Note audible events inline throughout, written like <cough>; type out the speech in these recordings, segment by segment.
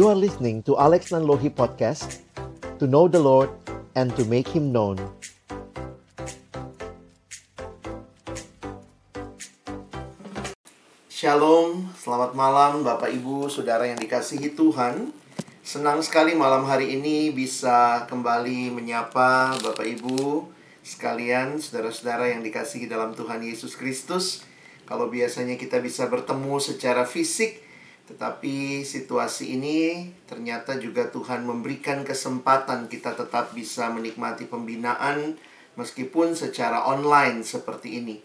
You are listening to Alex Nanlohi Podcast To know the Lord and to make Him known. Shalom, selamat malam Bapak Ibu, Saudara yang dikasihi Tuhan. Senang sekali malam hari ini bisa kembali menyapa Bapak Ibu sekalian, saudara-saudara yang dikasihi dalam Tuhan Yesus Kristus. Kalau biasanya kita bisa bertemu secara fisik Tetapi situasi ini ternyata juga Tuhan memberikan kesempatan kita tetap bisa menikmati pembinaan Meskipun secara online seperti ini.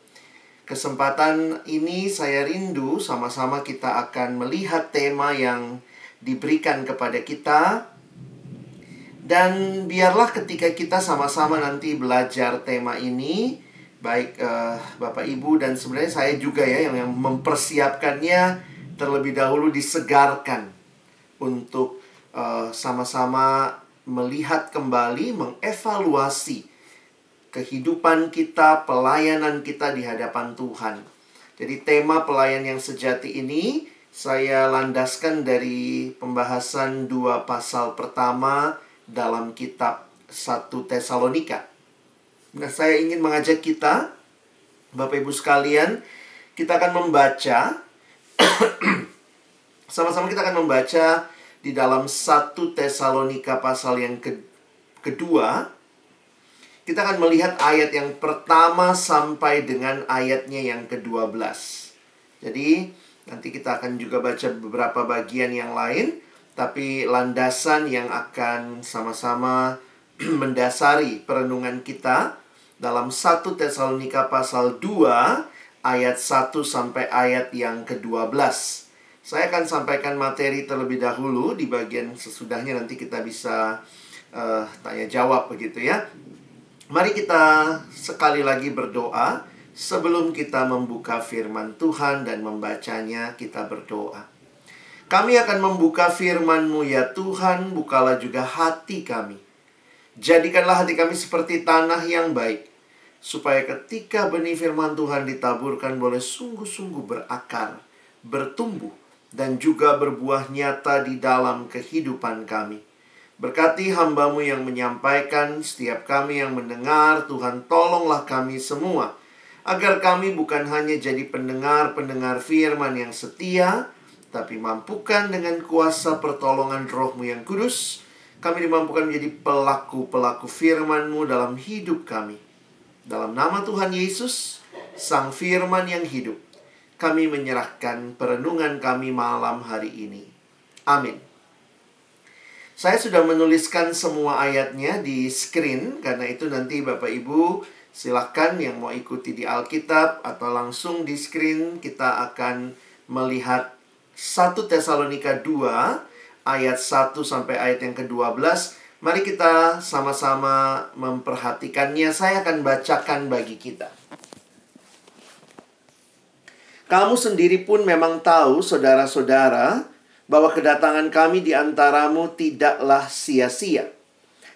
Kesempatan ini saya rindu sama-sama kita akan melihat tema yang diberikan kepada kita. Dan biarlah ketika kita sama-sama nanti belajar tema ini baik uh, Bapak Ibu dan sebenarnya saya juga ya yang, yang mempersiapkannya terlebih dahulu disegarkan untuk uh, sama-sama melihat kembali mengevaluasi kehidupan kita, pelayanan kita di hadapan Tuhan. Jadi tema pelayan yang sejati ini saya landaskan dari pembahasan dua pasal pertama dalam kitab 1 Tesalonika. Nah, saya ingin mengajak kita Bapak Ibu sekalian, kita akan membaca <coughs> sama-sama kita akan membaca di dalam 1 Tesalonika pasal yang ke kedua kita akan melihat ayat yang pertama sampai dengan ayatnya yang ke-12. Jadi, nanti kita akan juga baca beberapa bagian yang lain, tapi landasan yang akan sama-sama <coughs> mendasari perenungan kita dalam 1 Tesalonika pasal 2 ayat 1 sampai ayat yang ke-12. Saya akan sampaikan materi terlebih dahulu di bagian sesudahnya nanti kita bisa uh, tanya jawab begitu ya. Mari kita sekali lagi berdoa sebelum kita membuka firman Tuhan dan membacanya kita berdoa. Kami akan membuka firman-Mu ya Tuhan, bukalah juga hati kami. Jadikanlah hati kami seperti tanah yang baik, supaya ketika benih firman Tuhan ditaburkan boleh sungguh-sungguh berakar, bertumbuh, dan juga berbuah nyata di dalam kehidupan kami. Berkati hambamu yang menyampaikan, setiap kami yang mendengar, Tuhan tolonglah kami semua. Agar kami bukan hanya jadi pendengar-pendengar firman yang setia, tapi mampukan dengan kuasa pertolongan rohmu yang kudus, kami dimampukan menjadi pelaku-pelaku firmanmu dalam hidup kami. Dalam nama Tuhan Yesus, Sang Firman yang hidup, kami menyerahkan perenungan kami malam hari ini. Amin. Saya sudah menuliskan semua ayatnya di screen karena itu nanti Bapak Ibu silahkan yang mau ikuti di Alkitab atau langsung di screen kita akan melihat 1 Tesalonika 2 ayat 1 sampai ayat yang ke-12. Mari kita sama-sama memperhatikannya. Saya akan bacakan bagi kita. Kamu sendiri pun memang tahu, saudara-saudara, bahwa kedatangan kami di antaramu tidaklah sia-sia.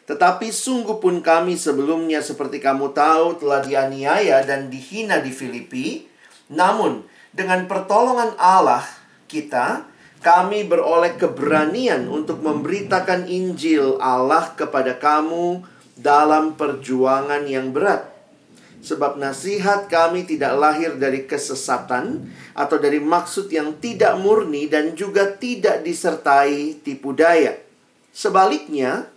Tetapi sungguh pun kami sebelumnya seperti kamu tahu telah dianiaya dan dihina di Filipi. Namun dengan pertolongan Allah kita, kami beroleh keberanian untuk memberitakan Injil Allah kepada kamu dalam perjuangan yang berat. Sebab nasihat kami tidak lahir dari kesesatan atau dari maksud yang tidak murni dan juga tidak disertai tipu daya. Sebaliknya,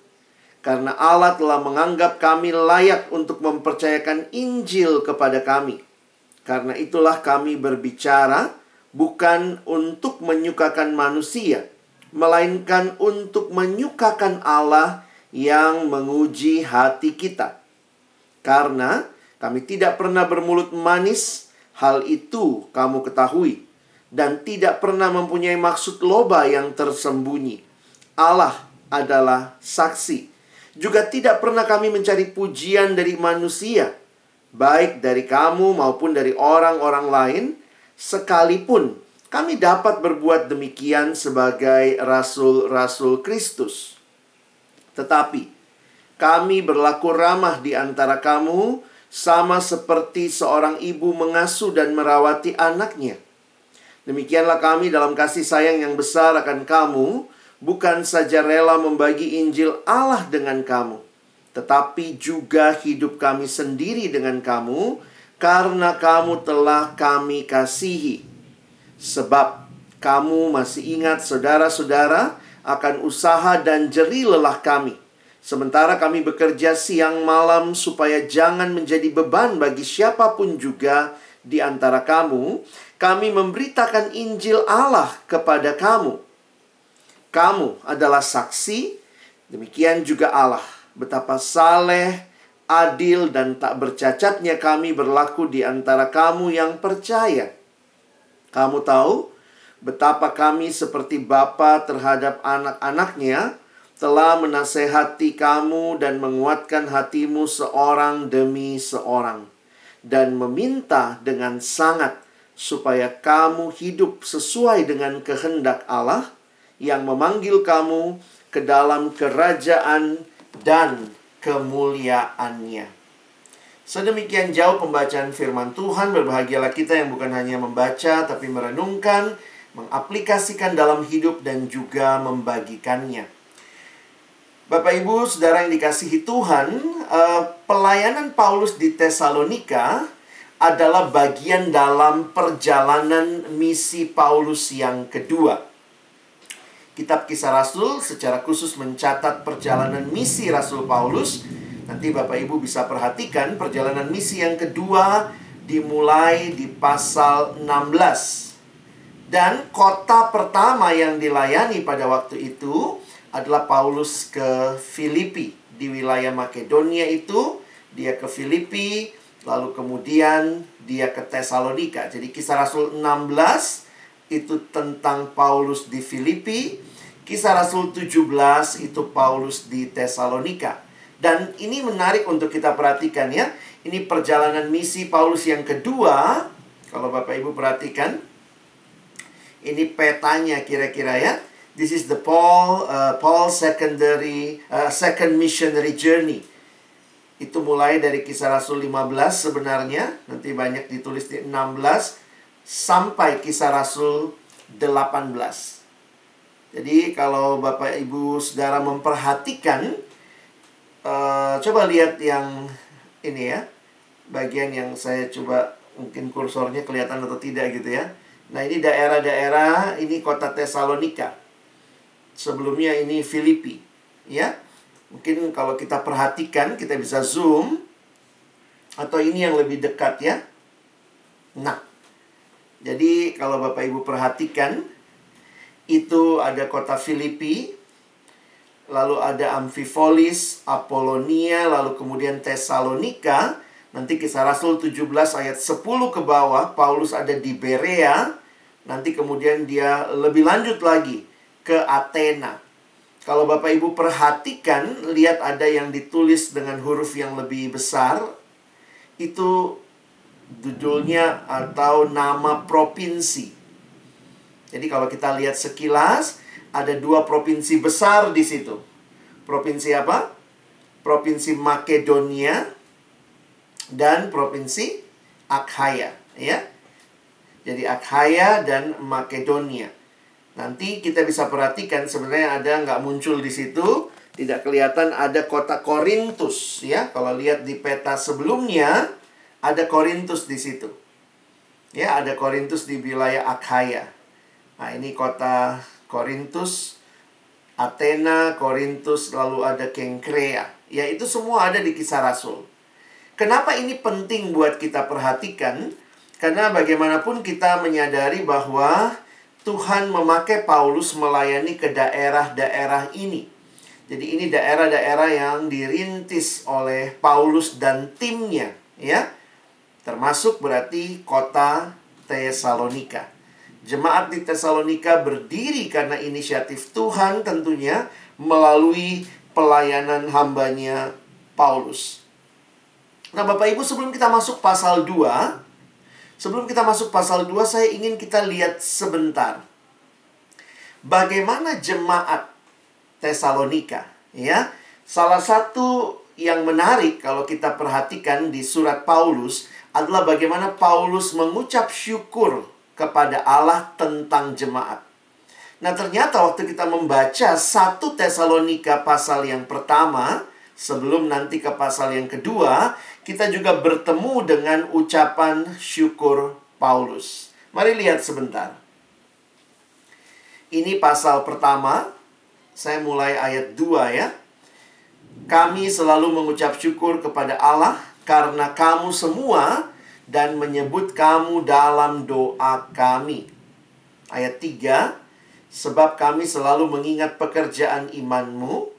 karena Allah telah menganggap kami layak untuk mempercayakan Injil kepada kami. Karena itulah kami berbicara bukan untuk menyukakan manusia, melainkan untuk menyukakan Allah yang menguji hati kita. Karena kami tidak pernah bermulut manis, hal itu kamu ketahui. Dan tidak pernah mempunyai maksud loba yang tersembunyi. Allah adalah saksi. Juga tidak pernah kami mencari pujian dari manusia, baik dari kamu maupun dari orang-orang lain, sekalipun kami dapat berbuat demikian sebagai rasul-rasul Kristus. Tetapi kami berlaku ramah di antara kamu sama seperti seorang ibu mengasuh dan merawati anaknya. Demikianlah kami dalam kasih sayang yang besar akan kamu, bukan saja rela membagi Injil Allah dengan kamu, tetapi juga hidup kami sendiri dengan kamu, karena kamu telah kami kasihi. Sebab kamu masih ingat, saudara-saudara, akan usaha dan jeri lelah kami. Sementara kami bekerja siang malam supaya jangan menjadi beban bagi siapa pun juga di antara kamu, kami memberitakan Injil Allah kepada kamu. Kamu adalah saksi, demikian juga Allah. Betapa saleh, adil, dan tak bercacatnya kami berlaku di antara kamu yang percaya. Kamu tahu betapa kami seperti bapa terhadap anak-anaknya telah menasehati kamu dan menguatkan hatimu seorang demi seorang dan meminta dengan sangat supaya kamu hidup sesuai dengan kehendak Allah yang memanggil kamu ke dalam kerajaan dan kemuliaannya. Sedemikian jauh pembacaan firman Tuhan, berbahagialah kita yang bukan hanya membaca tapi merenungkan, mengaplikasikan dalam hidup dan juga membagikannya. Bapak Ibu, Saudara yang dikasihi Tuhan, eh, pelayanan Paulus di Tesalonika adalah bagian dalam perjalanan misi Paulus yang kedua. Kitab Kisah Rasul secara khusus mencatat perjalanan misi Rasul Paulus. Nanti Bapak Ibu bisa perhatikan perjalanan misi yang kedua dimulai di pasal 16. Dan kota pertama yang dilayani pada waktu itu adalah Paulus ke Filipi. Di wilayah Makedonia itu, dia ke Filipi, Lalu kemudian dia ke Tesalonika. Jadi kisah Rasul 16 itu tentang Paulus di Filipi. Kisah Rasul 17 itu Paulus di Tesalonika. Dan ini menarik untuk kita perhatikan ya. Ini perjalanan misi Paulus yang kedua. Kalau Bapak Ibu perhatikan. Ini petanya kira-kira ya. This is the Paul uh, Paul secondary uh, second missionary journey itu mulai dari kisah Rasul 15 sebenarnya. Nanti banyak ditulis di 16 sampai kisah Rasul 18. Jadi kalau Bapak Ibu Saudara memperhatikan uh, coba lihat yang ini ya. Bagian yang saya coba mungkin kursornya kelihatan atau tidak gitu ya. Nah, ini daerah-daerah ini kota Tesalonika. Sebelumnya ini Filipi, ya. Mungkin kalau kita perhatikan, kita bisa zoom. Atau ini yang lebih dekat ya. Nah, jadi kalau Bapak Ibu perhatikan, itu ada kota Filipi, lalu ada Amphipolis, Apolonia, lalu kemudian Tesalonika. Nanti kisah Rasul 17 ayat 10 ke bawah, Paulus ada di Berea. Nanti kemudian dia lebih lanjut lagi ke Athena. Kalau Bapak Ibu perhatikan, lihat ada yang ditulis dengan huruf yang lebih besar. Itu judulnya atau nama provinsi. Jadi kalau kita lihat sekilas, ada dua provinsi besar di situ. Provinsi apa? Provinsi Makedonia dan provinsi Akhaya, ya. Jadi Akhaya dan Makedonia. Nanti kita bisa perhatikan sebenarnya ada nggak muncul di situ, tidak kelihatan ada kota Korintus ya. Kalau lihat di peta sebelumnya ada Korintus di situ. Ya, ada Korintus di wilayah Akhaya. Nah, ini kota Korintus, Athena, Korintus, lalu ada Kengkrea. Ya, itu semua ada di kisah Rasul. Kenapa ini penting buat kita perhatikan? Karena bagaimanapun kita menyadari bahwa Tuhan memakai Paulus melayani ke daerah-daerah ini. Jadi ini daerah-daerah yang dirintis oleh Paulus dan timnya, ya. Termasuk berarti kota Tesalonika. Jemaat di Tesalonika berdiri karena inisiatif Tuhan tentunya melalui pelayanan hambanya Paulus. Nah, Bapak Ibu sebelum kita masuk pasal 2, Sebelum kita masuk pasal 2, saya ingin kita lihat sebentar. Bagaimana jemaat Tesalonika, ya? Salah satu yang menarik kalau kita perhatikan di surat Paulus adalah bagaimana Paulus mengucap syukur kepada Allah tentang jemaat. Nah, ternyata waktu kita membaca satu Tesalonika pasal yang pertama, sebelum nanti ke pasal yang kedua, kita juga bertemu dengan ucapan syukur Paulus. Mari lihat sebentar. Ini pasal pertama, saya mulai ayat 2 ya. Kami selalu mengucap syukur kepada Allah karena kamu semua dan menyebut kamu dalam doa kami. Ayat 3, Sebab kami selalu mengingat pekerjaan imanmu,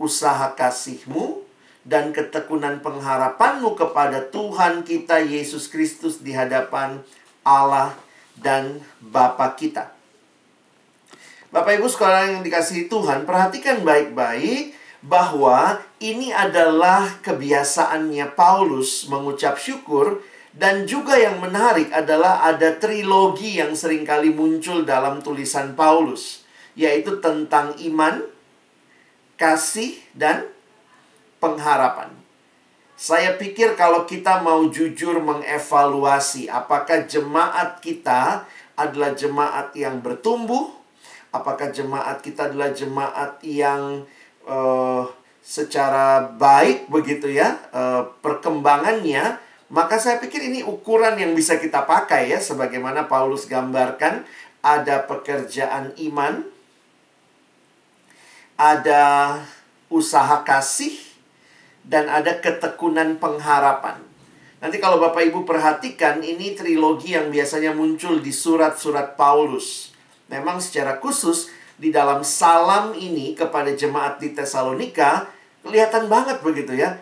usaha kasihmu, dan ketekunan pengharapanmu kepada Tuhan kita Yesus Kristus di hadapan Allah dan Bapa kita. Bapak Ibu sekarang yang dikasihi Tuhan, perhatikan baik-baik bahwa ini adalah kebiasaannya Paulus mengucap syukur dan juga yang menarik adalah ada trilogi yang sering kali muncul dalam tulisan Paulus, yaitu tentang iman, kasih, dan pengharapan. Saya pikir kalau kita mau jujur mengevaluasi apakah jemaat kita adalah jemaat yang bertumbuh, apakah jemaat kita adalah jemaat yang uh, secara baik begitu ya, uh, perkembangannya maka saya pikir ini ukuran yang bisa kita pakai ya sebagaimana Paulus gambarkan ada pekerjaan iman, ada usaha kasih dan ada ketekunan pengharapan. Nanti kalau Bapak Ibu perhatikan ini trilogi yang biasanya muncul di surat-surat Paulus. Memang secara khusus di dalam salam ini kepada jemaat di Tesalonika kelihatan banget begitu ya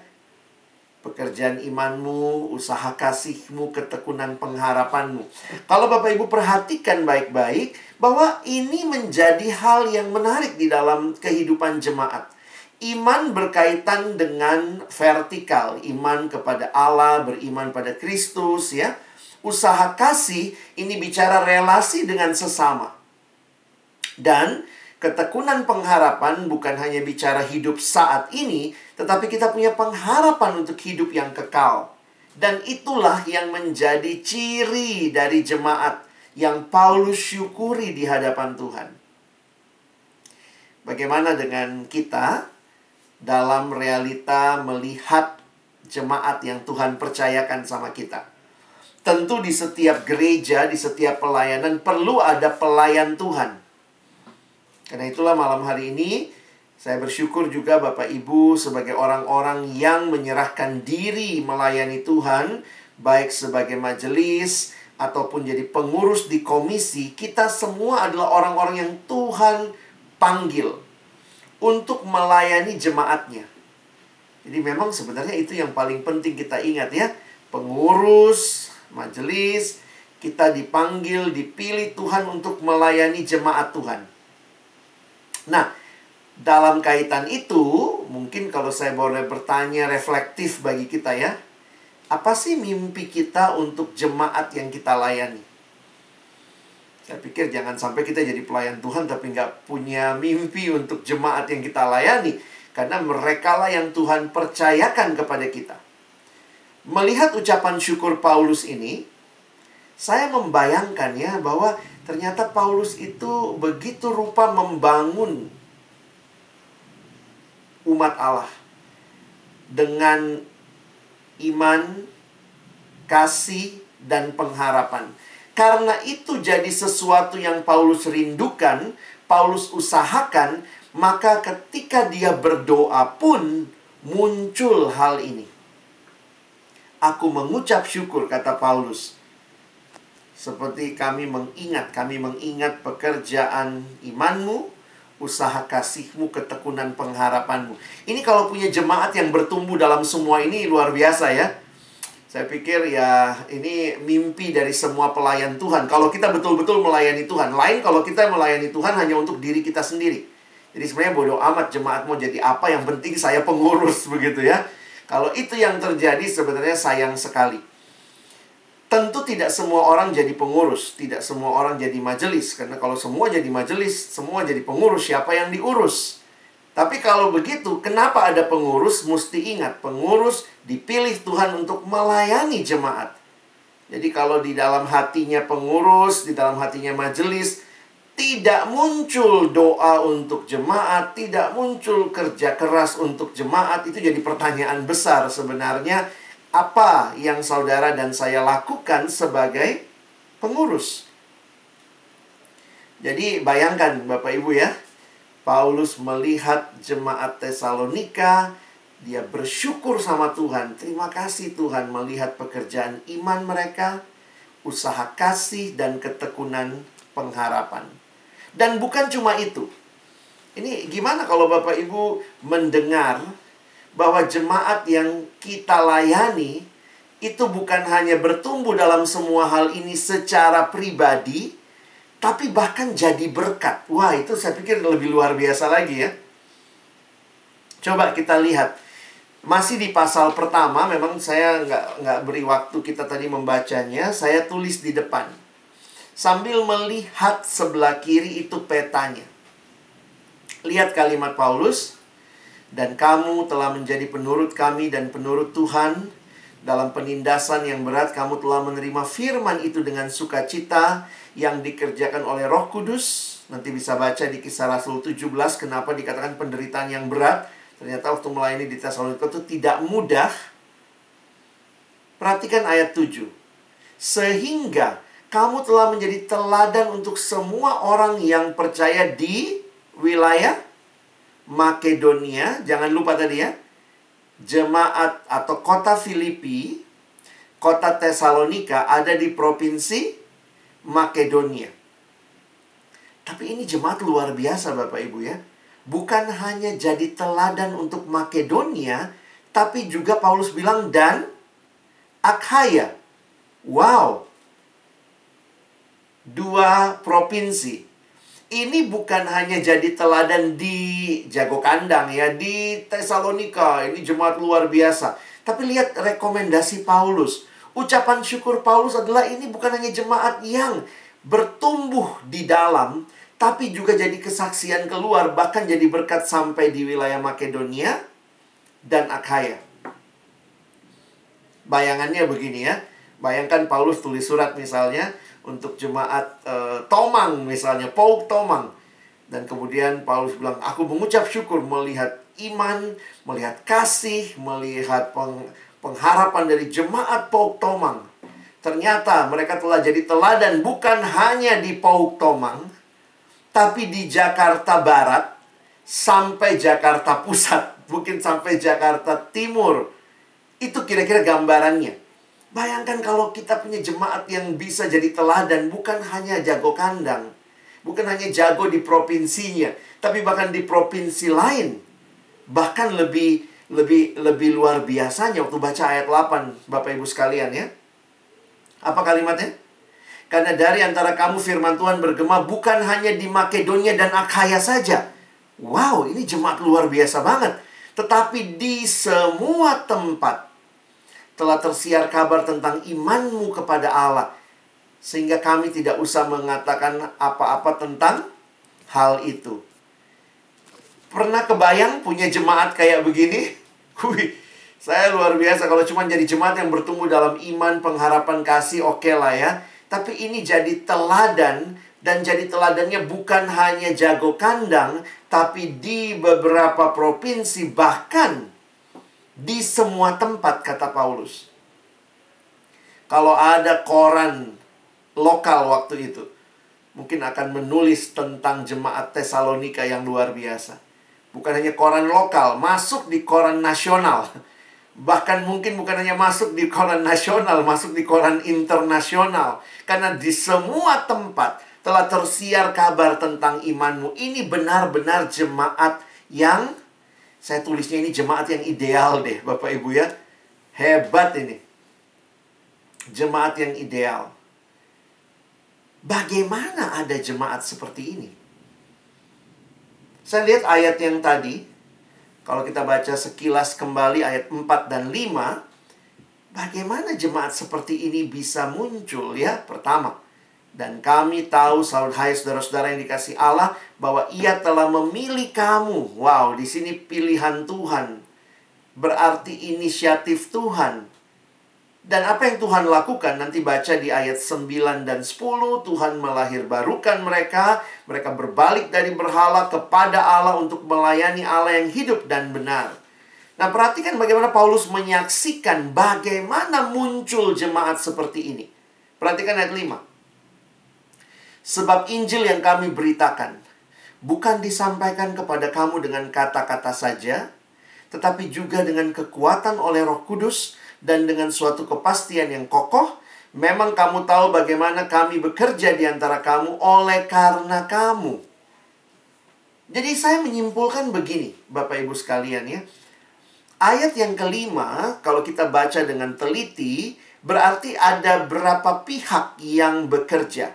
pekerjaan imanmu, usaha kasihmu, ketekunan pengharapanmu. Kalau Bapak Ibu perhatikan baik-baik bahwa ini menjadi hal yang menarik di dalam kehidupan jemaat. Iman berkaitan dengan vertikal, iman kepada Allah, beriman pada Kristus ya. Usaha kasih ini bicara relasi dengan sesama. Dan ketekunan pengharapan bukan hanya bicara hidup saat ini, tetapi kita punya pengharapan untuk hidup yang kekal. Dan itulah yang menjadi ciri dari jemaat yang Paulus syukuri di hadapan Tuhan. Bagaimana dengan kita dalam realita melihat jemaat yang Tuhan percayakan sama kita? Tentu di setiap gereja, di setiap pelayanan perlu ada pelayan Tuhan karena itulah malam hari ini saya bersyukur juga Bapak Ibu sebagai orang-orang yang menyerahkan diri melayani Tuhan baik sebagai majelis ataupun jadi pengurus di komisi, kita semua adalah orang-orang yang Tuhan panggil untuk melayani jemaatnya. Jadi memang sebenarnya itu yang paling penting kita ingat ya. Pengurus, majelis, kita dipanggil, dipilih Tuhan untuk melayani jemaat Tuhan. Nah, dalam kaitan itu, mungkin kalau saya boleh bertanya reflektif bagi kita ya, apa sih mimpi kita untuk jemaat yang kita layani? Saya pikir jangan sampai kita jadi pelayan Tuhan tapi nggak punya mimpi untuk jemaat yang kita layani. Karena mereka lah yang Tuhan percayakan kepada kita. Melihat ucapan syukur Paulus ini, saya membayangkan ya bahwa Ternyata Paulus itu begitu rupa membangun umat Allah dengan iman, kasih, dan pengharapan. Karena itu jadi sesuatu yang Paulus rindukan, Paulus usahakan, maka ketika dia berdoa pun muncul hal ini. Aku mengucap syukur, kata Paulus, seperti kami mengingat, kami mengingat pekerjaan imanmu, usaha kasihmu, ketekunan pengharapanmu. Ini kalau punya jemaat yang bertumbuh dalam semua ini luar biasa ya. Saya pikir ya ini mimpi dari semua pelayan Tuhan. Kalau kita betul-betul melayani Tuhan. Lain kalau kita melayani Tuhan hanya untuk diri kita sendiri. Jadi sebenarnya bodoh amat jemaat mau jadi apa. Yang penting saya pengurus <laughs> begitu ya. Kalau itu yang terjadi sebenarnya sayang sekali. Tentu tidak semua orang jadi pengurus, tidak semua orang jadi majelis. Karena kalau semua jadi majelis, semua jadi pengurus, siapa yang diurus? Tapi kalau begitu, kenapa ada pengurus? Mesti ingat, pengurus dipilih Tuhan untuk melayani jemaat. Jadi kalau di dalam hatinya pengurus, di dalam hatinya majelis, tidak muncul doa untuk jemaat, tidak muncul kerja keras untuk jemaat, itu jadi pertanyaan besar sebenarnya. Apa yang saudara dan saya lakukan sebagai pengurus? Jadi bayangkan Bapak Ibu ya, Paulus melihat jemaat Tesalonika, dia bersyukur sama Tuhan. Terima kasih Tuhan melihat pekerjaan iman mereka, usaha kasih dan ketekunan pengharapan. Dan bukan cuma itu. Ini gimana kalau Bapak Ibu mendengar bahwa jemaat yang kita layani itu bukan hanya bertumbuh dalam semua hal ini secara pribadi, tapi bahkan jadi berkat. Wah, itu saya pikir lebih luar biasa lagi ya. Coba kita lihat. Masih di pasal pertama, memang saya nggak, nggak beri waktu kita tadi membacanya. Saya tulis di depan sambil melihat sebelah kiri itu petanya. Lihat kalimat Paulus, dan kamu telah menjadi penurut kami dan penurut Tuhan dalam penindasan yang berat kamu telah menerima firman itu dengan sukacita yang dikerjakan oleh Roh Kudus. Nanti bisa baca di kisah Rasul 17 kenapa dikatakan penderitaan yang berat. Ternyata waktu melayani di Tesalonika itu tidak mudah. Perhatikan ayat 7. Sehingga kamu telah menjadi teladan untuk semua orang yang percaya di wilayah Makedonia. Jangan lupa tadi ya. Jemaat atau kota Filipi, kota Tesalonika ada di provinsi Makedonia. Tapi ini jemaat luar biasa Bapak Ibu ya. Bukan hanya jadi teladan untuk Makedonia, tapi juga Paulus bilang dan Akhaya. Wow, dua provinsi. Ini bukan hanya jadi teladan di Jago Kandang ya, di Tesalonika. Ini jemaat luar biasa. Tapi lihat rekomendasi Paulus. Ucapan syukur Paulus adalah ini bukan hanya jemaat yang bertumbuh di dalam, tapi juga jadi kesaksian keluar, bahkan jadi berkat sampai di wilayah Makedonia dan Akhaya. Bayangannya begini ya. Bayangkan Paulus tulis surat misalnya, untuk jemaat uh, Tomang misalnya, Pauk Tomang. Dan kemudian Paulus bilang, aku mengucap syukur melihat iman, melihat kasih, melihat peng, pengharapan dari jemaat Pauk Tomang. Ternyata mereka telah jadi teladan bukan hanya di Pauk Tomang, tapi di Jakarta Barat sampai Jakarta Pusat, mungkin sampai Jakarta Timur. Itu kira-kira gambarannya. Bayangkan kalau kita punya jemaat yang bisa jadi teladan bukan hanya jago kandang, bukan hanya jago di provinsinya, tapi bahkan di provinsi lain. Bahkan lebih lebih lebih luar biasanya waktu baca ayat 8 Bapak Ibu sekalian ya. Apa kalimatnya? Karena dari antara kamu firman Tuhan bergema bukan hanya di Makedonia dan Akhaya saja. Wow, ini jemaat luar biasa banget. Tetapi di semua tempat telah tersiar kabar tentang imanmu kepada Allah. Sehingga kami tidak usah mengatakan apa-apa tentang hal itu. Pernah kebayang punya jemaat kayak begini? <laughs> Wih, saya luar biasa kalau cuma jadi jemaat yang bertumbuh dalam iman, pengharapan kasih, oke okay lah ya. Tapi ini jadi teladan dan jadi teladannya bukan hanya jago kandang, tapi di beberapa provinsi bahkan di semua tempat, kata Paulus. Kalau ada koran lokal waktu itu, mungkin akan menulis tentang jemaat Tesalonika yang luar biasa. Bukan hanya koran lokal, masuk di koran nasional. <laughs> Bahkan mungkin bukan hanya masuk di koran nasional, masuk di koran internasional. Karena di semua tempat telah tersiar kabar tentang imanmu. Ini benar-benar jemaat yang saya tulisnya ini jemaat yang ideal deh, Bapak Ibu ya. Hebat ini. Jemaat yang ideal. Bagaimana ada jemaat seperti ini? Saya lihat ayat yang tadi, kalau kita baca sekilas kembali ayat 4 dan 5, bagaimana jemaat seperti ini bisa muncul ya? Pertama, dan kami tahu, hai saudara-saudara yang dikasih Allah, bahwa ia telah memilih kamu. Wow, di sini pilihan Tuhan. Berarti inisiatif Tuhan. Dan apa yang Tuhan lakukan nanti baca di ayat 9 dan 10 Tuhan melahirbarukan mereka Mereka berbalik dari berhala kepada Allah untuk melayani Allah yang hidup dan benar Nah perhatikan bagaimana Paulus menyaksikan bagaimana muncul jemaat seperti ini Perhatikan ayat 5 Sebab Injil yang kami beritakan Bukan disampaikan kepada kamu dengan kata-kata saja Tetapi juga dengan kekuatan oleh roh kudus dan dengan suatu kepastian yang kokoh, memang kamu tahu bagaimana kami bekerja di antara kamu oleh karena kamu. Jadi saya menyimpulkan begini, Bapak Ibu sekalian ya. Ayat yang kelima, kalau kita baca dengan teliti, berarti ada berapa pihak yang bekerja.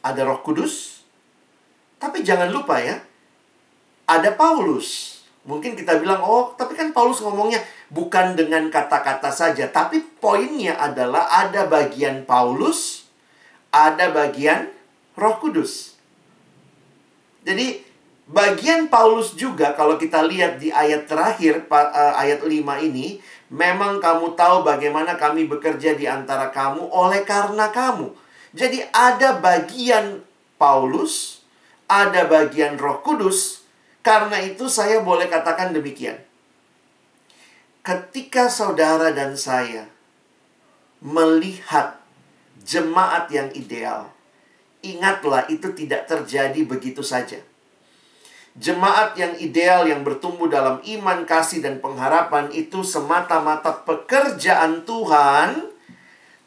Ada Roh Kudus, tapi jangan lupa ya, ada Paulus. Mungkin kita bilang, oh tapi kan Paulus ngomongnya bukan dengan kata-kata saja. Tapi poinnya adalah ada bagian Paulus, ada bagian roh kudus. Jadi bagian Paulus juga kalau kita lihat di ayat terakhir, eh, ayat 5 ini, memang kamu tahu bagaimana kami bekerja di antara kamu oleh karena kamu. Jadi ada bagian Paulus, ada bagian roh kudus, karena itu saya boleh katakan demikian. Ketika saudara dan saya melihat jemaat yang ideal, ingatlah itu tidak terjadi begitu saja. Jemaat yang ideal yang bertumbuh dalam iman, kasih, dan pengharapan itu semata-mata pekerjaan Tuhan.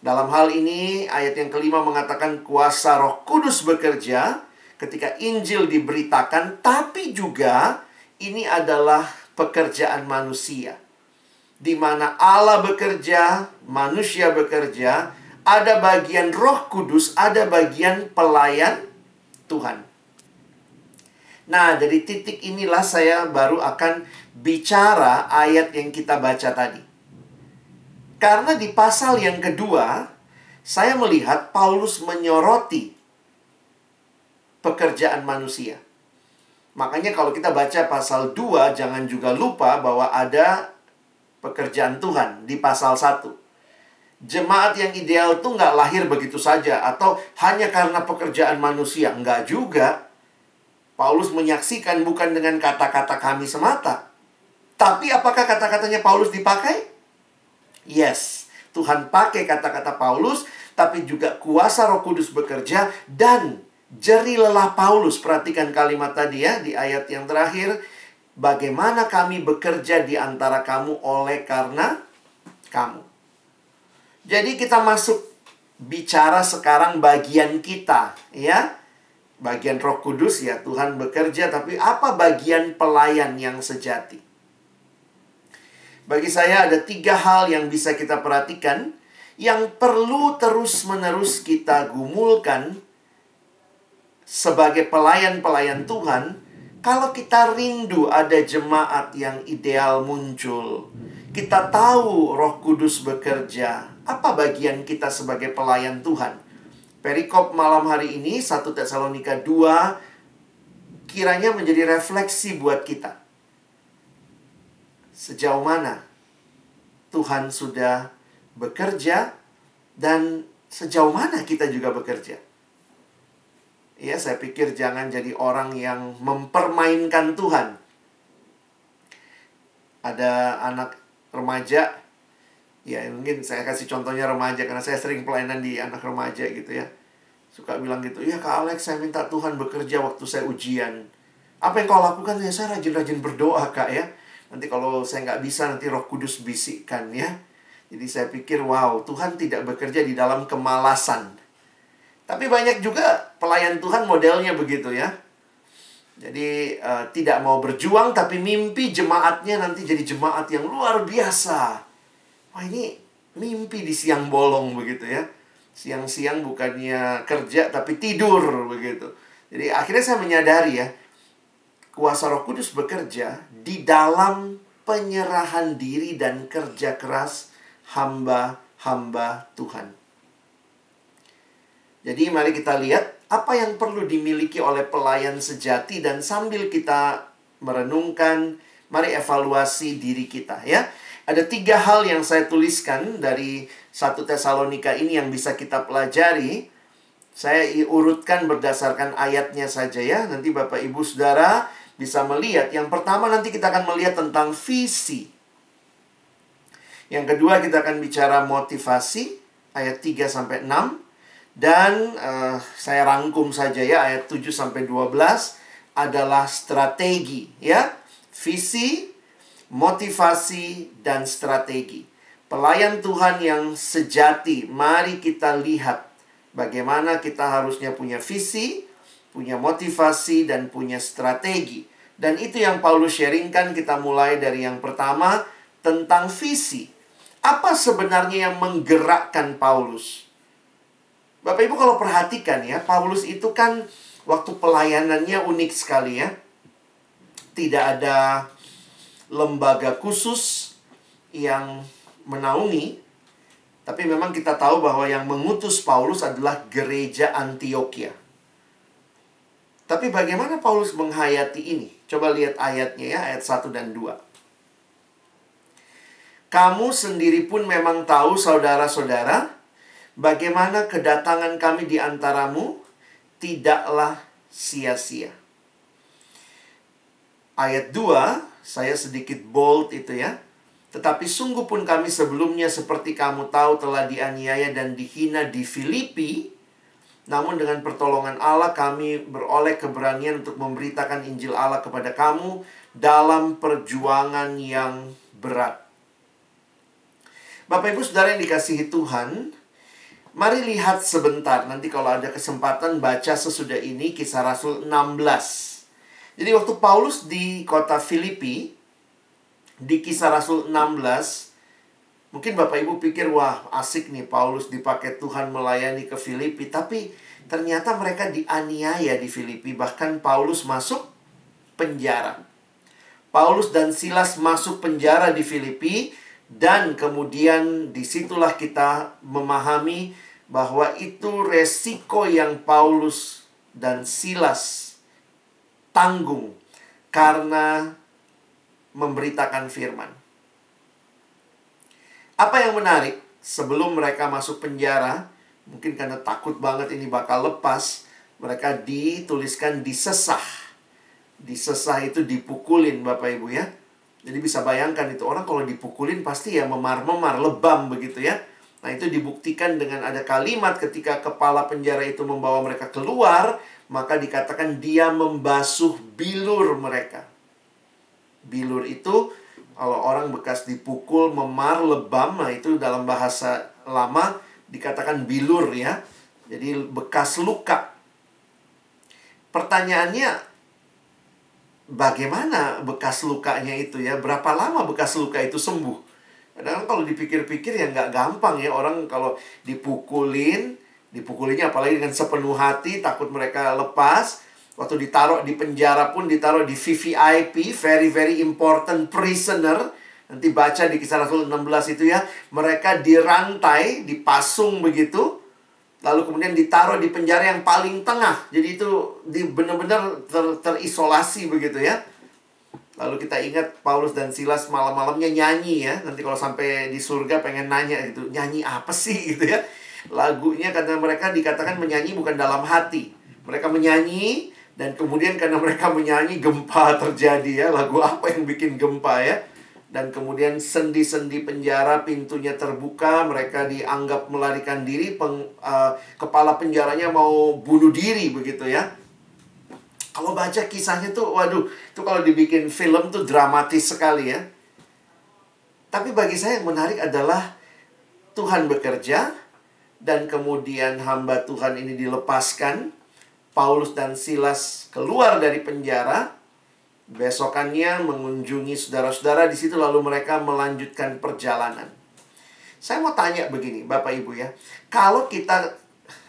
Dalam hal ini, ayat yang kelima mengatakan kuasa roh kudus bekerja ketika Injil diberitakan, tapi juga ini adalah pekerjaan manusia. Di mana Allah bekerja, manusia bekerja, ada bagian Roh Kudus, ada bagian pelayan Tuhan. Nah, dari titik inilah saya baru akan bicara ayat yang kita baca tadi. Karena di pasal yang kedua, saya melihat Paulus menyoroti pekerjaan manusia. Makanya kalau kita baca pasal 2 jangan juga lupa bahwa ada pekerjaan Tuhan di pasal 1. Jemaat yang ideal itu nggak lahir begitu saja atau hanya karena pekerjaan manusia. Nggak juga. Paulus menyaksikan bukan dengan kata-kata kami semata. Tapi apakah kata-katanya Paulus dipakai? Yes. Tuhan pakai kata-kata Paulus, tapi juga kuasa roh kudus bekerja dan Jeri lelah Paulus, perhatikan kalimat tadi ya di ayat yang terakhir. Bagaimana kami bekerja di antara kamu oleh karena kamu. Jadi kita masuk bicara sekarang bagian kita, ya. Bagian Roh Kudus ya, Tuhan bekerja tapi apa bagian pelayan yang sejati? Bagi saya ada tiga hal yang bisa kita perhatikan yang perlu terus-menerus kita gumulkan sebagai pelayan-pelayan Tuhan, kalau kita rindu ada jemaat yang ideal muncul, kita tahu Roh Kudus bekerja, apa bagian kita sebagai pelayan Tuhan? Perikop malam hari ini 1 Tesalonika 2 kiranya menjadi refleksi buat kita. Sejauh mana Tuhan sudah bekerja dan sejauh mana kita juga bekerja. Ya, saya pikir jangan jadi orang yang mempermainkan Tuhan. Ada anak remaja, ya mungkin saya kasih contohnya remaja karena saya sering pelayanan di anak remaja gitu ya. Suka bilang gitu, ya Kak Alex saya minta Tuhan bekerja waktu saya ujian. Apa yang kau lakukan? Ya saya rajin-rajin berdoa Kak ya. Nanti kalau saya nggak bisa nanti roh kudus bisikkan ya. Jadi saya pikir wow Tuhan tidak bekerja di dalam kemalasan tapi banyak juga pelayan Tuhan modelnya begitu ya. Jadi uh, tidak mau berjuang tapi mimpi jemaatnya nanti jadi jemaat yang luar biasa. Wah ini mimpi di siang bolong begitu ya. Siang-siang bukannya kerja tapi tidur begitu. Jadi akhirnya saya menyadari ya. Kuasa roh kudus bekerja di dalam penyerahan diri dan kerja keras hamba-hamba Tuhan. Jadi mari kita lihat apa yang perlu dimiliki oleh pelayan sejati dan sambil kita merenungkan, mari evaluasi diri kita ya. Ada tiga hal yang saya tuliskan dari satu Tesalonika ini yang bisa kita pelajari. Saya urutkan berdasarkan ayatnya saja ya. Nanti Bapak Ibu Saudara bisa melihat. Yang pertama nanti kita akan melihat tentang visi. Yang kedua kita akan bicara motivasi ayat 3 sampai 6 dan uh, saya rangkum saja ya ayat 7 sampai 12 adalah strategi ya. Visi, motivasi dan strategi. Pelayan Tuhan yang sejati, mari kita lihat bagaimana kita harusnya punya visi, punya motivasi dan punya strategi. Dan itu yang Paulus sharingkan kita mulai dari yang pertama tentang visi. Apa sebenarnya yang menggerakkan Paulus? Bapak Ibu kalau perhatikan ya, Paulus itu kan waktu pelayanannya unik sekali ya. Tidak ada lembaga khusus yang menaungi, tapi memang kita tahu bahwa yang mengutus Paulus adalah gereja Antioquia. Tapi bagaimana Paulus menghayati ini? Coba lihat ayatnya ya, ayat 1 dan 2. Kamu sendiri pun memang tahu, saudara-saudara, bagaimana kedatangan kami di antaramu tidaklah sia-sia. Ayat 2, saya sedikit bold itu ya. Tetapi sungguh pun kami sebelumnya seperti kamu tahu telah dianiaya dan dihina di Filipi. Namun dengan pertolongan Allah kami beroleh keberanian untuk memberitakan Injil Allah kepada kamu dalam perjuangan yang berat. Bapak Ibu Saudara yang dikasihi Tuhan, mari lihat sebentar. Nanti kalau ada kesempatan baca sesudah ini kisah Rasul 16. Jadi waktu Paulus di kota Filipi, di kisah Rasul 16, mungkin Bapak Ibu pikir, wah asik nih Paulus dipakai Tuhan melayani ke Filipi. Tapi ternyata mereka dianiaya di Filipi. Bahkan Paulus masuk penjara. Paulus dan Silas masuk penjara di Filipi dan kemudian di situlah kita memahami bahwa itu resiko yang Paulus dan Silas tanggung karena memberitakan firman. Apa yang menarik, sebelum mereka masuk penjara, mungkin karena takut banget ini bakal lepas, mereka dituliskan disesah. Disesah itu dipukulin Bapak Ibu ya jadi bisa bayangkan itu orang kalau dipukulin pasti ya memar-memar, lebam begitu ya. Nah itu dibuktikan dengan ada kalimat ketika kepala penjara itu membawa mereka keluar, maka dikatakan dia membasuh bilur mereka. Bilur itu kalau orang bekas dipukul, memar, lebam, nah itu dalam bahasa lama dikatakan bilur ya. Jadi bekas luka. Pertanyaannya, bagaimana bekas lukanya itu ya berapa lama bekas luka itu sembuh kadang kalau dipikir-pikir ya nggak gampang ya orang kalau dipukulin dipukulinnya apalagi dengan sepenuh hati takut mereka lepas waktu ditaruh di penjara pun ditaruh di VVIP very very important prisoner nanti baca di kisah Rasul 16 itu ya mereka dirantai dipasung begitu lalu kemudian ditaruh di penjara yang paling tengah. Jadi itu benar-benar ter, terisolasi begitu ya. Lalu kita ingat Paulus dan Silas malam-malamnya nyanyi ya. Nanti kalau sampai di surga pengen nanya gitu, nyanyi apa sih <laughs> gitu ya. Lagunya karena mereka dikatakan menyanyi bukan dalam hati. Mereka menyanyi dan kemudian karena mereka menyanyi gempa terjadi ya. Lagu apa yang bikin gempa ya? dan kemudian sendi-sendi penjara pintunya terbuka mereka dianggap melarikan diri peng, uh, kepala penjaranya mau bunuh diri begitu ya kalau baca kisahnya tuh waduh itu kalau dibikin film tuh dramatis sekali ya tapi bagi saya yang menarik adalah Tuhan bekerja dan kemudian hamba Tuhan ini dilepaskan Paulus dan Silas keluar dari penjara Besokannya mengunjungi saudara-saudara di situ lalu mereka melanjutkan perjalanan. Saya mau tanya begini, Bapak Ibu ya. Kalau kita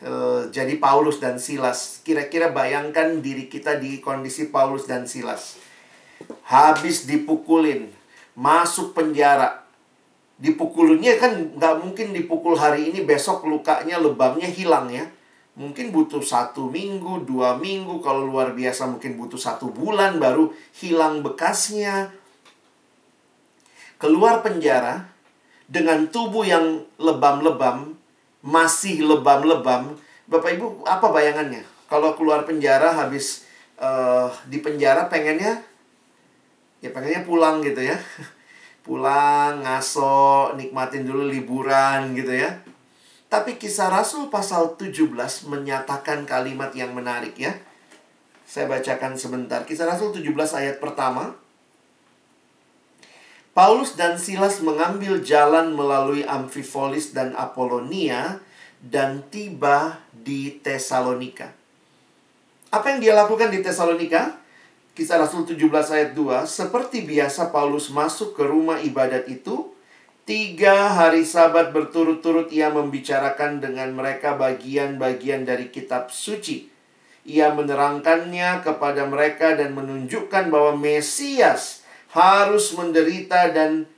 e, jadi Paulus dan Silas, kira-kira bayangkan diri kita di kondisi Paulus dan Silas. Habis dipukulin, masuk penjara. Dipukulnya kan nggak mungkin dipukul hari ini, besok lukanya, lebamnya hilang ya Mungkin butuh satu minggu, dua minggu, kalau luar biasa mungkin butuh satu bulan baru hilang bekasnya. keluar penjara dengan tubuh yang lebam-lebam, masih lebam-lebam, Bapak Ibu apa bayangannya? Kalau keluar penjara habis uh, di penjara pengennya ya pengennya pulang gitu ya. <laughs> pulang, ngaso, nikmatin dulu liburan gitu ya. Tapi kisah Rasul pasal 17 menyatakan kalimat yang menarik ya. Saya bacakan sebentar. Kisah Rasul 17 ayat pertama. Paulus dan Silas mengambil jalan melalui Amphipolis dan Apolonia dan tiba di Tesalonika. Apa yang dia lakukan di Tesalonika? Kisah Rasul 17 ayat 2, seperti biasa Paulus masuk ke rumah ibadat itu, tiga hari sabat berturut-turut ia membicarakan dengan mereka bagian-bagian dari kitab suci. Ia menerangkannya kepada mereka dan menunjukkan bahwa Mesias harus menderita dan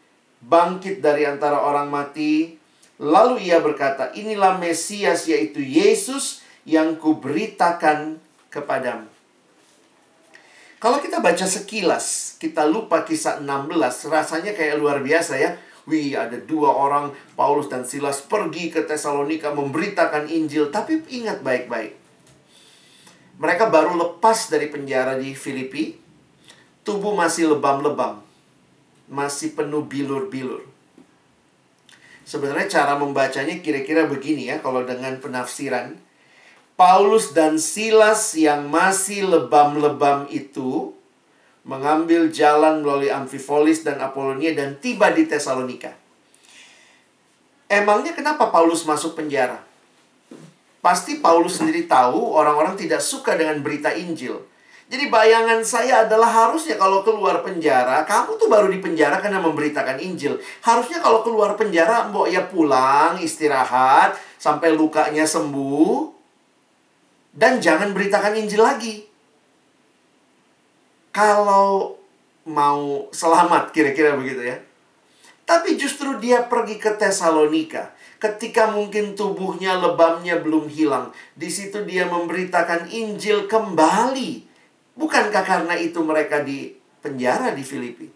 bangkit dari antara orang mati. Lalu ia berkata, inilah Mesias yaitu Yesus yang kuberitakan kepadamu. Kalau kita baca sekilas, kita lupa kisah 16, rasanya kayak luar biasa ya. Wih, ada dua orang, Paulus dan Silas pergi ke Tesalonika memberitakan Injil. Tapi ingat baik-baik. Mereka baru lepas dari penjara di Filipi, tubuh masih lebam-lebam. Masih penuh bilur-bilur. Sebenarnya cara membacanya kira-kira begini ya, kalau dengan penafsiran. Paulus dan Silas yang masih lebam-lebam itu mengambil jalan melalui Amphipolis dan Apolonia dan tiba di Tesalonika. Emangnya kenapa Paulus masuk penjara? Pasti Paulus sendiri tahu orang-orang tidak suka dengan berita Injil. Jadi bayangan saya adalah harusnya kalau keluar penjara, kamu tuh baru di penjara karena memberitakan Injil. Harusnya kalau keluar penjara, mbok ya pulang, istirahat, sampai lukanya sembuh. Dan jangan beritakan Injil lagi. Kalau mau selamat, kira-kira begitu ya. Tapi justru dia pergi ke Tesalonika. Ketika mungkin tubuhnya, lebamnya belum hilang. Di situ dia memberitakan Injil kembali Bukankah karena itu mereka di penjara di Filipi?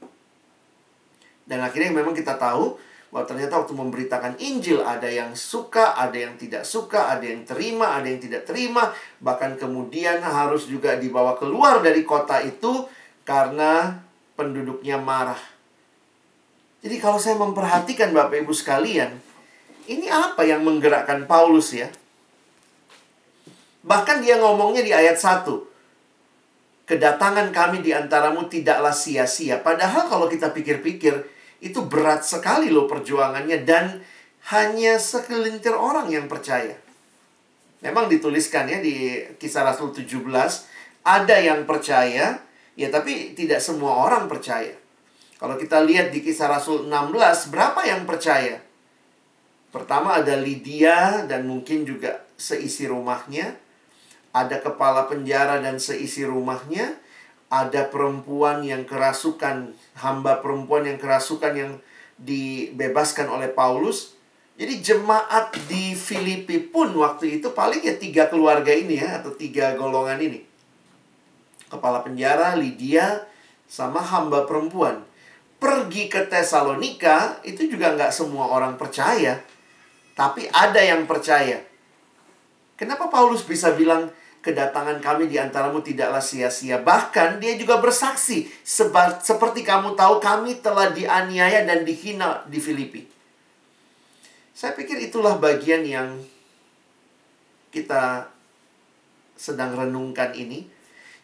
Dan akhirnya memang kita tahu bahwa ternyata waktu memberitakan Injil ada yang suka, ada yang tidak suka, ada yang terima, ada yang tidak terima, bahkan kemudian harus juga dibawa keluar dari kota itu karena penduduknya marah. Jadi kalau saya memperhatikan Bapak Ibu sekalian, ini apa yang menggerakkan Paulus ya? Bahkan dia ngomongnya di ayat 1 kedatangan kami di antaramu tidaklah sia-sia. Padahal kalau kita pikir-pikir, itu berat sekali loh perjuangannya dan hanya sekelintir orang yang percaya. Memang dituliskan ya di kisah Rasul 17, ada yang percaya, ya tapi tidak semua orang percaya. Kalau kita lihat di kisah Rasul 16, berapa yang percaya? Pertama ada Lydia dan mungkin juga seisi rumahnya ada kepala penjara dan seisi rumahnya, ada perempuan yang kerasukan, hamba perempuan yang kerasukan yang dibebaskan oleh Paulus. Jadi jemaat di Filipi pun waktu itu paling ya tiga keluarga ini ya, atau tiga golongan ini. Kepala penjara, Lydia, sama hamba perempuan. Pergi ke Tesalonika, itu juga nggak semua orang percaya. Tapi ada yang percaya. Kenapa Paulus bisa bilang, kedatangan kami di antaramu tidaklah sia-sia. Bahkan dia juga bersaksi, seba, seperti kamu tahu kami telah dianiaya dan dihina di Filipi. Saya pikir itulah bagian yang kita sedang renungkan ini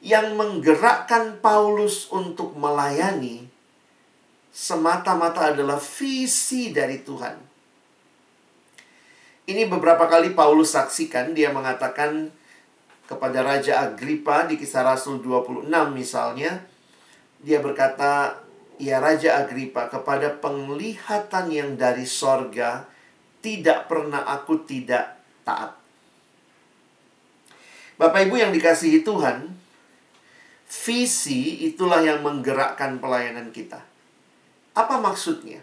yang menggerakkan Paulus untuk melayani semata-mata adalah visi dari Tuhan. Ini beberapa kali Paulus saksikan dia mengatakan kepada Raja Agripa di kisah Rasul 26 misalnya dia berkata ya Raja Agripa kepada penglihatan yang dari sorga tidak pernah aku tidak taat. Bapak Ibu yang dikasihi Tuhan visi itulah yang menggerakkan pelayanan kita. Apa maksudnya?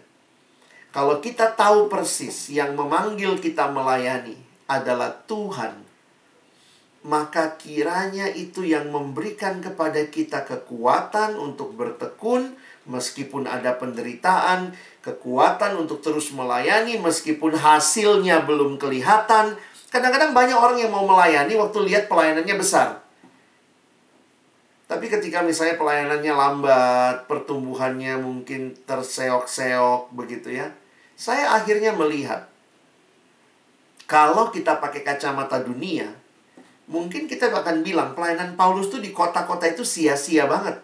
Kalau kita tahu persis yang memanggil kita melayani adalah Tuhan maka kiranya itu yang memberikan kepada kita kekuatan untuk bertekun, meskipun ada penderitaan, kekuatan untuk terus melayani, meskipun hasilnya belum kelihatan. Kadang-kadang banyak orang yang mau melayani waktu lihat pelayanannya besar. Tapi ketika misalnya pelayanannya lambat, pertumbuhannya mungkin terseok-seok begitu ya. Saya akhirnya melihat kalau kita pakai kacamata dunia, mungkin kita akan bilang pelayanan Paulus tuh di kota-kota itu sia-sia banget.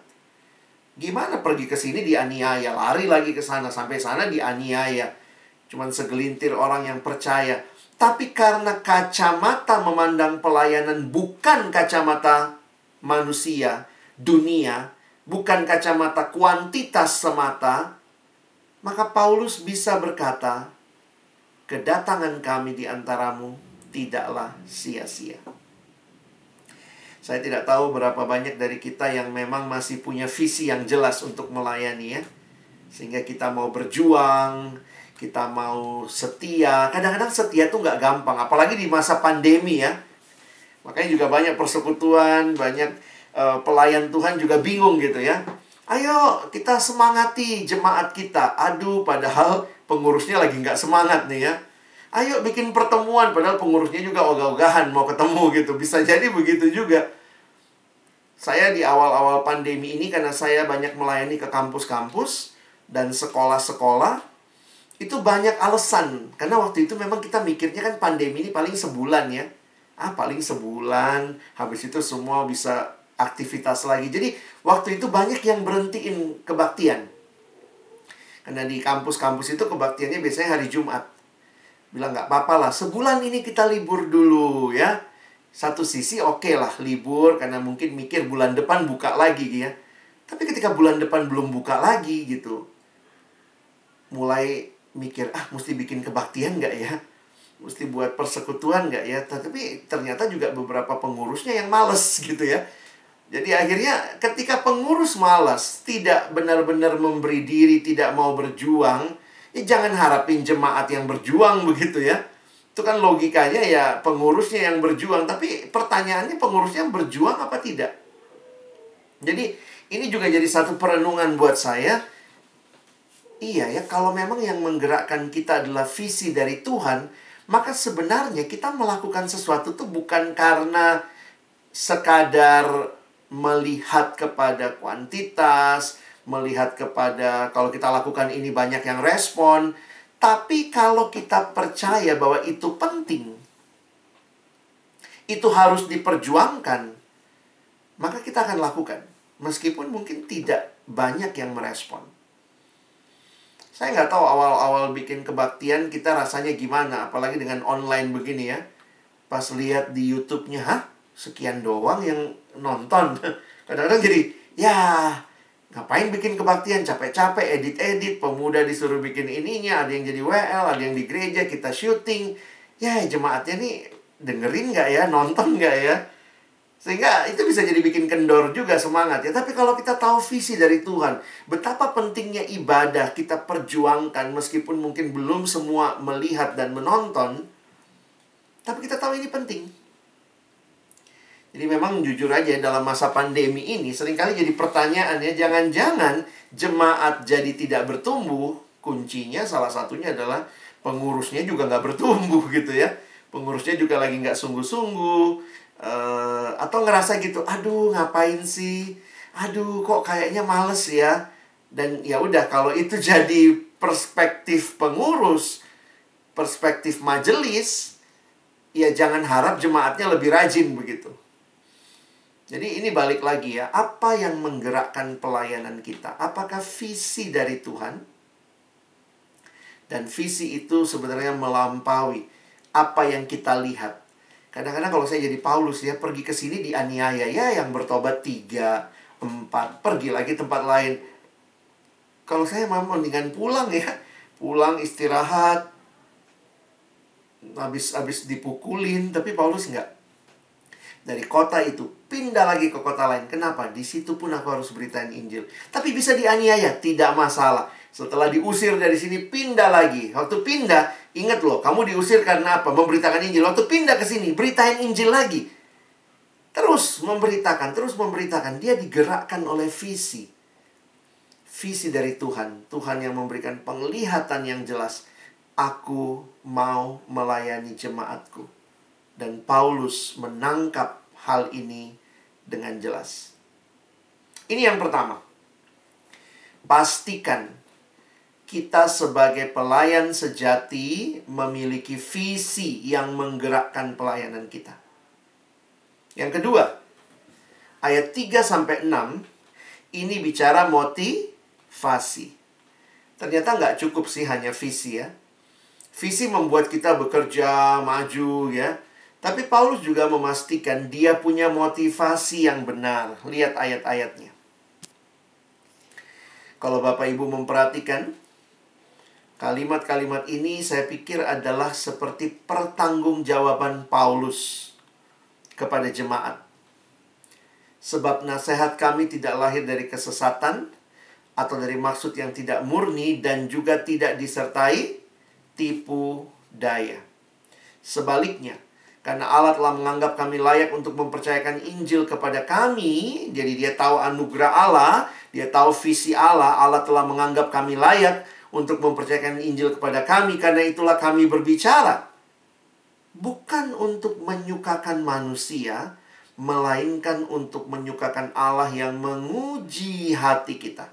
Gimana pergi ke sini dianiaya, lari lagi ke sana sampai sana dianiaya. Cuman segelintir orang yang percaya. Tapi karena kacamata memandang pelayanan bukan kacamata manusia, dunia, bukan kacamata kuantitas semata, maka Paulus bisa berkata, "Kedatangan kami di antaramu tidaklah sia-sia." Saya tidak tahu berapa banyak dari kita yang memang masih punya visi yang jelas untuk melayani ya. Sehingga kita mau berjuang, kita mau setia. Kadang-kadang setia tuh nggak gampang, apalagi di masa pandemi ya. Makanya juga banyak persekutuan, banyak uh, pelayan Tuhan juga bingung gitu ya. Ayo kita semangati jemaat kita. Aduh, padahal pengurusnya lagi nggak semangat nih ya. Ayo bikin pertemuan, padahal pengurusnya juga ogah-ogahan mau ketemu gitu. Bisa jadi begitu juga. Saya di awal-awal pandemi ini karena saya banyak melayani ke kampus-kampus dan sekolah-sekolah, itu banyak alasan. Karena waktu itu memang kita mikirnya kan pandemi ini paling sebulan ya. Ah, paling sebulan, habis itu semua bisa aktivitas lagi. Jadi waktu itu banyak yang berhentiin kebaktian. Karena di kampus-kampus itu kebaktiannya biasanya hari Jumat. Bilang nggak apa-apa lah, sebulan ini kita libur dulu ya. Satu sisi oke okay lah libur karena mungkin mikir bulan depan buka lagi ya. Tapi ketika bulan depan belum buka lagi gitu. Mulai mikir, ah mesti bikin kebaktian nggak ya? Mesti buat persekutuan nggak ya? Tapi ternyata juga beberapa pengurusnya yang males <laughs> gitu ya jadi akhirnya ketika pengurus malas, tidak benar-benar memberi diri, tidak mau berjuang, ya jangan harapin jemaat yang berjuang <laughs> begitu ya. Itu kan logikanya ya pengurusnya yang berjuang, tapi pertanyaannya pengurusnya berjuang apa tidak? Jadi ini juga jadi satu perenungan buat saya. Iya ya, kalau memang yang menggerakkan kita adalah visi dari Tuhan, maka sebenarnya kita melakukan sesuatu itu bukan karena sekadar melihat kepada kuantitas, melihat kepada kalau kita lakukan ini banyak yang respon, tapi kalau kita percaya bahwa itu penting, itu harus diperjuangkan, maka kita akan lakukan. Meskipun mungkin tidak banyak yang merespon. Saya nggak tahu awal-awal bikin kebaktian kita rasanya gimana, apalagi dengan online begini ya. Pas lihat di YouTube-nya? Sekian doang yang nonton <laughs> kadang-kadang jadi ya ngapain bikin kebaktian? Capek-capek edit-edit pemuda disuruh bikin ininya ada yang jadi WL ada yang di gereja kita syuting. Ya jemaatnya nih dengerin nggak ya? Nonton nggak ya? Sehingga itu bisa jadi bikin kendor juga semangat ya. Tapi kalau kita tahu visi dari Tuhan betapa pentingnya ibadah kita perjuangkan meskipun mungkin belum semua melihat dan menonton tapi kita tahu ini penting jadi memang jujur aja dalam masa pandemi ini sering kali jadi pertanyaan ya jangan-jangan jemaat jadi tidak bertumbuh kuncinya salah satunya adalah pengurusnya juga nggak bertumbuh <laughs> gitu ya. Pengurusnya juga lagi nggak sungguh-sungguh uh, atau ngerasa gitu aduh ngapain sih? Aduh kok kayaknya males ya. Dan ya udah kalau itu <laughs> jadi perspektif pengurus perspektif majelis ya jangan harap jemaatnya lebih rajin begitu jadi ini balik lagi ya, apa yang menggerakkan pelayanan kita? Apakah visi dari Tuhan? Dan visi itu sebenarnya melampaui apa yang kita lihat. Kadang-kadang kalau saya jadi Paulus ya, pergi ke sini dianiaya ya yang bertobat tiga, empat, pergi lagi tempat lain. Kalau saya mau mendingan pulang ya, pulang istirahat, habis habis dipukulin, tapi Paulus nggak dari kota itu pindah lagi ke kota lain. Kenapa? Di situ pun aku harus beritain Injil. Tapi bisa dianiaya, tidak masalah. Setelah diusir dari sini pindah lagi. Waktu pindah, ingat loh, kamu diusir karena apa? Memberitakan Injil. Waktu pindah ke sini, beritain Injil lagi. Terus memberitakan, terus memberitakan. Dia digerakkan oleh visi. visi dari Tuhan. Tuhan yang memberikan penglihatan yang jelas. Aku mau melayani jemaatku. Dan Paulus menangkap hal ini dengan jelas. Ini yang pertama. Pastikan kita sebagai pelayan sejati memiliki visi yang menggerakkan pelayanan kita. Yang kedua, ayat 3 sampai 6 ini bicara motivasi. Ternyata nggak cukup sih hanya visi ya. Visi membuat kita bekerja, maju ya. Tapi Paulus juga memastikan dia punya motivasi yang benar. Lihat ayat-ayatnya. Kalau Bapak Ibu memperhatikan, kalimat-kalimat ini saya pikir adalah seperti pertanggungjawaban Paulus kepada jemaat. Sebab nasihat kami tidak lahir dari kesesatan atau dari maksud yang tidak murni dan juga tidak disertai tipu daya. Sebaliknya, karena Allah telah menganggap kami layak untuk mempercayakan Injil kepada kami. Jadi dia tahu anugerah Allah, dia tahu visi Allah. Allah telah menganggap kami layak untuk mempercayakan Injil kepada kami. Karena itulah kami berbicara. Bukan untuk menyukakan manusia, melainkan untuk menyukakan Allah yang menguji hati kita.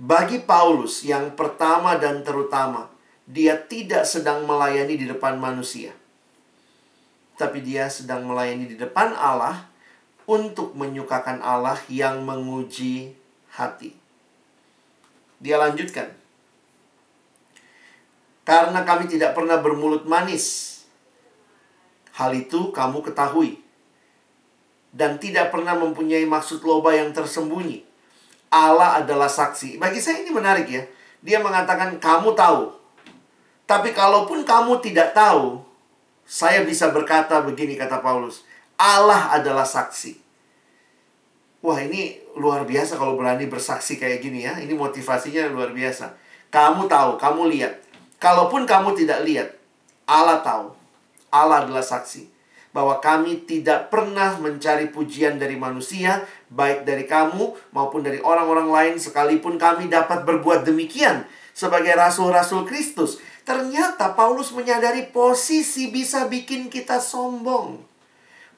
Bagi Paulus yang pertama dan terutama, dia tidak sedang melayani di depan manusia tapi dia sedang melayani di depan Allah untuk menyukakan Allah yang menguji hati. Dia lanjutkan. Karena kami tidak pernah bermulut manis. Hal itu kamu ketahui. Dan tidak pernah mempunyai maksud loba yang tersembunyi. Allah adalah saksi. Bagi saya ini menarik ya. Dia mengatakan kamu tahu. Tapi kalaupun kamu tidak tahu, saya bisa berkata begini kata Paulus, Allah adalah saksi. Wah, ini luar biasa kalau berani bersaksi kayak gini ya. Ini motivasinya luar biasa. Kamu tahu, kamu lihat. Kalaupun kamu tidak lihat, Allah tahu. Allah adalah saksi bahwa kami tidak pernah mencari pujian dari manusia, baik dari kamu maupun dari orang-orang lain, sekalipun kami dapat berbuat demikian sebagai rasul-rasul Kristus. Ternyata Paulus menyadari posisi bisa bikin kita sombong.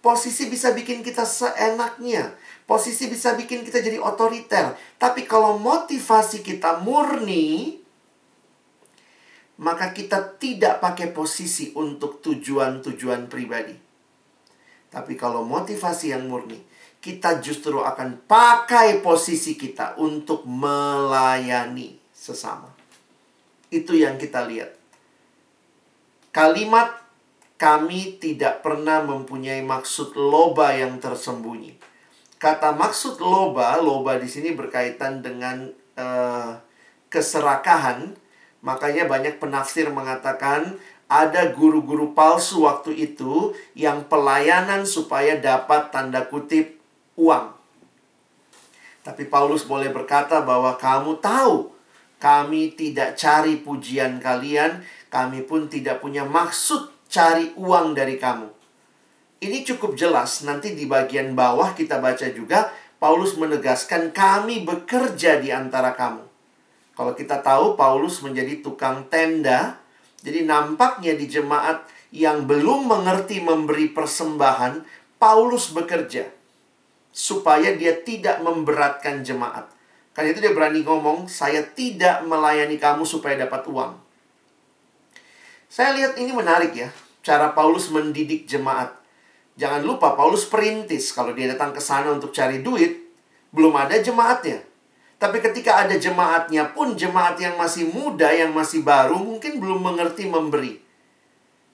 Posisi bisa bikin kita seenaknya. Posisi bisa bikin kita jadi otoriter. Tapi kalau motivasi kita murni, maka kita tidak pakai posisi untuk tujuan-tujuan pribadi. Tapi kalau motivasi yang murni, kita justru akan pakai posisi kita untuk melayani sesama. Itu yang kita lihat. Kalimat kami tidak pernah mempunyai maksud loba yang tersembunyi. Kata maksud loba, loba di sini berkaitan dengan uh, keserakahan. Makanya banyak penafsir mengatakan ada guru-guru palsu waktu itu yang pelayanan supaya dapat tanda kutip uang. Tapi Paulus boleh berkata bahwa kamu tahu kami tidak cari pujian kalian, kami pun tidak punya maksud cari uang dari kamu. Ini cukup jelas, nanti di bagian bawah kita baca juga, Paulus menegaskan kami bekerja di antara kamu. Kalau kita tahu Paulus menjadi tukang tenda, jadi nampaknya di jemaat yang belum mengerti memberi persembahan, Paulus bekerja supaya dia tidak memberatkan jemaat. Karena itu dia berani ngomong, saya tidak melayani kamu supaya dapat uang. Saya lihat ini menarik ya, cara Paulus mendidik jemaat. Jangan lupa Paulus perintis kalau dia datang ke sana untuk cari duit, belum ada jemaatnya. Tapi ketika ada jemaatnya pun jemaat yang masih muda, yang masih baru mungkin belum mengerti memberi.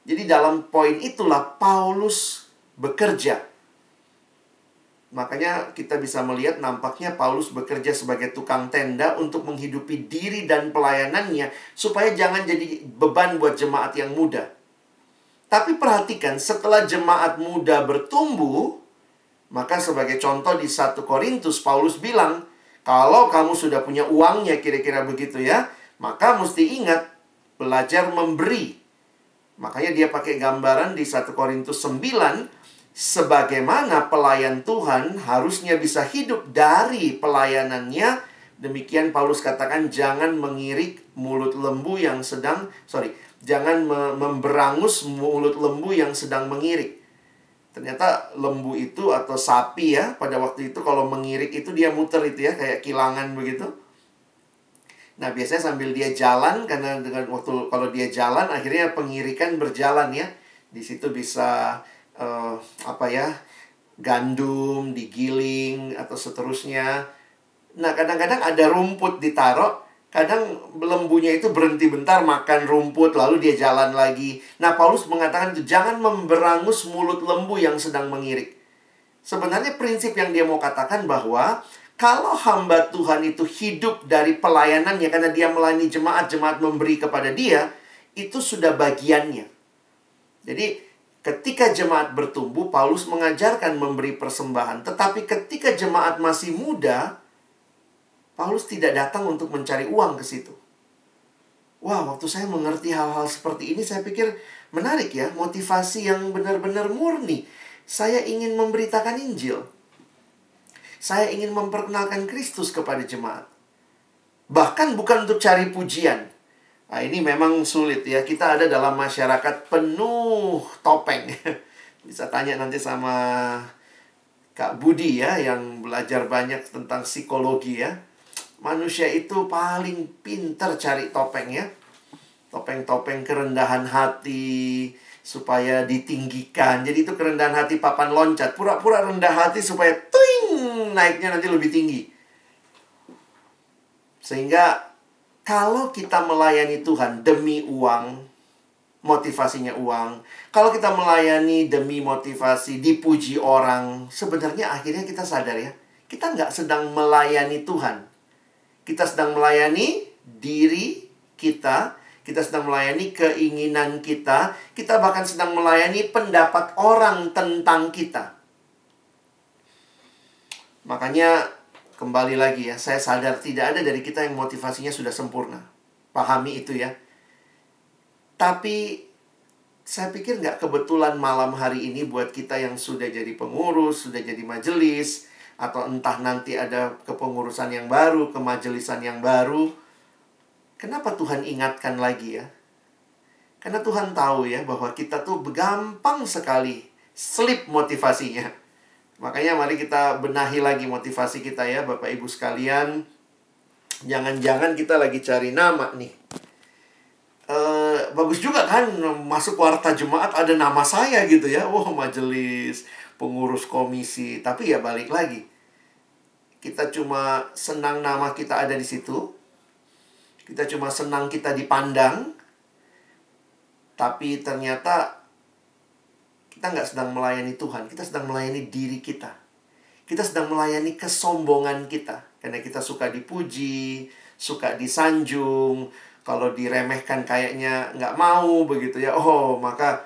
Jadi dalam poin itulah Paulus bekerja Makanya kita bisa melihat nampaknya Paulus bekerja sebagai tukang tenda untuk menghidupi diri dan pelayanannya supaya jangan jadi beban buat jemaat yang muda. Tapi perhatikan setelah jemaat muda bertumbuh, maka sebagai contoh di 1 Korintus Paulus bilang, kalau kamu sudah punya uangnya kira-kira begitu ya, maka mesti ingat belajar memberi. Makanya dia pakai gambaran di 1 Korintus 9 sebagaimana pelayan Tuhan harusnya bisa hidup dari pelayanannya Demikian Paulus katakan jangan mengirik mulut lembu yang sedang sorry, jangan me memberangus mulut lembu yang sedang mengirik. Ternyata lembu itu atau sapi ya pada waktu itu kalau mengirik itu dia muter itu ya kayak kilangan begitu. Nah, biasanya sambil dia jalan karena dengan waktu kalau dia jalan akhirnya pengirikan berjalan ya. Di situ bisa uh, apa ya? gandum digiling atau seterusnya. Nah, kadang-kadang ada rumput ditaruh, kadang lembunya itu berhenti bentar makan rumput lalu dia jalan lagi. Nah, Paulus mengatakan itu jangan memberangus mulut lembu yang sedang mengirik. Sebenarnya prinsip yang dia mau katakan bahwa kalau hamba Tuhan itu hidup dari pelayanannya karena dia melayani jemaat-jemaat memberi kepada dia, itu sudah bagiannya. Jadi ketika jemaat bertumbuh, Paulus mengajarkan memberi persembahan. Tetapi ketika jemaat masih muda, Paulus tidak datang untuk mencari uang ke situ. Wah, waktu saya mengerti hal-hal seperti ini, saya pikir menarik ya, motivasi yang benar-benar murni. Saya ingin memberitakan Injil. Saya ingin memperkenalkan Kristus kepada jemaat. Bahkan bukan untuk cari pujian. Nah, ini memang sulit ya. Kita ada dalam masyarakat penuh topeng. <laughs> Bisa tanya nanti sama Kak Budi ya yang belajar banyak tentang psikologi ya. Manusia itu paling pinter cari topeng ya. Topeng-topeng kerendahan hati, supaya ditinggikan. Jadi itu kerendahan hati papan loncat. Pura-pura rendah hati supaya tuing naiknya nanti lebih tinggi. Sehingga kalau kita melayani Tuhan demi uang, motivasinya uang. Kalau kita melayani demi motivasi dipuji orang, sebenarnya akhirnya kita sadar ya, kita nggak sedang melayani Tuhan. Kita sedang melayani diri kita kita sedang melayani keinginan kita, kita bahkan sedang melayani pendapat orang tentang kita. Makanya kembali lagi ya, saya sadar tidak ada dari kita yang motivasinya sudah sempurna. Pahami itu ya. Tapi saya pikir nggak kebetulan malam hari ini buat kita yang sudah jadi pengurus, sudah jadi majelis, atau entah nanti ada kepengurusan yang baru, kemajelisan yang baru, Kenapa Tuhan ingatkan lagi ya? Karena Tuhan tahu ya bahwa kita tuh gampang sekali slip motivasinya. Makanya mari kita benahi lagi motivasi kita ya Bapak Ibu sekalian. Jangan-jangan kita lagi cari nama nih. E, bagus juga kan masuk warta jemaat ada nama saya gitu ya. Wah, wow, majelis, pengurus komisi. Tapi ya balik lagi. Kita cuma senang nama kita ada di situ, kita cuma senang kita dipandang, tapi ternyata kita nggak sedang melayani Tuhan, kita sedang melayani diri kita. Kita sedang melayani kesombongan kita. Karena kita suka dipuji, suka disanjung, kalau diremehkan kayaknya nggak mau begitu ya. Oh, maka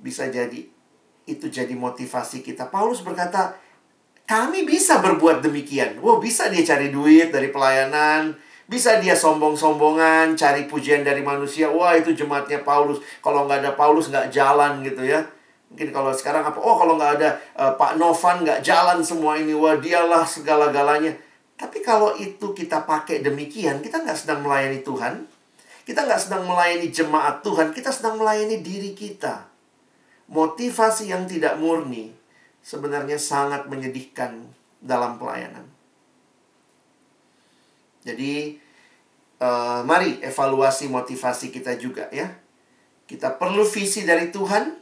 bisa jadi itu jadi motivasi kita. Paulus berkata, kami bisa berbuat demikian. Wow, bisa dia cari duit dari pelayanan, bisa dia sombong-sombongan, cari pujian dari manusia. Wah, itu jemaatnya Paulus. Kalau nggak ada Paulus, nggak jalan gitu ya. Mungkin kalau sekarang apa? Oh, kalau nggak ada uh, Pak Novan, nggak jalan semua ini. Wah, dialah segala-galanya. Tapi kalau itu kita pakai demikian, kita nggak sedang melayani Tuhan. Kita nggak sedang melayani jemaat Tuhan. Kita sedang melayani diri kita. Motivasi yang tidak murni sebenarnya sangat menyedihkan dalam pelayanan. Jadi uh, mari evaluasi motivasi kita juga ya. Kita perlu visi dari Tuhan.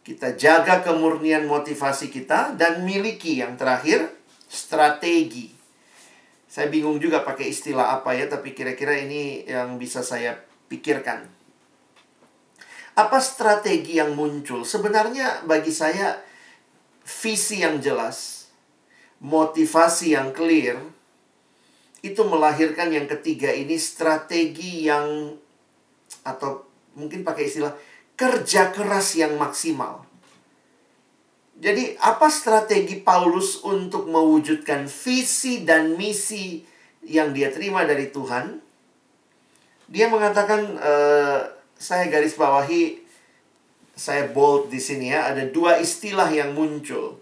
Kita jaga kemurnian motivasi kita dan miliki yang terakhir strategi. Saya bingung juga pakai istilah apa ya, tapi kira-kira ini yang bisa saya pikirkan. Apa strategi yang muncul? Sebenarnya bagi saya visi yang jelas, motivasi yang clear, itu melahirkan yang ketiga ini strategi yang atau mungkin pakai istilah kerja keras yang maksimal. Jadi apa strategi Paulus untuk mewujudkan visi dan misi yang dia terima dari Tuhan? Dia mengatakan uh, saya garis bawahi saya bold di sini ya ada dua istilah yang muncul.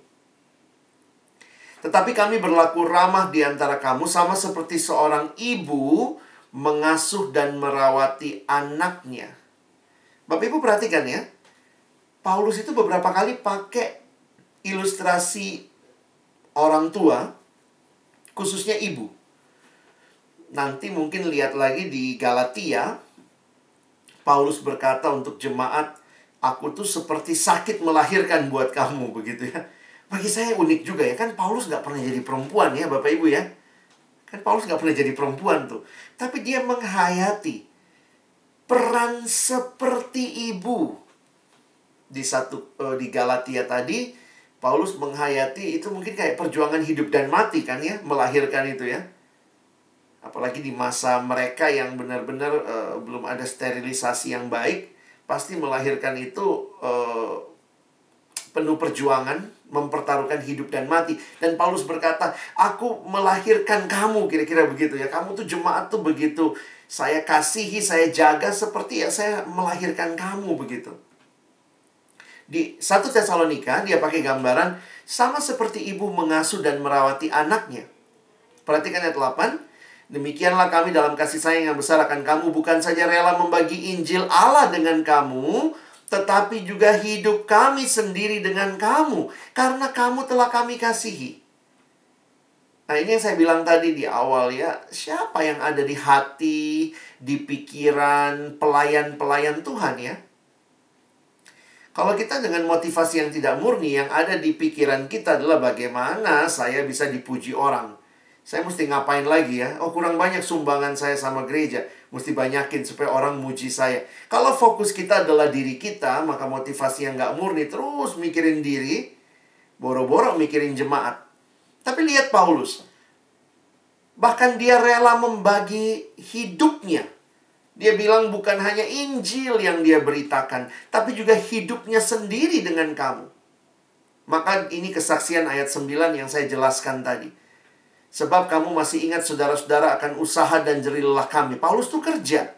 Tetapi kami berlaku ramah di antara kamu sama seperti seorang ibu mengasuh dan merawati anaknya. Bapak Ibu perhatikan ya. Paulus itu beberapa kali pakai ilustrasi orang tua, khususnya ibu. Nanti mungkin lihat lagi di Galatia, Paulus berkata untuk jemaat, aku tuh seperti sakit melahirkan buat kamu <laughs> begitu ya. Bagi saya unik juga ya, kan Paulus gak pernah jadi perempuan ya Bapak Ibu ya. Kan Paulus gak pernah jadi perempuan tuh. Tapi dia menghayati peran seperti ibu. Di satu uh, di Galatia tadi Paulus menghayati itu mungkin kayak perjuangan hidup dan mati kan ya, melahirkan itu ya. Apalagi di masa mereka yang benar-benar uh, belum ada sterilisasi yang baik, pasti melahirkan itu uh, penuh perjuangan, mempertaruhkan hidup dan mati. Dan Paulus berkata, "Aku melahirkan kamu," kira-kira begitu ya. Kamu tuh jemaat tuh begitu saya kasihi, saya jaga seperti ya saya melahirkan kamu begitu. Di satu Tesalonika dia pakai gambaran sama seperti ibu mengasuh dan merawati anaknya. Perhatikan ayat 8. Demikianlah kami dalam kasih sayang yang besar akan kamu bukan saja rela membagi Injil Allah dengan kamu, tetapi juga hidup kami sendiri dengan kamu karena kamu telah kami kasihi. Nah, ini yang saya bilang tadi di awal ya, siapa yang ada di hati, di pikiran pelayan-pelayan Tuhan ya? Kalau kita dengan motivasi yang tidak murni, yang ada di pikiran kita adalah bagaimana saya bisa dipuji orang. Saya mesti ngapain lagi ya? Oh, kurang banyak sumbangan saya sama gereja. Mesti banyakin supaya orang muji saya. Kalau fokus kita adalah diri kita, maka motivasi yang nggak murni terus mikirin diri, boro-boro mikirin jemaat. Tapi lihat Paulus. Bahkan dia rela membagi hidupnya. Dia bilang bukan hanya Injil yang dia beritakan, tapi juga hidupnya sendiri dengan kamu. Maka ini kesaksian ayat 9 yang saya jelaskan tadi. Sebab kamu masih ingat saudara-saudara akan usaha dan jerilah kami. Paulus tuh kerja.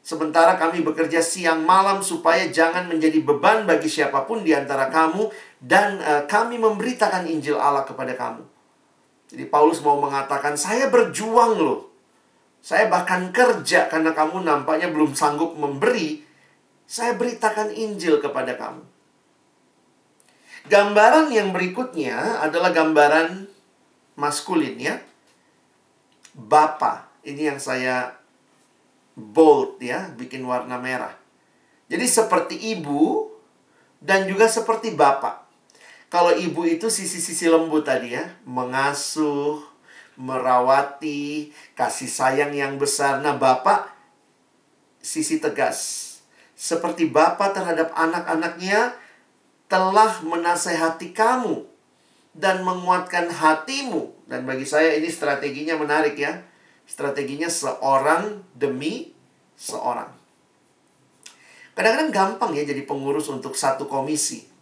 Sementara kami bekerja siang malam supaya jangan menjadi beban bagi siapa pun di antara kamu dan uh, kami memberitakan Injil Allah kepada kamu. Jadi Paulus mau mengatakan, saya berjuang loh. Saya bahkan kerja karena kamu nampaknya belum sanggup memberi. Saya beritakan Injil kepada kamu. Gambaran yang berikutnya adalah gambaran maskulin ya. Bapa. Ini yang saya bold ya, bikin warna merah. Jadi seperti ibu dan juga seperti bapak. Kalau ibu itu sisi-sisi lembut tadi ya, mengasuh, merawati, kasih sayang yang besar. Nah, Bapak sisi tegas. Seperti Bapak terhadap anak-anaknya telah menasehati kamu dan menguatkan hatimu. Dan bagi saya ini strateginya menarik ya. Strateginya seorang demi seorang. Kadang-kadang gampang ya jadi pengurus untuk satu komisi.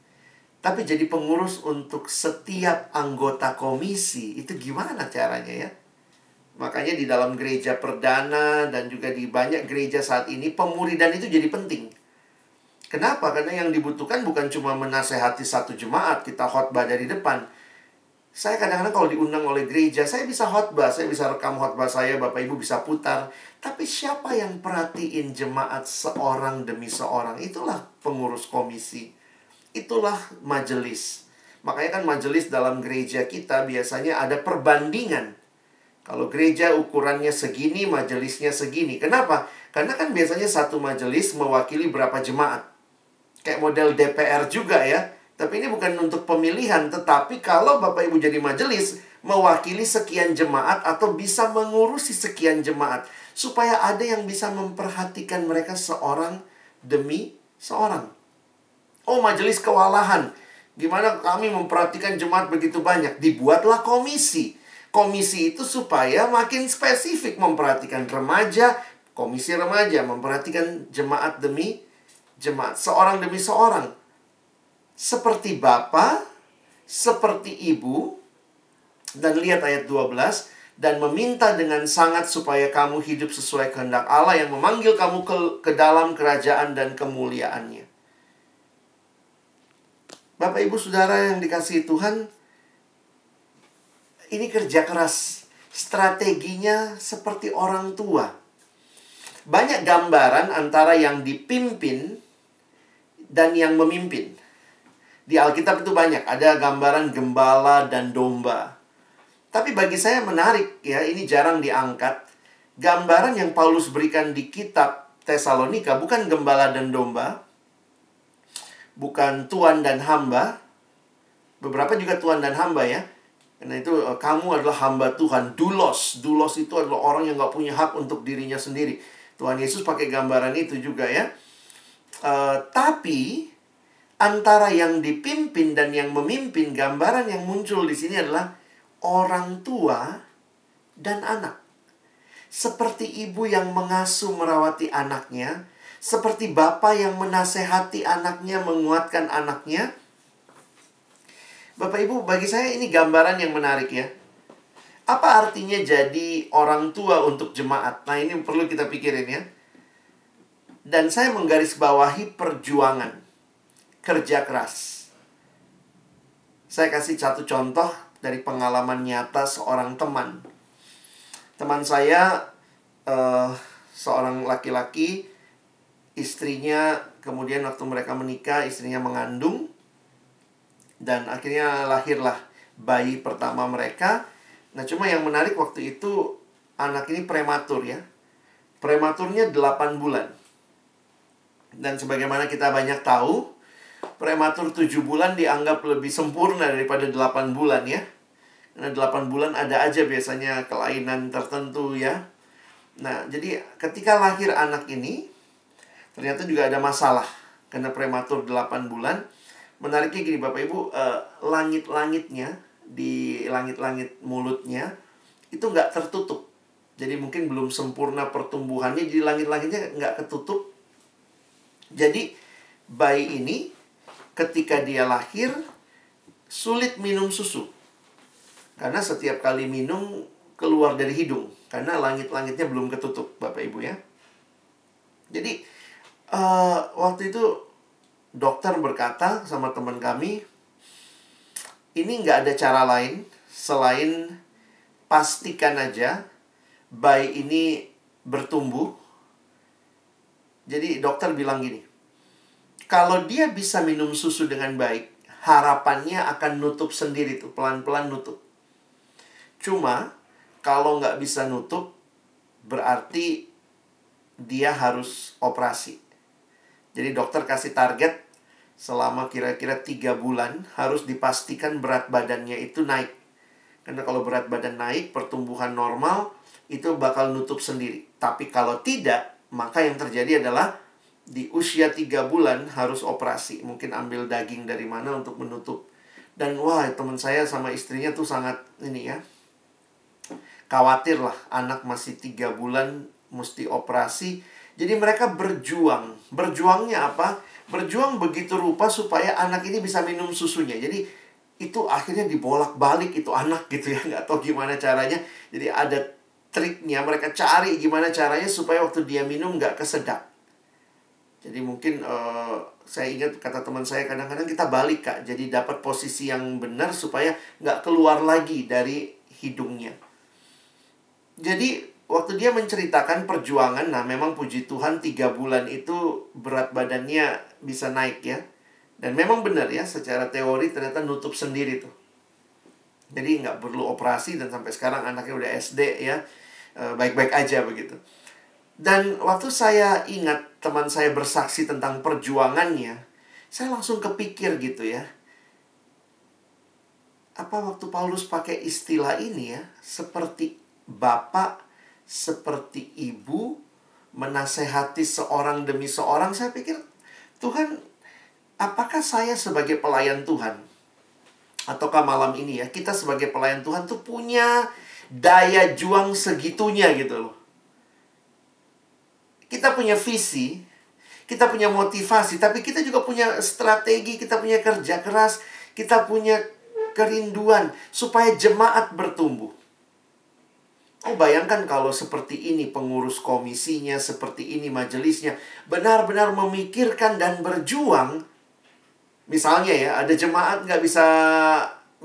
Tapi jadi pengurus untuk setiap anggota komisi itu gimana caranya ya? Makanya di dalam gereja perdana dan juga di banyak gereja saat ini pemuridan itu jadi penting. Kenapa? Karena yang dibutuhkan bukan cuma menasehati satu jemaat, kita khotbah dari depan. Saya kadang-kadang kalau diundang oleh gereja, saya bisa khotbah, saya bisa rekam khotbah saya, Bapak Ibu bisa putar. Tapi siapa yang perhatiin jemaat seorang demi seorang? Itulah pengurus komisi. Itulah majelis. Makanya kan majelis dalam gereja kita biasanya ada perbandingan. Kalau gereja ukurannya segini, majelisnya segini. Kenapa? Karena kan biasanya satu majelis mewakili berapa jemaat. Kayak model DPR juga ya. Tapi ini bukan untuk pemilihan, tetapi kalau Bapak Ibu jadi majelis, mewakili sekian jemaat atau bisa mengurusi sekian jemaat. Supaya ada yang bisa memperhatikan mereka seorang demi seorang. Oh, majelis kewalahan. Gimana kami memperhatikan jemaat begitu banyak? Dibuatlah komisi. Komisi itu supaya makin spesifik memperhatikan remaja, komisi remaja memperhatikan jemaat demi jemaat, seorang demi seorang. Seperti bapak, seperti ibu, dan lihat ayat 12, dan meminta dengan sangat supaya kamu hidup sesuai kehendak Allah yang memanggil kamu ke, ke dalam kerajaan dan kemuliaannya. Bapak Ibu Saudara yang dikasih Tuhan, ini kerja keras. Strateginya seperti orang tua. Banyak gambaran antara yang dipimpin dan yang memimpin. Di Alkitab itu banyak, ada gambaran gembala dan domba. Tapi bagi saya menarik ya, ini jarang diangkat. Gambaran yang Paulus berikan di kitab Tesalonika bukan gembala dan domba, bukan tuan dan hamba. Beberapa juga tuan dan hamba ya. Karena itu eh, kamu adalah hamba Tuhan. Dulos. Dulos itu adalah orang yang gak punya hak untuk dirinya sendiri. Tuhan Yesus pakai gambaran itu juga ya. Uh, tapi antara yang dipimpin dan yang memimpin, gambaran yang muncul di sini adalah orang tua dan anak. Seperti ibu yang mengasuh merawati anaknya, seperti bapak yang menasehati anaknya, menguatkan anaknya. Bapak Ibu, bagi saya ini gambaran yang menarik ya. Apa artinya jadi orang tua untuk jemaat? Nah, ini perlu kita pikirin ya. Dan saya menggarisbawahi perjuangan kerja keras. Saya kasih satu contoh dari pengalaman nyata seorang teman. Teman saya uh, seorang laki-laki, istrinya kemudian waktu mereka menikah, istrinya mengandung dan akhirnya lahirlah bayi pertama mereka. Nah, cuma yang menarik waktu itu anak ini prematur ya. Prematurnya 8 bulan. Dan sebagaimana kita banyak tahu, prematur 7 bulan dianggap lebih sempurna daripada 8 bulan ya. Karena 8 bulan ada aja biasanya kelainan tertentu ya. Nah, jadi ketika lahir anak ini, ternyata juga ada masalah. Karena prematur 8 bulan. Menariknya gini Bapak Ibu, eh, langit-langitnya, di langit-langit mulutnya, itu nggak tertutup. Jadi mungkin belum sempurna pertumbuhannya, jadi langit-langitnya nggak ketutup. Jadi bayi ini ketika dia lahir sulit minum susu. Karena setiap kali minum keluar dari hidung. Karena langit-langitnya belum ketutup, Bapak Ibu ya. Jadi, uh, waktu itu dokter berkata sama teman kami, ini nggak ada cara lain selain pastikan aja bayi ini bertumbuh. Jadi dokter bilang gini, kalau dia bisa minum susu dengan baik, harapannya akan nutup sendiri tuh, pelan-pelan nutup. Cuma, kalau nggak bisa nutup, berarti dia harus operasi. Jadi dokter kasih target selama kira-kira tiga bulan harus dipastikan berat badannya itu naik. Karena kalau berat badan naik, pertumbuhan normal itu bakal nutup sendiri. Tapi kalau tidak, maka yang terjadi adalah di usia tiga bulan harus operasi. Mungkin ambil daging dari mana untuk menutup. Dan wah teman saya sama istrinya tuh sangat ini ya. Khawatir lah anak masih tiga bulan mesti operasi. Jadi mereka berjuang. Berjuangnya apa? Berjuang begitu rupa supaya anak ini bisa minum susunya. Jadi itu akhirnya dibolak-balik itu anak gitu ya. <laughs> Nggak tahu gimana caranya. Jadi ada triknya. Mereka cari gimana caranya supaya waktu dia minum nggak kesedak jadi mungkin uh, saya ingat kata teman saya kadang-kadang kita balik kak, jadi dapat posisi yang benar supaya nggak keluar lagi dari hidungnya. Jadi waktu dia menceritakan perjuangan, nah memang puji Tuhan tiga bulan itu berat badannya bisa naik ya. Dan memang benar ya, secara teori ternyata nutup sendiri tuh. Jadi nggak perlu operasi dan sampai sekarang anaknya udah SD ya, eh, baik-baik aja begitu. Dan waktu saya ingat teman saya bersaksi tentang perjuangannya, saya langsung kepikir gitu ya. Apa waktu Paulus pakai istilah ini ya, seperti bapak, seperti ibu, menasehati seorang demi seorang, saya pikir, Tuhan, apakah saya sebagai pelayan Tuhan? Ataukah malam ini ya, kita sebagai pelayan Tuhan tuh punya daya juang segitunya gitu loh kita punya visi, kita punya motivasi, tapi kita juga punya strategi, kita punya kerja keras, kita punya kerinduan supaya jemaat bertumbuh. Oh, bayangkan kalau seperti ini pengurus komisinya, seperti ini majelisnya, benar-benar memikirkan dan berjuang. Misalnya ya, ada jemaat nggak bisa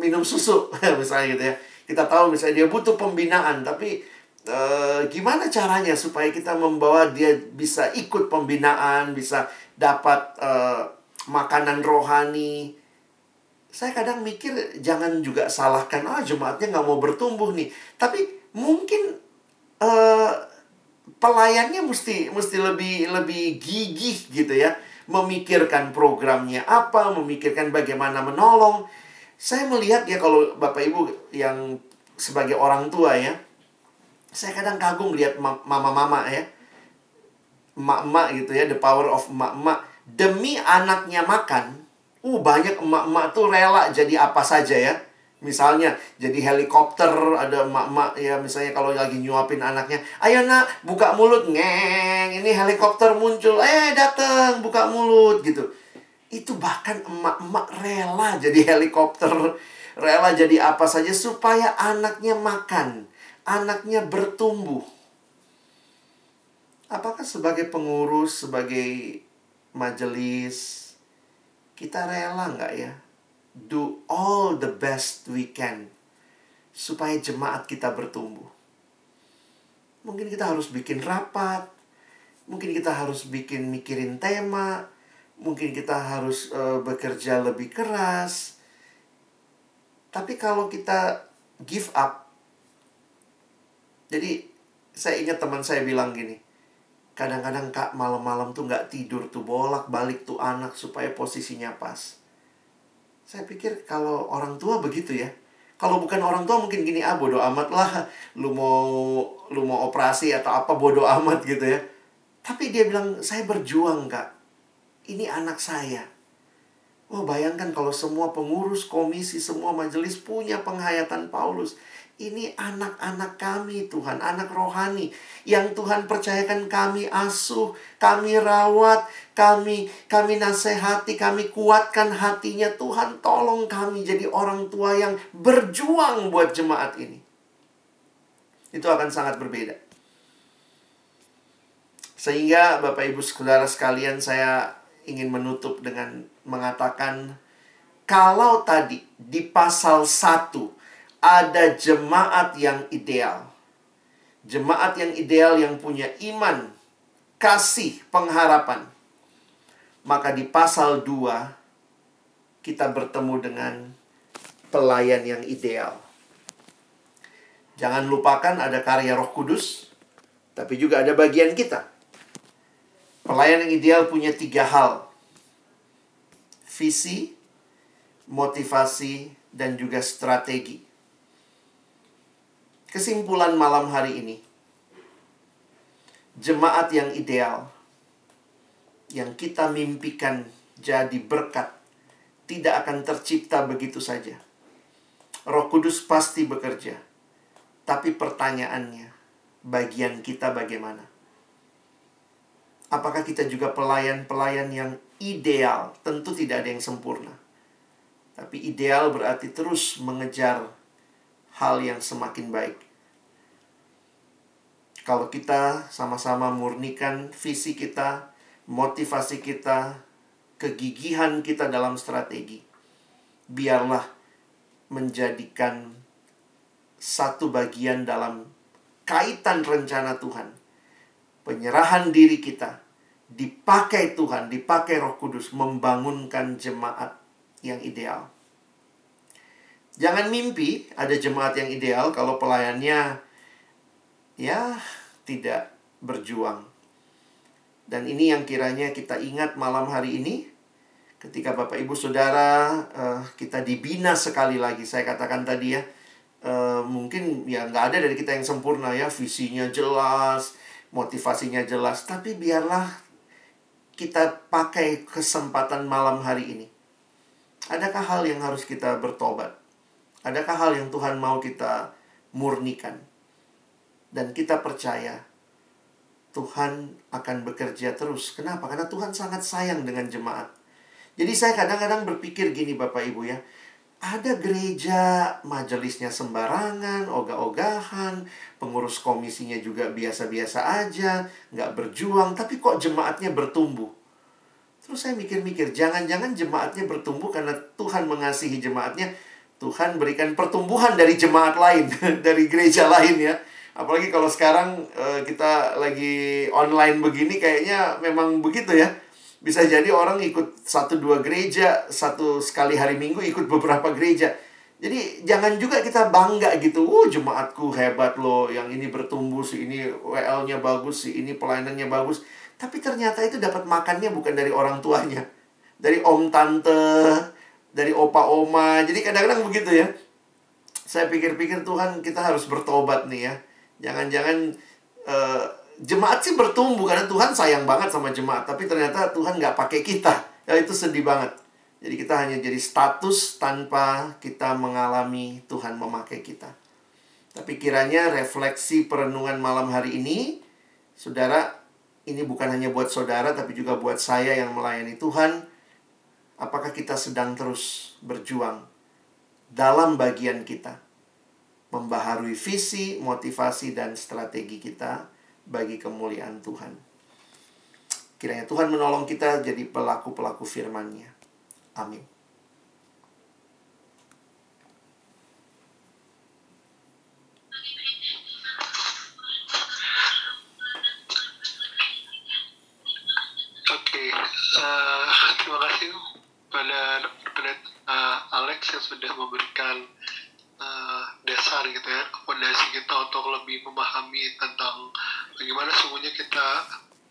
minum susu, <laughs> misalnya gitu ya. Kita tahu misalnya dia butuh pembinaan, tapi uh, gimana caranya supaya kita membawa dia bisa ikut pembinaan, bisa dapat uh, makanan rohani. Saya kadang mikir jangan juga salahkan ah jemaatnya nggak mau bertumbuh nih. Tapi mungkin uh, pelayannya mesti mesti lebih lebih gigih gitu ya, memikirkan programnya apa, memikirkan bagaimana menolong. Saya melihat ya kalau Bapak Ibu yang sebagai orang tua ya, saya kadang kagum lihat mama-mama ya, emak-emak gitu ya, the power of emak-emak demi anaknya makan, uh banyak emak-emak tuh rela jadi apa saja ya. Misalnya jadi helikopter ada emak-emak ya misalnya kalau lagi nyuapin anaknya, ayo nak buka mulut ngeng, ini helikopter muncul, eh datang buka mulut gitu. Itu bahkan emak-emak rela jadi helikopter, rela jadi apa saja supaya anaknya makan, anaknya bertumbuh. Apakah sebagai pengurus, sebagai majelis, kita rela nggak ya? Do all the best we can supaya jemaat kita bertumbuh. Mungkin kita harus bikin rapat, mungkin kita harus bikin mikirin tema, mungkin kita harus uh, bekerja lebih keras. Tapi kalau kita give up, jadi saya ingat teman saya bilang gini, kadang-kadang kak malam-malam tuh nggak tidur tuh bolak balik tuh anak supaya posisinya pas saya pikir kalau orang tua begitu ya. Kalau bukan orang tua mungkin gini ah bodoh amat lah. Lu mau lu mau operasi atau apa bodoh amat gitu ya. Tapi dia bilang saya berjuang kak. Ini anak saya. Oh bayangkan kalau semua pengurus komisi, semua majelis punya penghayatan Paulus. Ini anak-anak kami Tuhan, anak rohani yang Tuhan percayakan kami asuh, kami rawat, kami kami nasihati, kami kuatkan hatinya. Tuhan tolong kami jadi orang tua yang berjuang buat jemaat ini. Itu akan sangat berbeda. Sehingga Bapak Ibu Saudara sekalian saya ingin menutup dengan mengatakan kalau tadi di pasal 1 ada jemaat yang ideal. Jemaat yang ideal yang punya iman, kasih, pengharapan. Maka di pasal 2 kita bertemu dengan pelayan yang ideal. Jangan lupakan ada karya Roh Kudus, tapi juga ada bagian kita. Pelayan yang ideal punya tiga hal. Visi, motivasi, dan juga strategi. Kesimpulan malam hari ini, jemaat yang ideal, yang kita mimpikan jadi berkat, tidak akan tercipta begitu saja. Roh Kudus pasti bekerja, tapi pertanyaannya, bagian kita bagaimana? Apakah kita juga pelayan-pelayan yang ideal? Tentu tidak ada yang sempurna. Tapi ideal berarti terus mengejar hal yang semakin baik. Kalau kita sama-sama murnikan visi kita, motivasi kita, kegigihan kita dalam strategi, biarlah menjadikan satu bagian dalam kaitan rencana Tuhan. Penyerahan diri kita dipakai Tuhan, dipakai Roh Kudus membangunkan jemaat yang ideal. Jangan mimpi ada jemaat yang ideal kalau pelayannya ya tidak berjuang. Dan ini yang kiranya kita ingat malam hari ini ketika Bapak Ibu Saudara uh, kita dibina sekali lagi. Saya katakan tadi ya, uh, mungkin ya nggak ada dari kita yang sempurna ya, visinya jelas, motivasinya jelas, tapi biarlah kita pakai kesempatan malam hari ini. Adakah hal yang harus kita bertobat? Adakah hal yang Tuhan mau kita murnikan? Dan kita percaya Tuhan akan bekerja terus. Kenapa? Karena Tuhan sangat sayang dengan jemaat. Jadi saya kadang-kadang berpikir gini Bapak Ibu ya. Ada gereja, majelisnya sembarangan, ogah-ogahan, pengurus komisinya juga biasa-biasa aja, nggak berjuang, tapi kok jemaatnya bertumbuh. Terus saya mikir-mikir, jangan-jangan jemaatnya bertumbuh karena Tuhan mengasihi jemaatnya, Tuhan berikan pertumbuhan dari jemaat lain, <laughs> dari gereja lain ya. Apalagi kalau sekarang uh, kita lagi online begini kayaknya memang begitu ya. Bisa jadi orang ikut satu dua gereja, satu sekali hari minggu ikut beberapa gereja. Jadi jangan juga kita bangga gitu, oh jemaatku hebat loh, yang ini bertumbuh, si ini WL-nya bagus, si ini pelayanannya bagus. Tapi ternyata itu dapat makannya bukan dari orang tuanya. Dari om tante, dari opa oma. Jadi kadang-kadang begitu ya. Saya pikir-pikir Tuhan kita harus bertobat nih ya. Jangan-jangan uh, jemaat sih bertumbuh karena Tuhan sayang banget sama jemaat. Tapi ternyata Tuhan nggak pakai kita. Ya itu sedih banget. Jadi kita hanya jadi status tanpa kita mengalami Tuhan memakai kita. Tapi kiranya refleksi perenungan malam hari ini, saudara, ini bukan hanya buat saudara, tapi juga buat saya yang melayani Tuhan apakah kita sedang terus berjuang dalam bagian kita membaharui visi, motivasi dan strategi kita bagi kemuliaan Tuhan. Kiranya Tuhan menolong kita jadi pelaku-pelaku firman-Nya. Amin. Oke, uh, terima kasih pada pada uh, Alex yang sudah memberikan uh, dasar gitu ya fondasi kita untuk lebih memahami tentang bagaimana sungguhnya kita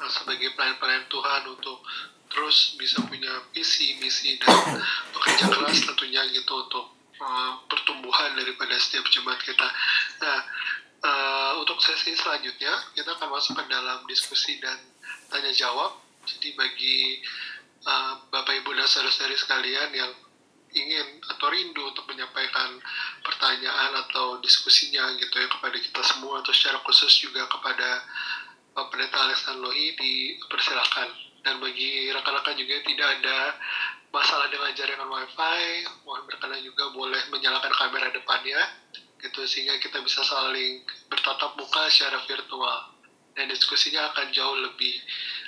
uh, sebagai pelayan-pelayan Tuhan untuk terus bisa punya visi misi dan <coughs> bekerja keras tentunya gitu untuk uh, pertumbuhan daripada setiap jemaat kita. Nah uh, untuk sesi selanjutnya kita akan masuk ke dalam diskusi dan tanya jawab. Jadi bagi uh, Bapak Ibu dan saudara-saudari sekalian yang ingin atau rindu untuk menyampaikan pertanyaan atau diskusinya gitu ya kepada kita semua atau secara khusus juga kepada Pak Pendeta Alexander Lohi dipersilahkan dan bagi rekan-rekan juga tidak ada masalah dengan jaringan wifi mohon berkenan juga boleh menyalakan kamera depannya gitu sehingga kita bisa saling bertatap muka secara virtual. Dan diskusinya akan jauh lebih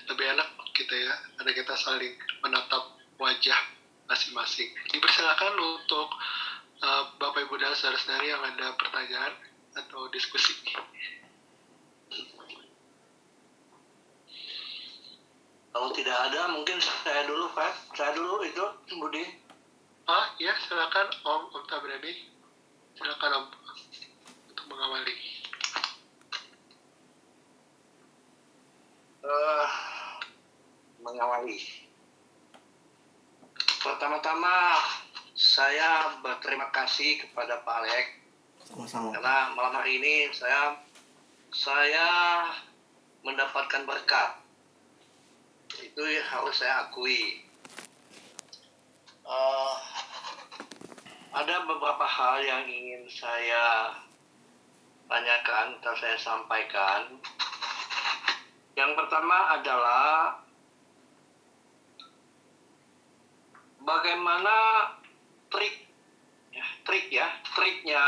lebih enak gitu ya karena kita saling menatap wajah masing-masing. Dipersilakan untuk uh, Bapak Ibu dan saudara-saudari yang ada pertanyaan atau diskusi. Kalau tidak ada, mungkin saya dulu, Pak. Saya dulu itu, Budi. Ah, ya, silakan Om, Om Tabrani. Silakan Om untuk mengawali. Uh, mengawali. Pertama-tama saya berterima kasih kepada Pak Alek Sama-sama. karena malam hari ini saya saya mendapatkan berkat. Itu harus saya akui. Uh, ada beberapa hal yang ingin saya tanyakan atau saya sampaikan. Yang pertama adalah bagaimana trik ya, trik ya triknya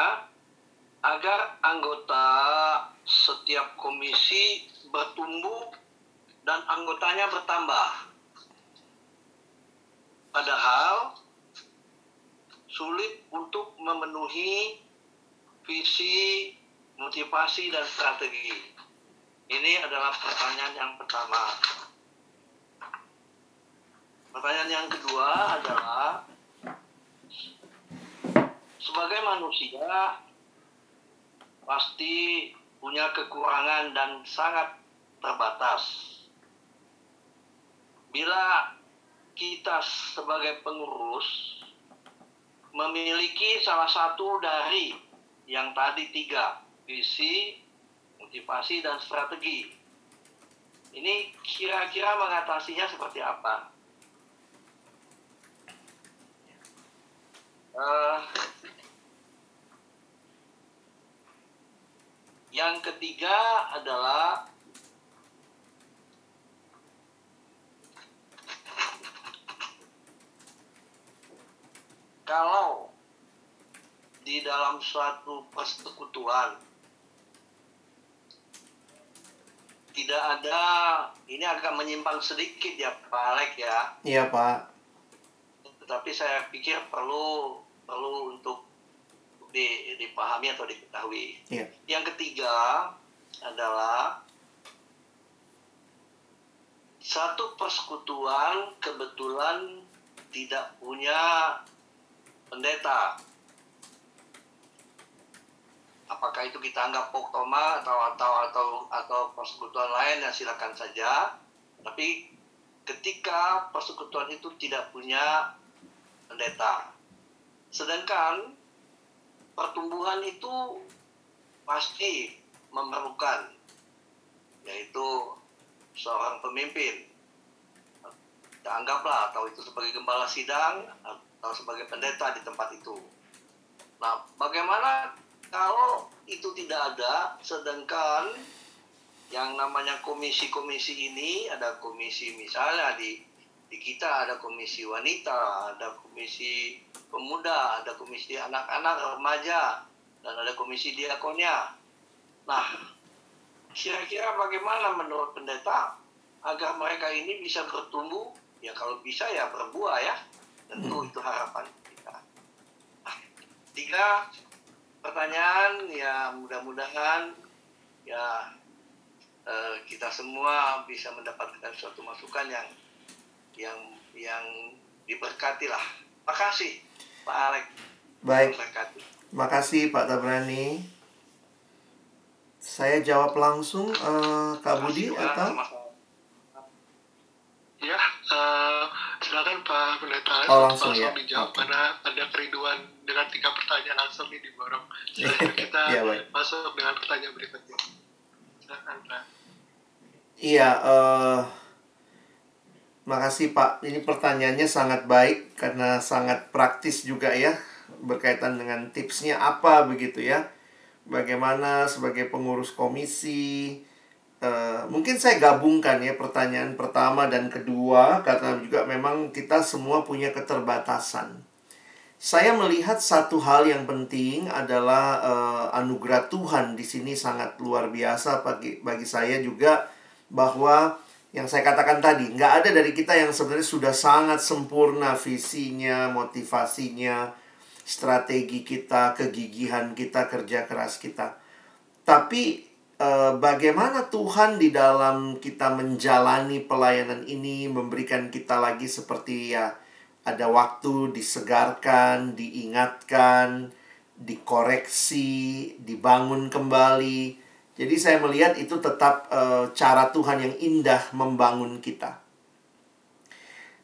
agar anggota setiap komisi bertumbuh dan anggotanya bertambah. Padahal sulit untuk memenuhi visi motivasi dan strategi. Ini adalah pertanyaan yang pertama Pertanyaan yang kedua adalah sebagai manusia pasti punya kekurangan dan sangat terbatas. Bila kita sebagai pengurus memiliki salah satu dari yang tadi tiga, visi, motivasi, dan strategi. Ini kira-kira mengatasinya seperti apa? Uh, yang ketiga adalah kalau di dalam suatu persekutuan tidak ada ini agak menyimpang sedikit ya Pak Alek ya. Iya Pak tapi saya pikir perlu perlu untuk di, dipahami atau diketahui. Iya. Yang ketiga adalah satu persekutuan kebetulan tidak punya pendeta. Apakah itu kita anggap poktoma atau atau atau atau persekutuan lain ya silakan saja. Tapi ketika persekutuan itu tidak punya pendeta. Sedangkan pertumbuhan itu pasti memerlukan yaitu seorang pemimpin. Anggaplah atau itu sebagai gembala sidang atau sebagai pendeta di tempat itu. Nah bagaimana kalau itu tidak ada sedangkan yang namanya komisi-komisi ini ada komisi misalnya di di kita ada komisi wanita, ada komisi pemuda, ada komisi anak-anak remaja, dan ada komisi diakonia. Nah, kira-kira bagaimana menurut pendeta agar mereka ini bisa bertumbuh? Ya kalau bisa ya berbuah ya. Tentu itu harapan kita. Nah, tiga pertanyaan ya mudah-mudahan ya eh, kita semua bisa mendapatkan suatu masukan yang yang yang diberkati lah. Makasih Pak Alek. Baik. Makasih Pak Tabrani. Saya jawab langsung eh, Kak Budi Pak. atau. Ya, eh, silakan Pak Pendeta Oh, langsung ya. dijawab Oke. karena ada kerinduan dengan tiga pertanyaan langsung nih diborong. <laughs> Silakan kita Iya, baik. masuk dengan pertanyaan berikutnya. Silakan Pak. Iya, eh makasih Pak. Ini pertanyaannya sangat baik karena sangat praktis juga ya berkaitan dengan tipsnya apa begitu ya. Bagaimana sebagai pengurus komisi eh, mungkin saya gabungkan ya pertanyaan pertama dan kedua karena juga memang kita semua punya keterbatasan. Saya melihat satu hal yang penting adalah eh, anugerah Tuhan di sini sangat luar biasa bagi bagi saya juga bahwa yang saya katakan tadi nggak ada dari kita yang sebenarnya sudah sangat sempurna visinya, motivasinya, strategi kita, kegigihan kita, kerja keras kita. Tapi eh, bagaimana Tuhan di dalam kita menjalani pelayanan ini memberikan kita lagi seperti ya ada waktu disegarkan, diingatkan, dikoreksi, dibangun kembali. Jadi saya melihat itu tetap eh, cara Tuhan yang indah membangun kita.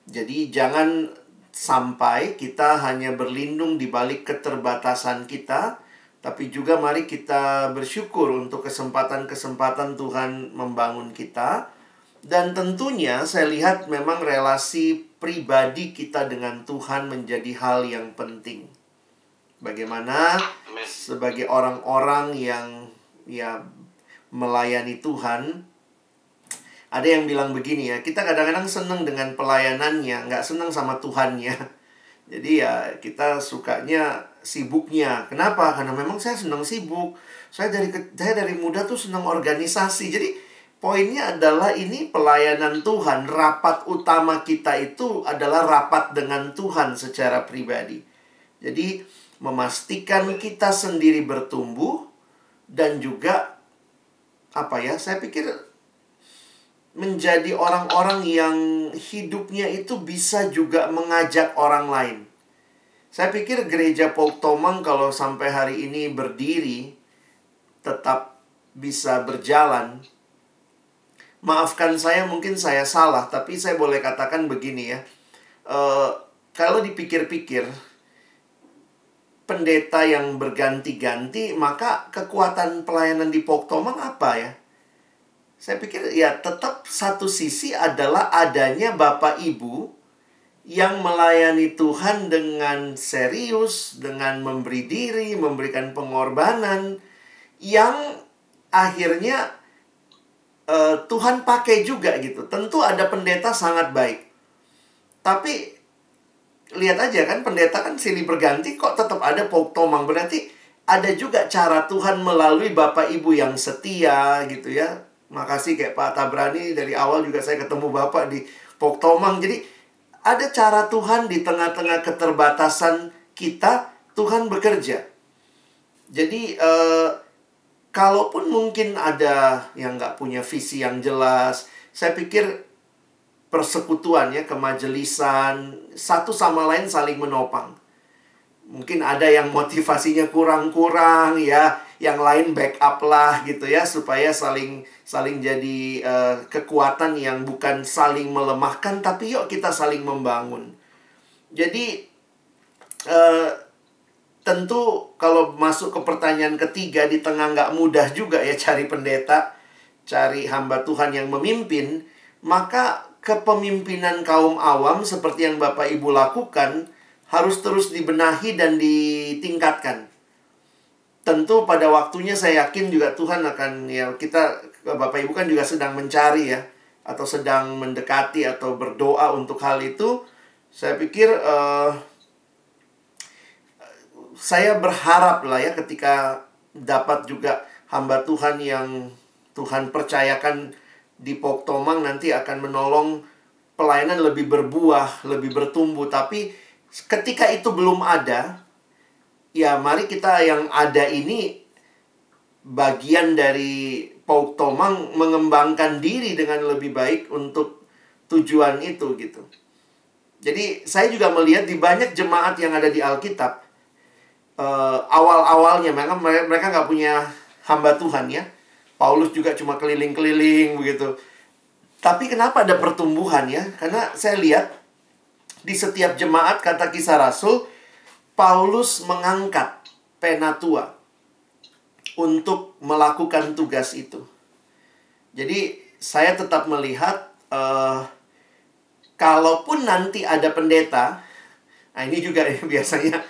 Jadi jangan sampai kita hanya berlindung di balik keterbatasan kita, tapi juga mari kita bersyukur untuk kesempatan-kesempatan Tuhan membangun kita. Dan tentunya saya lihat memang relasi pribadi kita dengan Tuhan menjadi hal yang penting. Bagaimana sebagai orang-orang yang ya melayani Tuhan ada yang bilang begini ya kita kadang-kadang senang dengan pelayanannya nggak senang sama Tuhannya. <laughs> Jadi ya kita sukanya sibuknya. Kenapa? Karena memang saya senang sibuk. Saya dari saya dari muda tuh senang organisasi. Jadi poinnya adalah ini pelayanan Tuhan. Rapat utama kita itu adalah rapat dengan Tuhan secara pribadi. Jadi memastikan kita sendiri bertumbuh dan juga apa ya? Saya pikir menjadi orang-orang yang hidupnya itu bisa juga mengajak orang lain. Saya pikir gereja Paul Tomang kalau sampai hari ini berdiri tetap bisa berjalan. Maafkan saya mungkin saya salah, tapi saya boleh katakan begini ya. Eh, kalau dipikir-pikir, pendeta yang berganti-ganti, maka kekuatan pelayanan di Poktomang apa ya? Saya pikir ya tetap satu sisi adalah adanya Bapak Ibu yang melayani Tuhan dengan serius, dengan memberi diri, memberikan pengorbanan yang akhirnya eh, Tuhan pakai juga gitu. Tentu ada pendeta sangat baik. Tapi lihat aja kan pendeta kan silih berganti kok tetap ada poktomang berarti ada juga cara Tuhan melalui Bapak Ibu yang setia gitu ya. Makasih kayak Pak Tabrani dari awal juga saya ketemu Bapak di Poktomang. Jadi ada cara Tuhan di tengah-tengah keterbatasan kita, Tuhan bekerja. Jadi uh, kalaupun mungkin ada yang nggak punya visi yang jelas, saya pikir persekutuan ya kemajelisan satu sama lain saling menopang. Mungkin ada yang motivasinya kurang-kurang ya, yang lain backup lah gitu ya supaya saling saling jadi uh, kekuatan yang bukan saling melemahkan tapi yuk kita saling membangun. Jadi uh, tentu kalau masuk ke pertanyaan ketiga di tengah nggak mudah juga ya cari pendeta, cari hamba Tuhan yang memimpin, maka kepemimpinan kaum awam seperti yang Bapak Ibu lakukan harus terus dibenahi dan ditingkatkan. Tentu pada waktunya saya yakin juga Tuhan akan ya kita Bapak Ibu kan juga sedang mencari ya atau sedang mendekati atau berdoa untuk hal itu. Saya pikir uh, saya berharap lah ya ketika dapat juga hamba Tuhan yang Tuhan percayakan di Poktomang nanti akan menolong pelayanan lebih berbuah, lebih bertumbuh. Tapi ketika itu belum ada, ya mari kita yang ada ini bagian dari Poktomang mengembangkan diri dengan lebih baik untuk tujuan itu gitu. Jadi saya juga melihat di banyak jemaat yang ada di Alkitab, uh, awal-awalnya mereka mereka nggak punya hamba Tuhan ya. Paulus juga cuma keliling-keliling begitu. Tapi kenapa ada pertumbuhan ya? Karena saya lihat di setiap jemaat kata kisah Rasul Paulus mengangkat penatua untuk melakukan tugas itu. Jadi saya tetap melihat uh, kalaupun nanti ada pendeta, nah ini juga <laughs> biasanya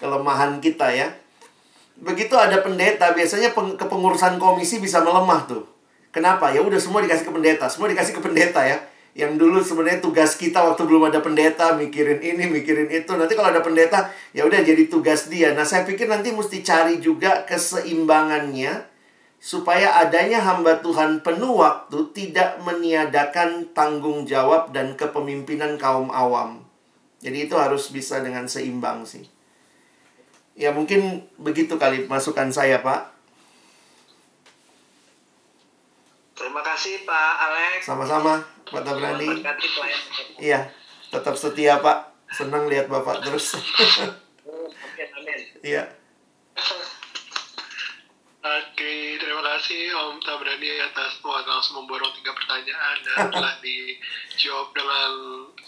kelemahan kita ya. Begitu ada pendeta, biasanya peng kepengurusan komisi bisa melemah tuh. Kenapa? Ya udah semua dikasih ke pendeta, semua dikasih ke pendeta ya. Yang dulu sebenarnya tugas kita waktu belum ada pendeta, mikirin ini, mikirin itu. Nanti kalau ada pendeta, ya udah jadi tugas dia. Nah, saya pikir nanti mesti cari juga keseimbangannya supaya adanya hamba Tuhan penuh waktu tidak meniadakan tanggung jawab dan kepemimpinan kaum awam. Jadi itu harus bisa dengan seimbang sih. Ya mungkin begitu kali masukan saya Pak. Terima kasih Pak Alex. Sama-sama Pak Tabrani. Iya, tetap setia Pak. Senang lihat Bapak terus. <laughs> Iya. Oke, terima kasih Om Tabrani atas wah, langsung memborong tiga pertanyaan dan <laughs> telah dijawab dengan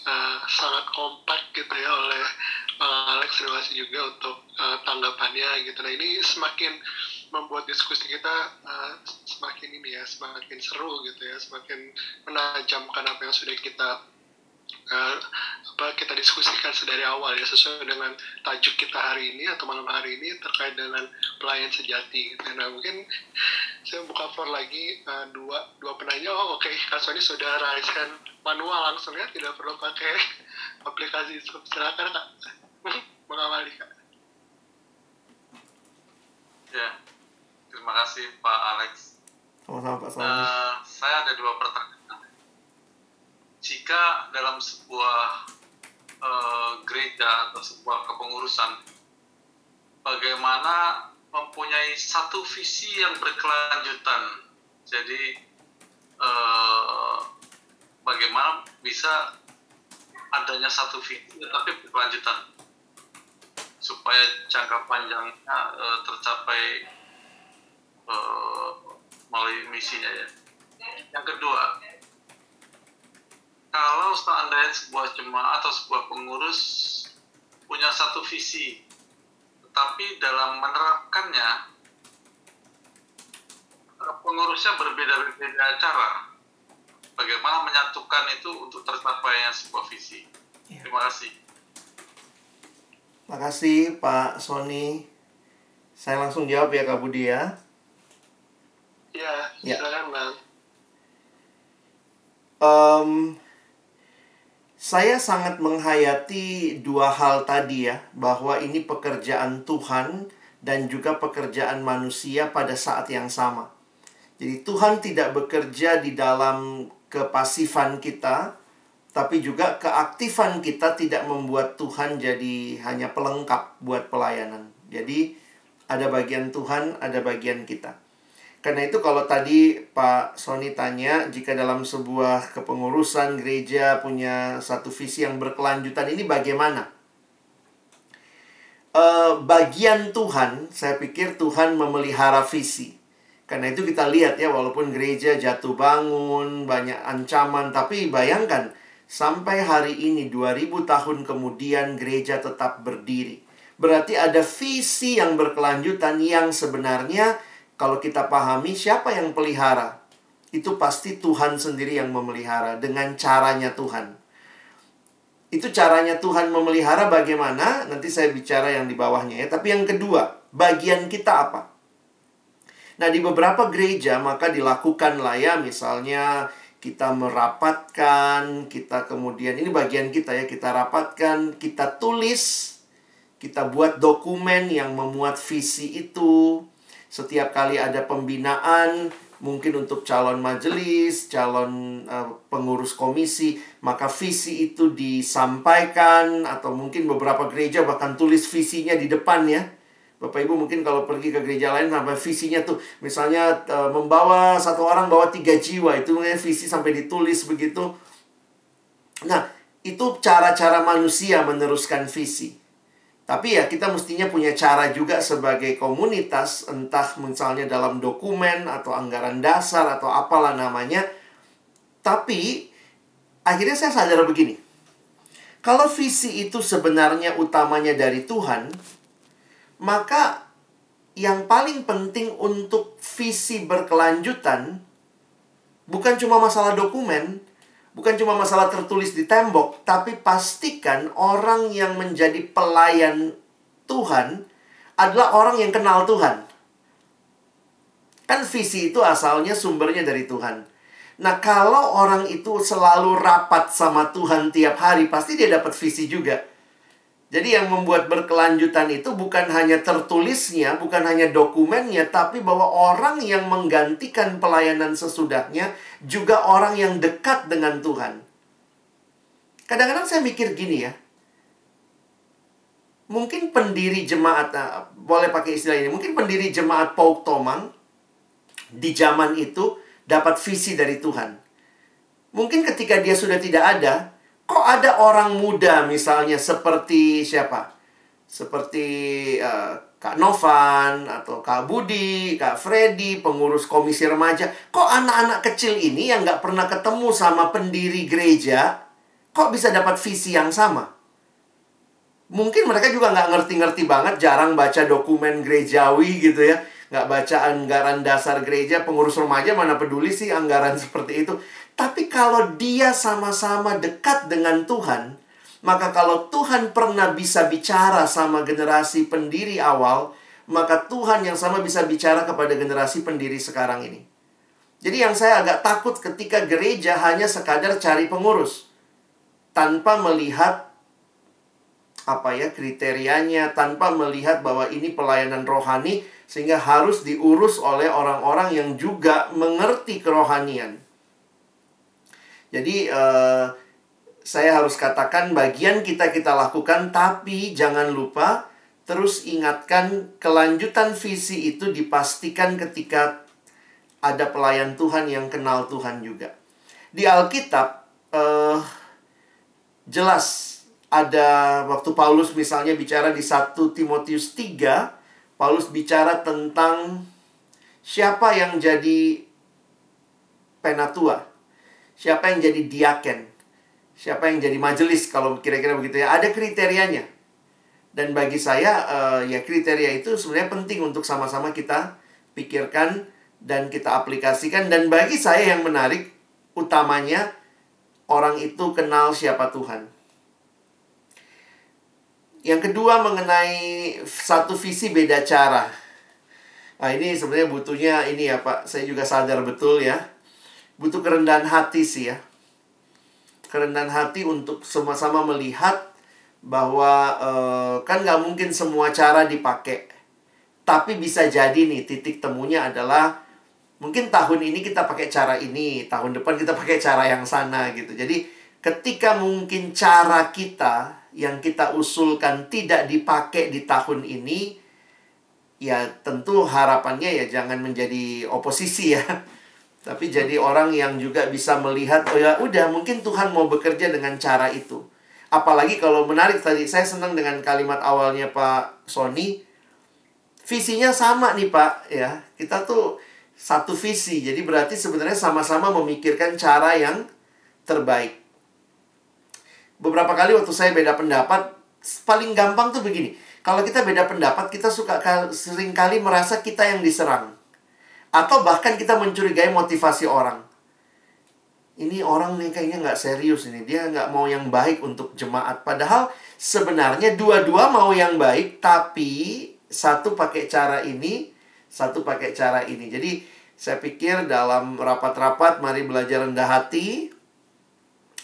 uh, sangat kompak gitu ya oleh uh, Alex terima kasih juga untuk uh, tanggapannya gitu. Nah ini semakin membuat diskusi kita uh, semakin ini ya semakin seru gitu ya semakin menajamkan apa yang sudah kita uh, apa kita diskusikan sedari awal ya sesuai dengan tajuk kita hari ini atau malam hari ini terkait dengan pelayan sejati gitu. Nah mungkin saya buka floor lagi uh, dua dua penanya. Oh oke okay. Kak Sony sudah raiskan manual langsung ya tidak perlu pakai <laughs> aplikasi silakan Kak mengawali kak. Ya, terima kasih Pak Alex. Sama-sama Pak Sony. Uh, saya ada dua pertanyaan. Jika dalam sebuah uh, gereja atau sebuah kepengurusan, bagaimana mempunyai satu visi yang berkelanjutan? Jadi, uh, bagaimana bisa adanya satu visi tapi berkelanjutan supaya jangka panjangnya uh, tercapai uh, melalui misinya ya. Yang kedua, kalau seandainya sebuah jemaah atau sebuah pengurus punya satu visi, tetapi dalam menerapkannya pengurusnya berbeda-beda cara. Bagaimana menyatukan itu untuk tercapainya sebuah visi? Ya. Terima kasih. Makasih Pak Sony. Saya langsung jawab ya Kak Budi ya. Ya, ya. silakan Bang. Um, saya sangat menghayati dua hal tadi ya, bahwa ini pekerjaan Tuhan dan juga pekerjaan manusia pada saat yang sama. Jadi Tuhan tidak bekerja di dalam kepasifan kita, tapi juga keaktifan kita tidak membuat Tuhan jadi hanya pelengkap buat pelayanan. Jadi Ada bagian Tuhan, ada bagian kita. Karena itu kalau tadi Pak Sony tanya, jika dalam sebuah kepengurusan gereja punya satu visi yang berkelanjutan, ini bagaimana? Uh, bagian Tuhan, saya pikir Tuhan memelihara visi. Karena itu kita lihat ya, walaupun gereja jatuh bangun, banyak ancaman, tapi bayangkan, sampai hari ini 2000 tahun kemudian gereja tetap berdiri. Berarti ada visi yang berkelanjutan yang sebenarnya kalau kita pahami siapa yang pelihara, itu pasti Tuhan sendiri yang memelihara dengan caranya Tuhan. Itu caranya Tuhan memelihara bagaimana? Nanti saya bicara yang di bawahnya ya. Tapi yang kedua, bagian kita apa? Nah, di beberapa gereja maka dilakukan lah ya, misalnya kita merapatkan, kita kemudian ini bagian kita ya, kita rapatkan, kita tulis, kita buat dokumen yang memuat visi itu, setiap kali ada pembinaan, mungkin untuk calon majelis, calon uh, pengurus komisi, maka visi itu disampaikan atau mungkin beberapa gereja bahkan tulis visinya di depan ya. Bapak Ibu mungkin kalau pergi ke gereja lain sampai visinya tuh misalnya uh, membawa satu orang bawa tiga jiwa itu visi sampai ditulis begitu. Nah, itu cara-cara manusia meneruskan visi. Tapi ya kita mestinya punya cara juga sebagai komunitas, entah misalnya dalam dokumen atau anggaran dasar atau apalah namanya. Tapi akhirnya saya sadar begini. Kalau visi itu sebenarnya utamanya dari Tuhan, maka yang paling penting untuk visi berkelanjutan bukan cuma masalah dokumen, bukan cuma masalah tertulis di tembok, tapi pastikan orang yang menjadi pelayan Tuhan adalah orang yang kenal Tuhan. Kan visi itu asalnya sumbernya dari Tuhan. Nah, kalau orang itu selalu rapat sama Tuhan tiap hari, pasti dia dapat visi juga. Jadi yang membuat berkelanjutan itu bukan hanya tertulisnya, bukan hanya dokumennya, tapi bahwa orang yang menggantikan pelayanan sesudahnya juga orang yang dekat dengan Tuhan. Kadang-kadang saya mikir gini ya. Mungkin pendiri jemaat, nah, boleh pakai istilah ini, mungkin pendiri jemaat Pauk Tomang di zaman itu dapat visi dari Tuhan. Mungkin ketika dia sudah tidak ada, Kok ada orang muda misalnya seperti siapa? Seperti uh, Kak Novan atau Kak Budi, Kak Freddy, pengurus komisi remaja. Kok anak-anak kecil ini yang nggak pernah ketemu sama pendiri gereja, kok bisa dapat visi yang sama? Mungkin mereka juga nggak ngerti-ngerti banget, jarang baca dokumen gerejawi gitu ya. Nggak baca anggaran dasar gereja, pengurus remaja mana peduli sih anggaran <laughs> seperti itu. Tapi kalau dia sama-sama dekat dengan Tuhan, maka kalau Tuhan pernah bisa bicara sama generasi pendiri awal, maka Tuhan yang sama bisa bicara kepada generasi pendiri sekarang ini. Jadi yang saya agak takut ketika gereja hanya sekadar cari pengurus tanpa melihat apa ya kriterianya, tanpa melihat bahwa ini pelayanan rohani sehingga harus diurus oleh orang-orang yang juga mengerti kerohanian. Jadi uh, saya harus katakan bagian kita kita lakukan tapi jangan lupa terus ingatkan kelanjutan visi itu dipastikan ketika ada pelayan Tuhan yang kenal Tuhan juga. Di Alkitab uh, jelas ada waktu Paulus misalnya bicara di 1 Timotius 3, Paulus bicara tentang siapa yang jadi penatua siapa yang jadi diaken, siapa yang jadi majelis kalau kira-kira begitu ya. Ada kriterianya. Dan bagi saya uh, ya kriteria itu sebenarnya penting untuk sama-sama kita pikirkan dan kita aplikasikan dan bagi saya yang menarik utamanya orang itu kenal siapa Tuhan. Yang kedua mengenai satu visi beda cara. Nah, ini sebenarnya butuhnya ini ya Pak, saya juga sadar betul ya butuh kerendahan hati sih ya. Kerendahan hati untuk sama-sama melihat bahwa uh, kan nggak mungkin semua cara dipakai. Tapi bisa jadi nih titik temunya adalah mungkin tahun ini kita pakai cara ini, tahun depan kita pakai cara yang sana gitu. Jadi ketika mungkin cara kita yang kita usulkan tidak dipakai di tahun ini, ya tentu harapannya ya jangan menjadi oposisi ya. Tapi jadi orang yang juga bisa melihat oh ya udah mungkin Tuhan mau bekerja dengan cara itu. Apalagi kalau menarik tadi saya senang dengan kalimat awalnya Pak Sony visinya sama nih Pak ya. Kita tuh satu visi. Jadi berarti sebenarnya sama-sama memikirkan cara yang terbaik. Beberapa kali waktu saya beda pendapat, paling gampang tuh begini. Kalau kita beda pendapat, kita suka sering kali merasa kita yang diserang. Atau bahkan kita mencurigai motivasi orang. Ini orang nih kayaknya nggak serius ini. Dia nggak mau yang baik untuk jemaat. Padahal sebenarnya dua-dua mau yang baik, tapi satu pakai cara ini, satu pakai cara ini. Jadi saya pikir dalam rapat-rapat mari belajar rendah hati.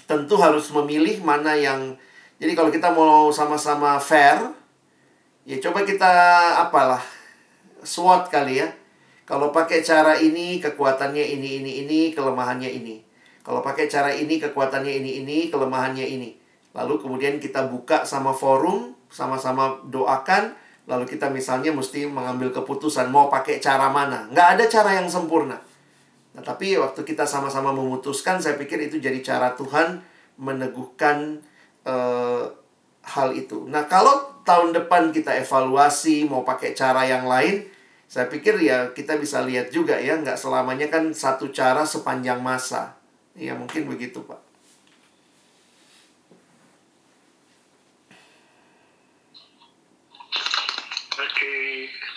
Tentu harus memilih mana yang jadi kalau kita mau sama-sama fair, ya coba kita apalah SWOT kali ya. Kalau pakai cara ini, kekuatannya ini, ini, ini, kelemahannya ini. Kalau pakai cara ini, kekuatannya ini, ini, kelemahannya ini. Lalu kemudian kita buka sama forum, sama-sama doakan, Lalu kita misalnya mesti mengambil keputusan mau pakai cara mana. Nggak ada cara yang sempurna. Nah, tapi waktu kita sama-sama memutuskan, saya pikir itu jadi cara Tuhan meneguhkan uh, hal itu. Nah, kalau tahun depan kita evaluasi mau pakai cara yang lain, saya pikir ya kita bisa lihat juga ya, nggak selamanya kan satu cara sepanjang masa. Ya mungkin begitu Pak.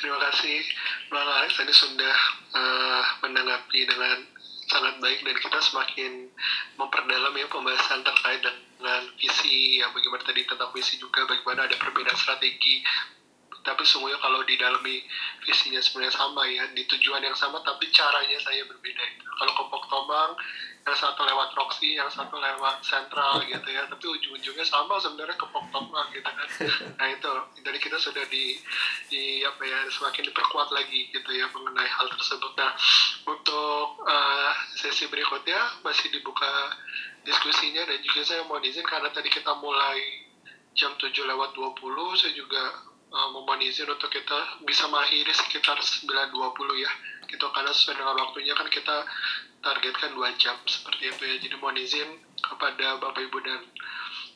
terima kasih Bang Alex tadi sudah uh, menanggapi dengan sangat baik dan kita semakin memperdalam ya pembahasan terkait dengan visi yang bagaimana tadi tentang visi juga bagaimana ada perbedaan strategi tapi semuanya kalau di dalam visinya sebenarnya sama ya di tujuan yang sama tapi caranya saya berbeda kalau kelompok Tomang yang satu lewat Roxy yang satu lewat Central gitu ya tapi ujung-ujungnya sama sebenarnya kelompok Tomang gitu kan. Nah itu dari kita sudah di di apa ya semakin diperkuat lagi gitu ya mengenai hal tersebut. Nah untuk uh, sesi berikutnya masih dibuka diskusinya dan juga saya mau izin karena tadi kita mulai jam 7 lewat 20 saya juga uh, memohon izin untuk kita bisa mengakhiri sekitar 9.20 ya. Gitu karena sesuai dengan waktunya kan kita targetkan dua jam seperti itu ya. Jadi mohon izin kepada bapak ibu dan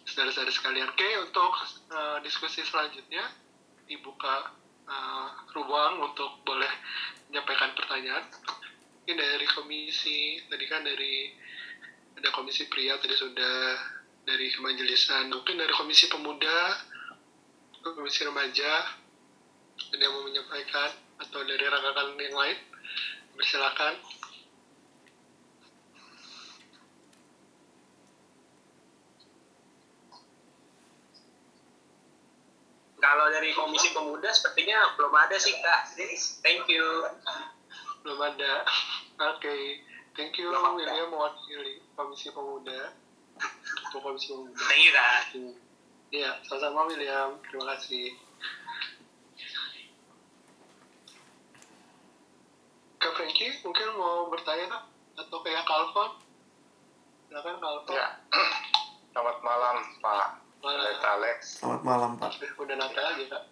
saudara-saudara sekalian. Oke untuk uh, diskusi selanjutnya dibuka uh, ruang untuk boleh menyampaikan pertanyaan. Ini dari komisi tadi kan dari ada komisi pria tadi sudah dari kemajeliskan mungkin dari komisi pemuda komisi remaja ada yang mau menyampaikan atau dari rekan-rekan yang lain bersilakan kalau dari komisi pemuda sepertinya belum ada sih kak. Thank you. Belum ada. Oke. Okay. thank you William mewakili komisi pemuda. Untuk komisi pemuda. Thank you kak Iya, sama-sama William. Terima kasih. Kak Franky, mungkin mau bertanya Kak? Atau kayak Kalvon? Silakan Kalvon. Ya. <clears throat> Selamat malam Pak Malam. Alex. Selamat malam Pak. Eh, udah nanti aja Kak.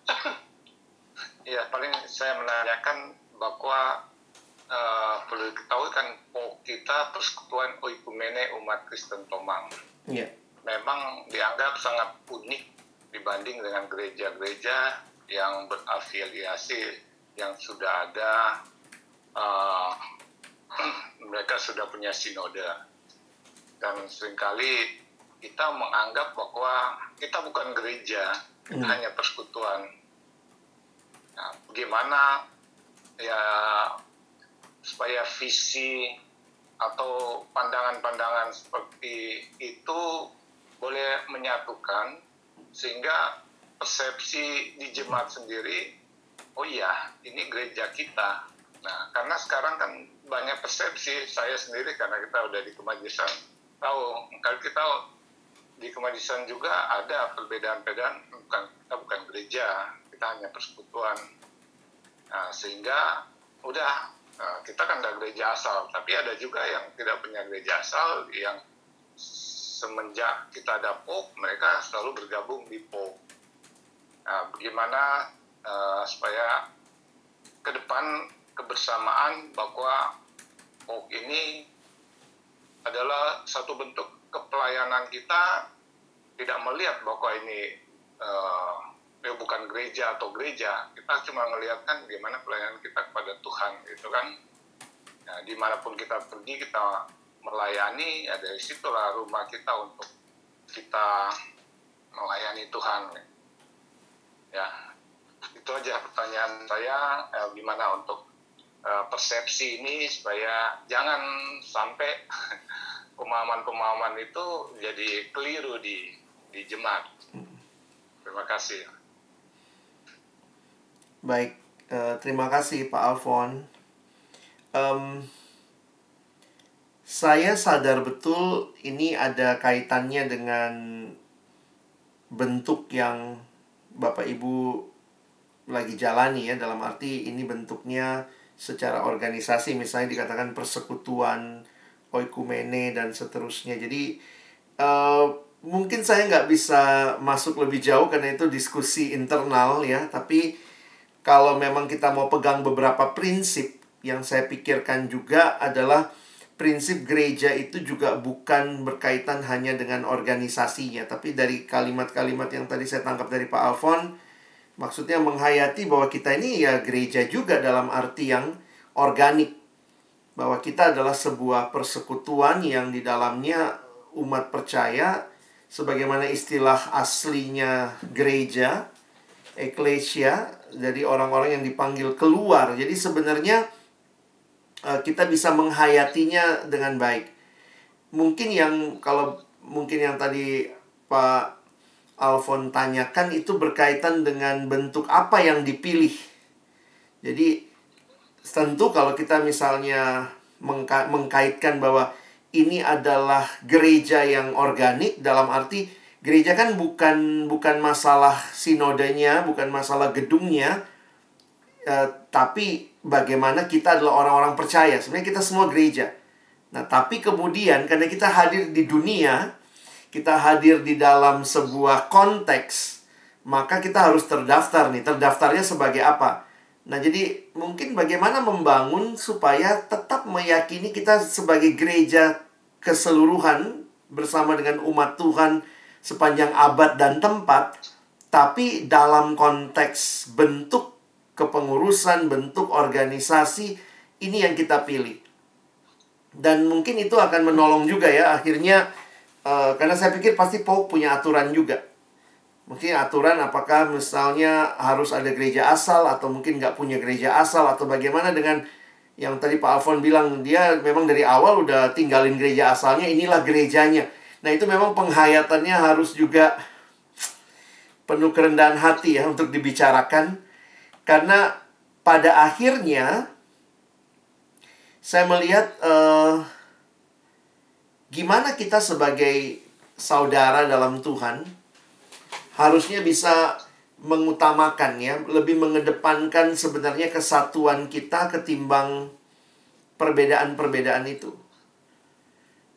Iya, <clears throat> paling saya menanyakan bahwa uh, perlu diketahui kan oh, kita Persekutuan Oikumene Umat Kristen Tomang. Iya. Memang dianggap sangat unik dibanding dengan gereja-gereja yang berafiliasi yang sudah ada uh, <clears throat> mereka sudah punya sinode dan sering kali kita menganggap bahwa kita bukan gereja kita Hmm. hanya persekutuan nah, bagaimana ya supaya visi atau pandangan-pandangan seperti itu boleh menyatukan sehingga persepsi di jemaat sendiri oh iya ini gereja kita. Nah karena sekarang kan banyak persepsi saya sendiri karena kita udah di kemajesan tahu kalau kita di kemajesan juga ada perbedaan-perbedaan bukan kita bukan gereja kita hanya persekutuan. Nah, sehingga udah nah, kita kan ada gereja asal tapi ada juga yang tidak punya gereja asal yang semenjak kita ada POK, mereka selalu bergabung di POK. Nah, bagaimana uh, supaya ke depan kebersamaan bahwa oh ini adalah satu bentuk kepelayanan kita tidak melihat bahwa ini uh, ya bukan gereja atau gereja kita cuma melihatkan bagaimana pelayanan kita kepada Tuhan gitu kan nah, di mana pun kita pergi kita melayani ya dari situlah rumah kita untuk kita melayani Tuhan ya itu aja pertanyaan saya eh, gimana untuk eh, persepsi ini supaya jangan sampai <laughs> pemahaman-pemahaman itu jadi keliru di di jemaat. Terima kasih. Baik, uh, terima kasih Pak Alfon. Um, saya sadar betul ini ada kaitannya dengan bentuk yang Bapak Ibu lagi jalani ya dalam arti ini bentuknya secara organisasi misalnya dikatakan persekutuan oikumene dan seterusnya. Jadi uh, mungkin saya nggak bisa masuk lebih jauh karena itu diskusi internal ya tapi kalau memang kita mau pegang beberapa prinsip yang saya pikirkan juga adalah prinsip gereja itu juga bukan berkaitan hanya dengan organisasinya tapi dari kalimat-kalimat yang tadi saya tangkap dari Pak Alfon Maksudnya menghayati bahwa kita ini ya gereja juga dalam arti yang organik. Bahwa kita adalah sebuah persekutuan yang di dalamnya umat percaya sebagaimana istilah aslinya gereja, eklesia, jadi orang-orang yang dipanggil keluar. Jadi sebenarnya kita bisa menghayatinya dengan baik. Mungkin yang kalau mungkin yang tadi Pak Alfon tanyakan itu berkaitan dengan bentuk apa yang dipilih. Jadi tentu kalau kita misalnya mengka mengkaitkan bahwa ini adalah gereja yang organik dalam arti gereja kan bukan bukan masalah sinodenya, bukan masalah gedungnya, eh, tapi bagaimana kita adalah orang-orang percaya. Sebenarnya kita semua gereja. Nah, tapi kemudian karena kita hadir di dunia, kita hadir di dalam sebuah konteks, maka kita harus terdaftar nih. Terdaftarnya sebagai apa? Nah, jadi mungkin bagaimana membangun supaya tetap meyakini kita sebagai gereja keseluruhan bersama dengan umat Tuhan sepanjang abad dan tempat, tapi dalam konteks bentuk kepengurusan, bentuk organisasi, ini yang kita pilih. Dan mungkin itu akan menolong juga ya, akhirnya Uh, karena saya pikir pasti Pope punya aturan juga. Mungkin aturan apakah misalnya harus ada gereja asal atau mungkin nggak punya gereja asal atau bagaimana dengan yang tadi Pak Alfon bilang dia memang dari awal udah tinggalin gereja asalnya inilah gerejanya. Nah itu memang penghayatannya harus juga penuh kerendahan hati ya untuk dibicarakan karena pada akhirnya saya melihat uh, gimana kita sebagai saudara dalam Tuhan harusnya bisa mengutamakan ya, lebih mengedepankan sebenarnya kesatuan kita ketimbang perbedaan-perbedaan itu.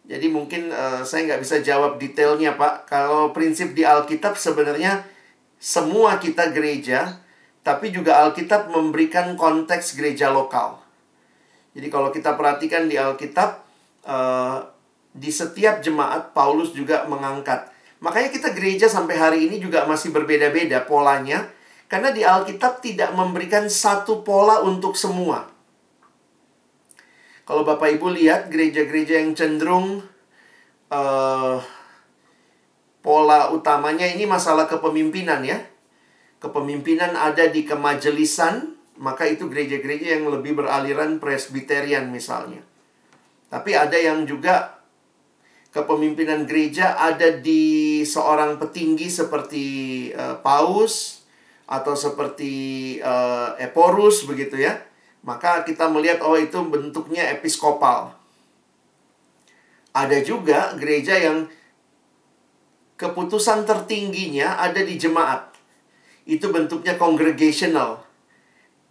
Jadi mungkin uh, saya nggak bisa jawab detailnya Pak. Kalau prinsip di Alkitab sebenarnya semua kita gereja, tapi juga Alkitab memberikan konteks gereja lokal. Jadi kalau kita perhatikan di Alkitab, uh, di setiap jemaat Paulus juga mengangkat. Makanya kita gereja sampai hari ini juga masih berbeda-beda polanya karena di Alkitab tidak memberikan satu pola untuk semua. Kalau Bapak Ibu lihat gereja-gereja yang cenderung uh, pola utamanya ini masalah kepemimpinan ya. Kepemimpinan ada di kemajelisan, maka itu gereja-gereja yang lebih beraliran presbiterian misalnya. Tapi ada yang juga kepemimpinan gereja ada di seorang petinggi seperti uh, Paus atau seperti uh, Eporus begitu ya. Maka kita melihat oh itu bentuknya episkopal. Ada juga gereja yang keputusan tertingginya ada di jemaat. Itu bentuknya congregational.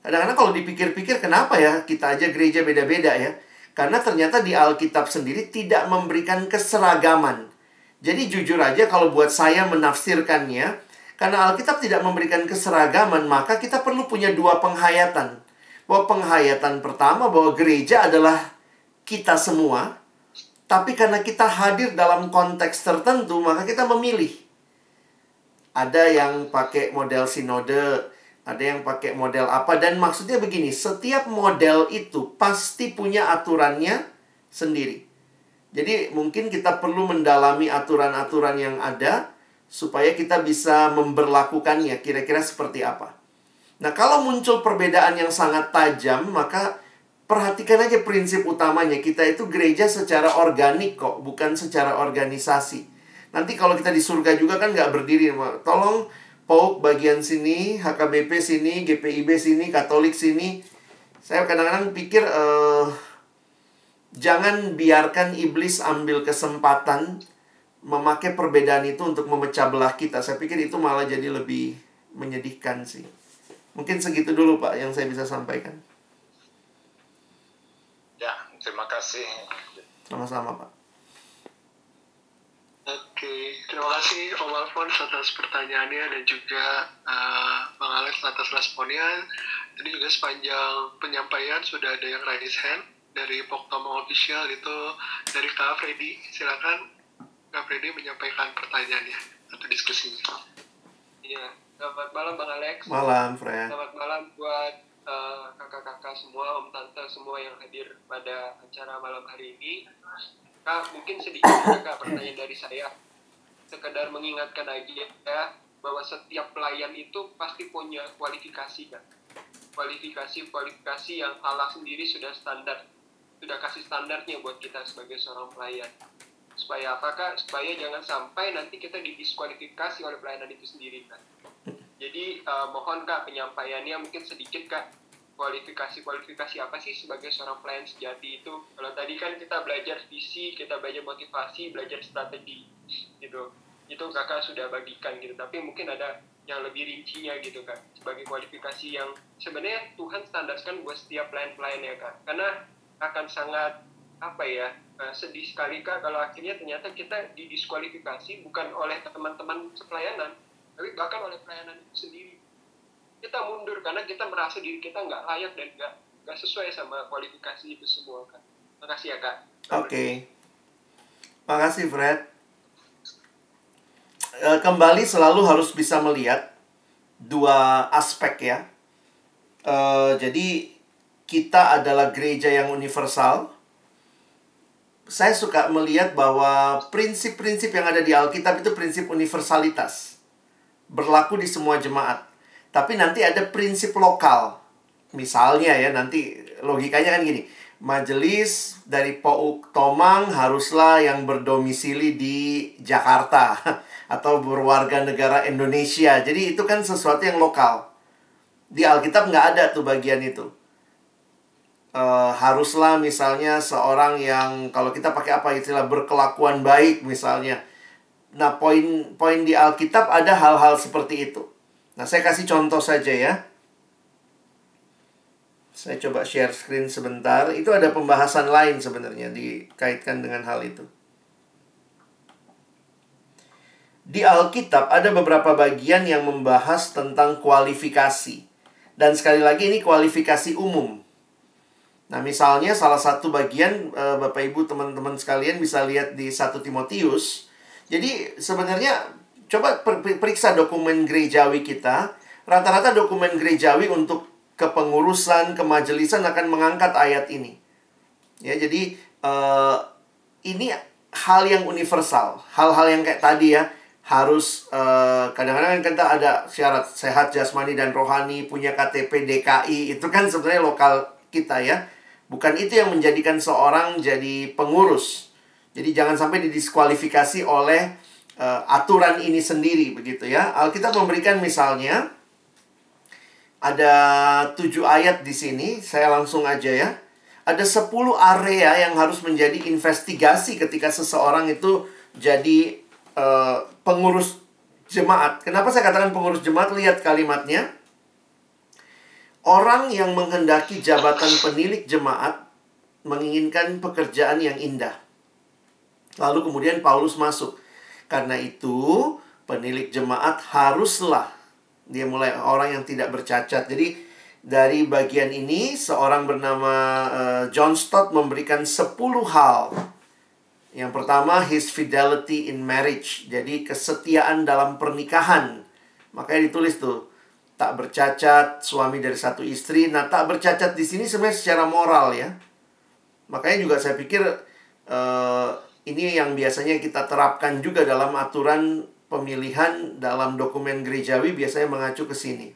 Kadang-kadang kalau dipikir-pikir kenapa ya kita aja gereja beda-beda ya. Karena ternyata di Alkitab sendiri tidak memberikan keseragaman. Jadi jujur aja kalau buat saya menafsirkannya, karena Alkitab tidak memberikan keseragaman, maka kita perlu punya dua penghayatan. bahwa penghayatan pertama bahwa gereja adalah kita semua, tapi karena kita hadir dalam konteks tertentu, maka kita memilih. Ada yang pakai model sinode, ada yang pakai model apa dan maksudnya begini, setiap model itu pasti punya aturannya sendiri. Jadi mungkin kita perlu mendalami aturan-aturan yang ada supaya kita bisa memberlakukannya kira-kira seperti apa. Nah, kalau muncul perbedaan yang sangat tajam, maka perhatikan aja prinsip utamanya. Kita itu gereja secara organik kok, bukan secara organisasi. Nanti kalau kita di surga juga kan nggak berdiri. Tolong POK bagian sini, HKBP sini, GPIB sini, Katolik sini. Saya kadang-kadang pikir uh, jangan biarkan iblis ambil kesempatan memakai perbedaan itu untuk memecah belah kita. Saya pikir itu malah jadi lebih menyedihkan sih. Mungkin segitu dulu Pak yang saya bisa sampaikan. Ya, terima kasih. Sama-sama Pak. Oke, terima kasih Om Alfons atas pertanyaannya dan juga uh, Bang Alex atas responnya. Tadi juga sepanjang penyampaian sudah ada yang raise hand dari Poktoma Official itu dari Kak Freddy. Silakan Kak Freddy menyampaikan pertanyaannya atau diskusinya. Iya, Selamat malam Bang Alex. Malam, Fred. Selamat malam buat uh, kakak-kakak semua, om tante semua yang hadir pada acara malam hari ini. Kak, mungkin sedikit kak pertanyaan dari saya. Sekedar mengingatkan aja ya bahwa setiap pelayan itu pasti punya kualifikasi kan. Kualifikasi-kualifikasi yang Allah sendiri sudah standar, sudah kasih standarnya buat kita sebagai seorang pelayan supaya apakah supaya jangan sampai nanti kita didiskualifikasi oleh pelayanan itu sendiri kan jadi uh, mohon kak penyampaiannya mungkin sedikit kak kualifikasi-kualifikasi apa sih sebagai seorang pelayan sejati itu? Kalau tadi kan kita belajar visi kita belajar motivasi belajar strategi gitu. Itu kakak sudah bagikan gitu. Tapi mungkin ada yang lebih rincinya gitu kan sebagai kualifikasi yang sebenarnya Tuhan standarkan buat setiap pelayan-pelayan ya kak. Karena akan sangat apa ya uh, sedih sekali kak kalau akhirnya ternyata kita didiskualifikasi bukan oleh teman-teman sepelayanan tapi bahkan oleh pelayanan itu sendiri kita mundur karena kita merasa diri kita nggak layak dan nggak nggak sesuai sama kualifikasi itu semua kan makasih ya kak. Oke. Okay. makasih Fred. E, kembali selalu harus bisa melihat dua aspek ya. E, jadi kita adalah gereja yang universal. Saya suka melihat bahwa prinsip-prinsip yang ada di Alkitab itu prinsip universalitas. Berlaku di semua jemaat. Tapi nanti ada prinsip lokal. Misalnya ya, nanti logikanya kan gini. Majelis dari Pouk Tomang haruslah yang berdomisili di Jakarta <laughs> atau berwarga negara Indonesia. Jadi itu kan sesuatu yang lokal. Di Alkitab nggak ada tuh bagian itu. Uh, haruslah misalnya seorang yang kalau kita pakai apa istilah berkelakuan baik misalnya Nah, poin-poin di Alkitab ada hal-hal seperti itu. Nah, saya kasih contoh saja ya. Saya coba share screen sebentar. Itu ada pembahasan lain sebenarnya dikaitkan dengan hal itu. Di Alkitab ada beberapa bagian yang membahas tentang kualifikasi. Dan sekali lagi ini kualifikasi umum. Nah, misalnya salah satu bagian eh, Bapak Ibu teman-teman sekalian bisa lihat di 1 Timotius jadi sebenarnya coba periksa dokumen gerejawi kita. Rata-rata dokumen gerejawi untuk kepengurusan, kemajelisan akan mengangkat ayat ini. Ya, jadi uh, ini hal yang universal, hal-hal yang kayak tadi ya harus kadang kadang-kadang kan kita ada syarat sehat jasmani dan rohani, punya KTP DKI, itu kan sebenarnya lokal kita ya. Bukan itu yang menjadikan seorang jadi pengurus. Jadi jangan sampai didiskualifikasi oleh uh, aturan ini sendiri begitu ya. Alkitab memberikan misalnya ada tujuh ayat di sini, saya langsung aja ya. Ada sepuluh area yang harus menjadi investigasi ketika seseorang itu jadi uh, pengurus jemaat. Kenapa saya katakan pengurus jemaat? Lihat kalimatnya. Orang yang menghendaki jabatan penilik jemaat menginginkan pekerjaan yang indah. Lalu kemudian Paulus masuk. Karena itu, penilik jemaat haruslah dia mulai orang yang tidak bercacat. Jadi dari bagian ini seorang bernama uh, John Stott memberikan 10 hal. Yang pertama his fidelity in marriage. Jadi kesetiaan dalam pernikahan. Makanya ditulis tuh tak bercacat suami dari satu istri. Nah, tak bercacat di sini sebenarnya secara moral ya. Makanya juga saya pikir uh, ini yang biasanya kita terapkan juga dalam aturan pemilihan dalam dokumen gerejawi biasanya mengacu ke sini.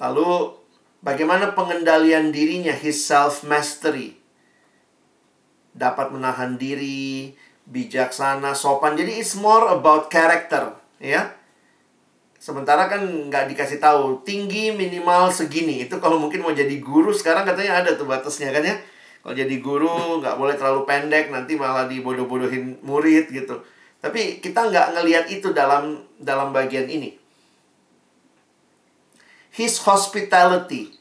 Lalu bagaimana pengendalian dirinya, his self mastery. Dapat menahan diri, bijaksana, sopan. Jadi it's more about character, ya. Sementara kan nggak dikasih tahu tinggi minimal segini. Itu kalau mungkin mau jadi guru sekarang katanya ada tuh batasnya kan ya. Kalau jadi guru nggak boleh terlalu pendek nanti malah dibodoh-bodohin murid gitu. Tapi kita nggak ngelihat itu dalam dalam bagian ini his hospitality.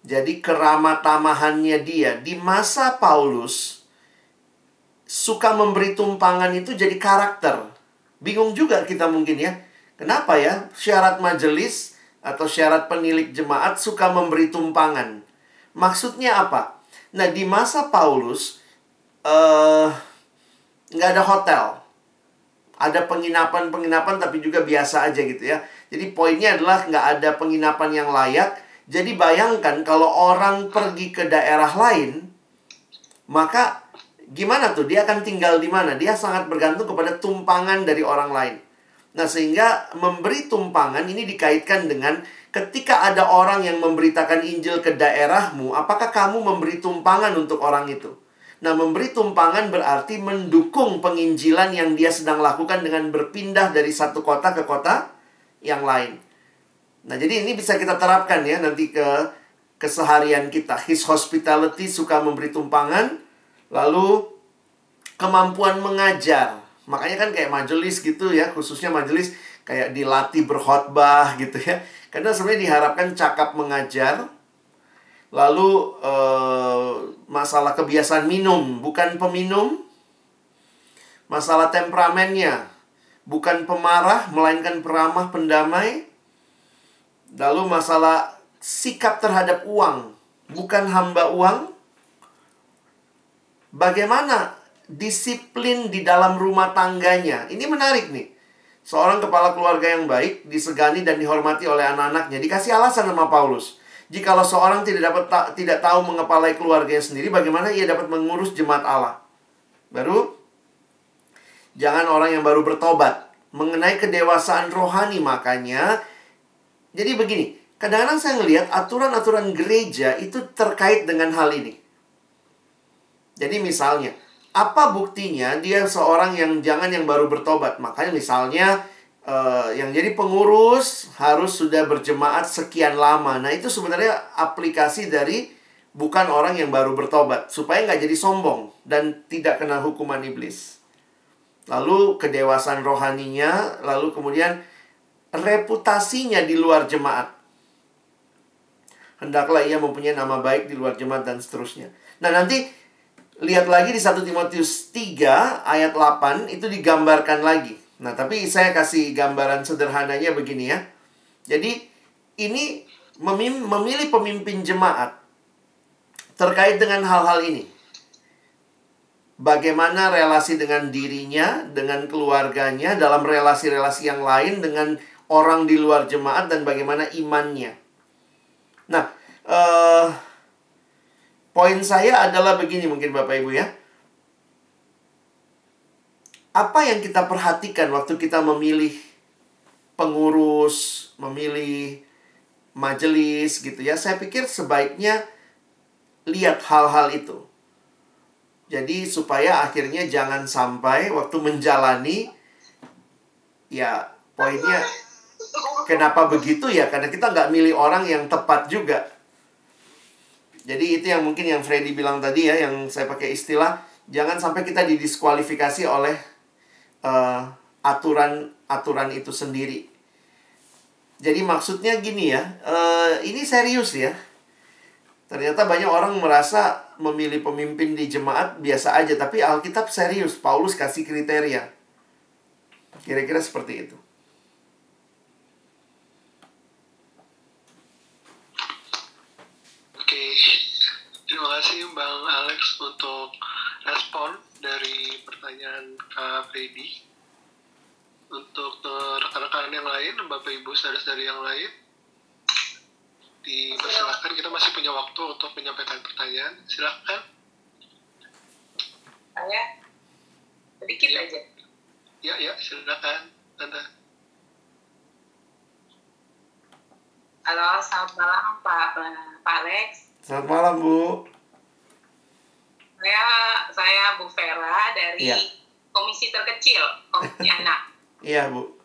Jadi keramah tamahannya dia di masa Paulus suka memberi tumpangan itu jadi karakter. Bingung juga kita mungkin ya. Kenapa ya syarat majelis atau syarat penilik jemaat suka memberi tumpangan? Maksudnya apa? Nah di masa Paulus uh, nggak ada hotel, ada penginapan-penginapan tapi juga biasa aja gitu ya. Jadi poinnya adalah nggak ada penginapan yang layak. Jadi bayangkan kalau orang pergi ke daerah lain, maka gimana tuh? Dia akan tinggal di mana? Dia sangat bergantung kepada tumpangan dari orang lain. Nah, sehingga memberi tumpangan ini dikaitkan dengan ketika ada orang yang memberitakan Injil ke daerahmu, apakah kamu memberi tumpangan untuk orang itu? Nah, memberi tumpangan berarti mendukung penginjilan yang dia sedang lakukan dengan berpindah dari satu kota ke kota yang lain. Nah, jadi ini bisa kita terapkan ya nanti ke keseharian kita. His hospitality suka memberi tumpangan, lalu kemampuan mengajar. Makanya kan kayak majelis gitu ya, khususnya majelis kayak dilatih berkhotbah gitu ya. Karena sebenarnya diharapkan cakap mengajar. Lalu eh, masalah kebiasaan minum, bukan peminum. Masalah temperamennya, bukan pemarah, melainkan peramah, pendamai. Lalu masalah sikap terhadap uang, bukan hamba uang. Bagaimana disiplin di dalam rumah tangganya? Ini menarik nih. Seorang kepala keluarga yang baik, disegani dan dihormati oleh anak-anaknya. Dikasih alasan sama Paulus. Jikalau seorang tidak dapat ta tidak tahu mengepalai keluarganya sendiri, bagaimana ia dapat mengurus jemaat Allah? Baru Jangan orang yang baru bertobat. Mengenai kedewasaan rohani makanya. Jadi begini, kadang-kadang saya ngelihat aturan-aturan gereja itu terkait dengan hal ini. Jadi misalnya, apa buktinya dia seorang yang jangan yang baru bertobat? Makanya misalnya uh, yang jadi pengurus harus sudah berjemaat sekian lama. Nah itu sebenarnya aplikasi dari bukan orang yang baru bertobat supaya nggak jadi sombong dan tidak kena hukuman iblis lalu kedewasaan rohaninya, lalu kemudian reputasinya di luar jemaat. Hendaklah ia mempunyai nama baik di luar jemaat dan seterusnya. Nah, nanti lihat lagi di 1 Timotius 3 ayat 8 itu digambarkan lagi. Nah, tapi saya kasih gambaran sederhananya begini ya. Jadi, ini memilih pemimpin jemaat terkait dengan hal-hal ini bagaimana relasi dengan dirinya, dengan keluarganya, dalam relasi-relasi yang lain dengan orang di luar jemaat dan bagaimana imannya. Nah, uh, poin saya adalah begini mungkin Bapak Ibu ya. Apa yang kita perhatikan waktu kita memilih pengurus, memilih majelis gitu ya. Saya pikir sebaiknya lihat hal-hal itu jadi supaya akhirnya jangan sampai waktu menjalani ya poinnya kenapa begitu ya karena kita nggak milih orang yang tepat juga. Jadi itu yang mungkin yang Freddy bilang tadi ya yang saya pakai istilah jangan sampai kita didiskualifikasi oleh uh, aturan aturan itu sendiri. Jadi maksudnya gini ya, uh, ini serius ya Ternyata banyak orang merasa memilih pemimpin di jemaat biasa aja, tapi Alkitab serius. Paulus kasih kriteria. Kira-kira seperti itu. Kasih Bang Alex untuk respon dari pertanyaan Kak Freddy. Untuk eh, rekan-rekan yang lain, Bapak Ibu saudara-saudari yang lain, dipersilakan kita masih punya waktu untuk menyampaikan pertanyaan. Silakan. Saya sedikit Iya. aja. Ya, ya, silakan. Tante. Halo, selamat malam Pak Pak Alex. Selamat malam, Bu. Saya saya Bu Vera dari Iya. komisi terkecil, komisi <laughs> anak Iya, Bu.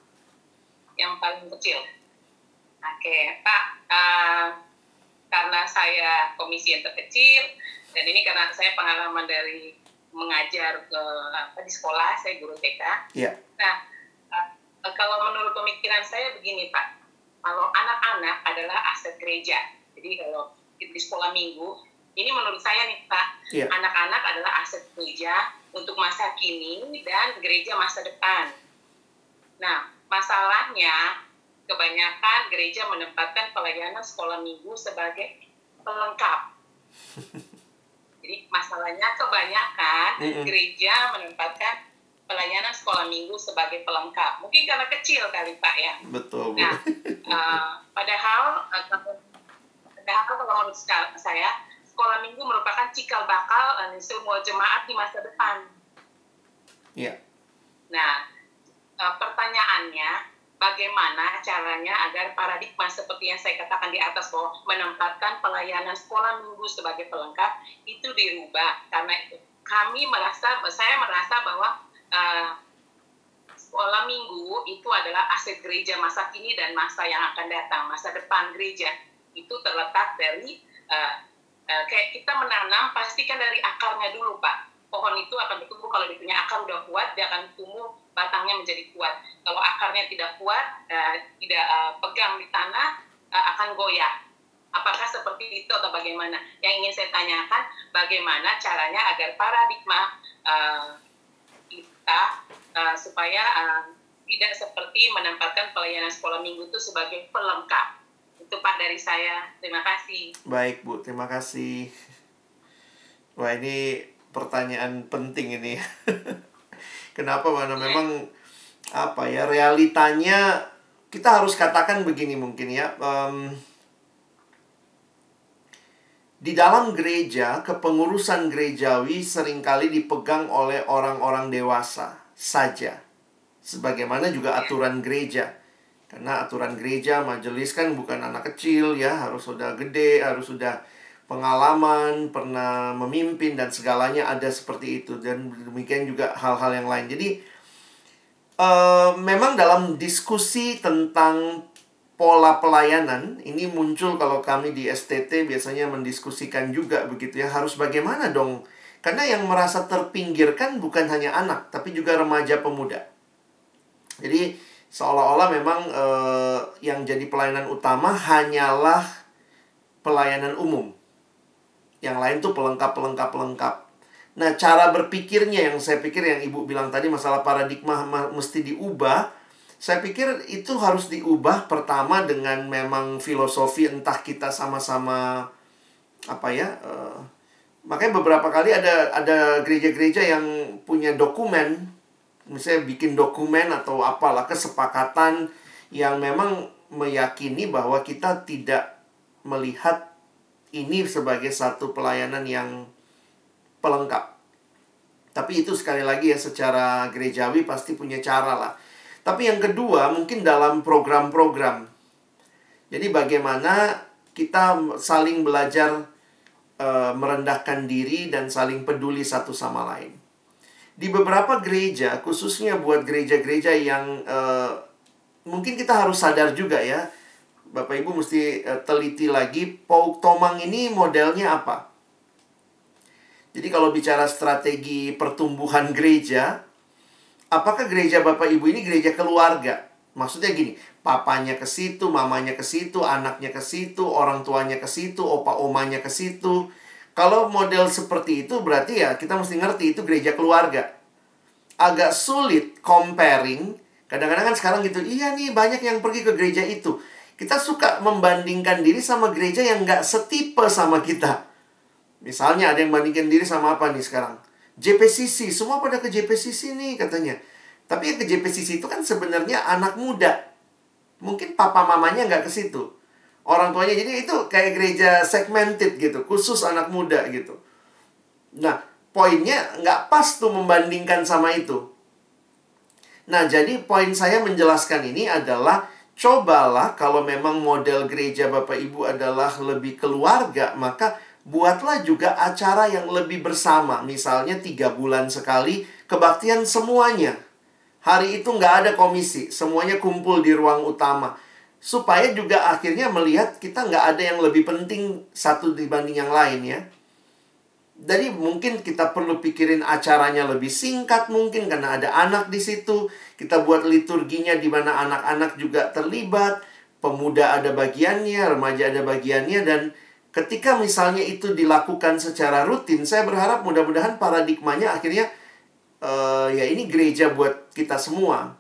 yang paling kecil. Oke, Pak. eh, karena saya komisi yang terkecil dan ini karena saya pengalaman dari mengajar ke apa di sekolah, saya guru TK. Iya. Nah, eh, kalau menurut pemikiran saya begini Pak, kalau anak-anak adalah aset gereja. Jadi kalau di sekolah minggu, ini menurut saya nih Pak, Iya. anak-anak adalah aset gereja untuk masa kini dan gereja masa depan. Nah, masalahnya kebanyakan gereja menempatkan pelayanan sekolah minggu sebagai pelengkap. <laughs> Jadi masalahnya kebanyakan Mm-mm. gereja menempatkan pelayanan sekolah minggu sebagai pelengkap. Mungkin karena kecil kali Pak ya. Betul. Nah, eh, padahal eh, padahal kalau menurut saya sekolah minggu merupakan cikal bakal eh, semua jemaat di masa depan. Iya. Nah, eh, pertanyaannya bagaimana caranya agar paradigma seperti yang saya katakan di atas bahwa menempatkan pelayanan sekolah minggu sebagai pelengkap itu dirubah karena itu kami merasa saya merasa bahwa eh, sekolah minggu itu adalah aset gereja masa kini dan masa yang akan datang masa depan gereja itu terletak dari eh, eh, kayak kita menanam pastikan dari akarnya dulu pak. Pohon itu akan bertumbuh. Kalau dia punya akar udah kuat dia akan tumbuh batangnya menjadi kuat. Kalau akarnya tidak kuat eh, tidak eh, pegang di tanah eh, akan goyah. Apakah seperti itu atau bagaimana? Yang ingin saya tanyakan bagaimana caranya agar paradigma eh, kita eh, supaya eh, tidak seperti menempatkan pelayanan sekolah minggu itu sebagai pelengkap itu pak dari saya terima kasih Baik, Bu. Terima kasih. Wah, ini pertanyaan penting ini. <laughs> Kenapa? Karena memang apa ya realitanya kita harus katakan begini mungkin ya. em, di dalam gereja, kepengurusan gerejawi sering kali dipegang oleh orang-orang dewasa saja. Sebagaimana juga aturan gereja. Karena aturan gereja, majelis kan bukan anak kecil ya, harus sudah gede, harus sudah pengalaman, pernah memimpin dan segalanya ada seperti itu dan demikian juga hal-hal yang lain. Jadi eh, memang dalam diskusi tentang pola pelayanan ini muncul kalau kami di STT biasanya mendiskusikan juga begitu ya harus bagaimana dong karena yang merasa terpinggirkan bukan hanya anak tapi juga remaja pemuda. Jadi seolah-olah memang eh, yang jadi pelayanan utama hanyalah pelayanan umum. Yang lain tuh pelengkap-pelengkap-pelengkap. Nah, cara berpikirnya yang saya pikir yang Ibu bilang tadi masalah paradigma ma- mesti diubah. Saya pikir itu harus diubah pertama dengan memang filosofi entah kita sama-sama apa ya eh, makanya beberapa kali ada ada gereja-gereja yang punya dokumen misalnya bikin dokumen atau apalah kesepakatan yang memang meyakini bahwa kita tidak melihat ini sebagai satu pelayanan yang pelengkap. Tapi itu sekali lagi ya secara gerejawi pasti punya cara lah. Tapi yang kedua mungkin dalam program-program. Jadi bagaimana kita saling belajar eh, merendahkan diri dan saling peduli satu sama lain. Di beberapa gereja, khususnya buat gereja-gereja yang eh, mungkin kita harus sadar juga ya, Bapak Ibu mesti eh, teliti lagi Pauk Tomang ini modelnya apa. Jadi kalau bicara strategi pertumbuhan gereja, apakah gereja Bapak Ibu ini gereja keluarga? Maksudnya gini, papanya ke situ, mamanya ke situ, anaknya ke situ, orang tuanya ke situ, opa omanya ke situ. Kalau model seperti itu berarti ya kita mesti ngerti itu gereja keluarga. Agak sulit comparing. Kadang-kadang kan sekarang gitu, iya nih banyak yang pergi ke gereja itu. Kita suka membandingkan diri sama gereja yang nggak setipe sama kita. Misalnya ada yang bandingkan diri sama apa nih sekarang? JPCC, semua pada ke JPCC nih katanya. Tapi yang ke JPCC itu kan sebenarnya anak muda. Mungkin papa mamanya nggak ke situ. Orang tuanya jadi itu kayak gereja segmented gitu, khusus anak muda gitu. Nah, poinnya nggak pas tuh membandingkan sama itu. Nah, jadi poin saya menjelaskan ini adalah cobalah kalau memang model gereja Bapak Ibu adalah lebih keluarga, maka buatlah juga acara yang lebih bersama. Misalnya tiga bulan sekali, kebaktian semuanya. Hari itu nggak ada komisi, semuanya kumpul di ruang utama. Supaya juga akhirnya melihat kita nggak ada yang lebih penting satu dibanding yang lain ya. Jadi mungkin kita perlu pikirin acaranya lebih singkat mungkin karena ada anak di situ. Kita buat liturginya di mana anak-anak juga terlibat. Pemuda ada bagiannya, remaja ada bagiannya dan ketika misalnya itu dilakukan secara rutin, saya berharap mudah-mudahan paradigmanya akhirnya uh, ya ini gereja buat kita semua.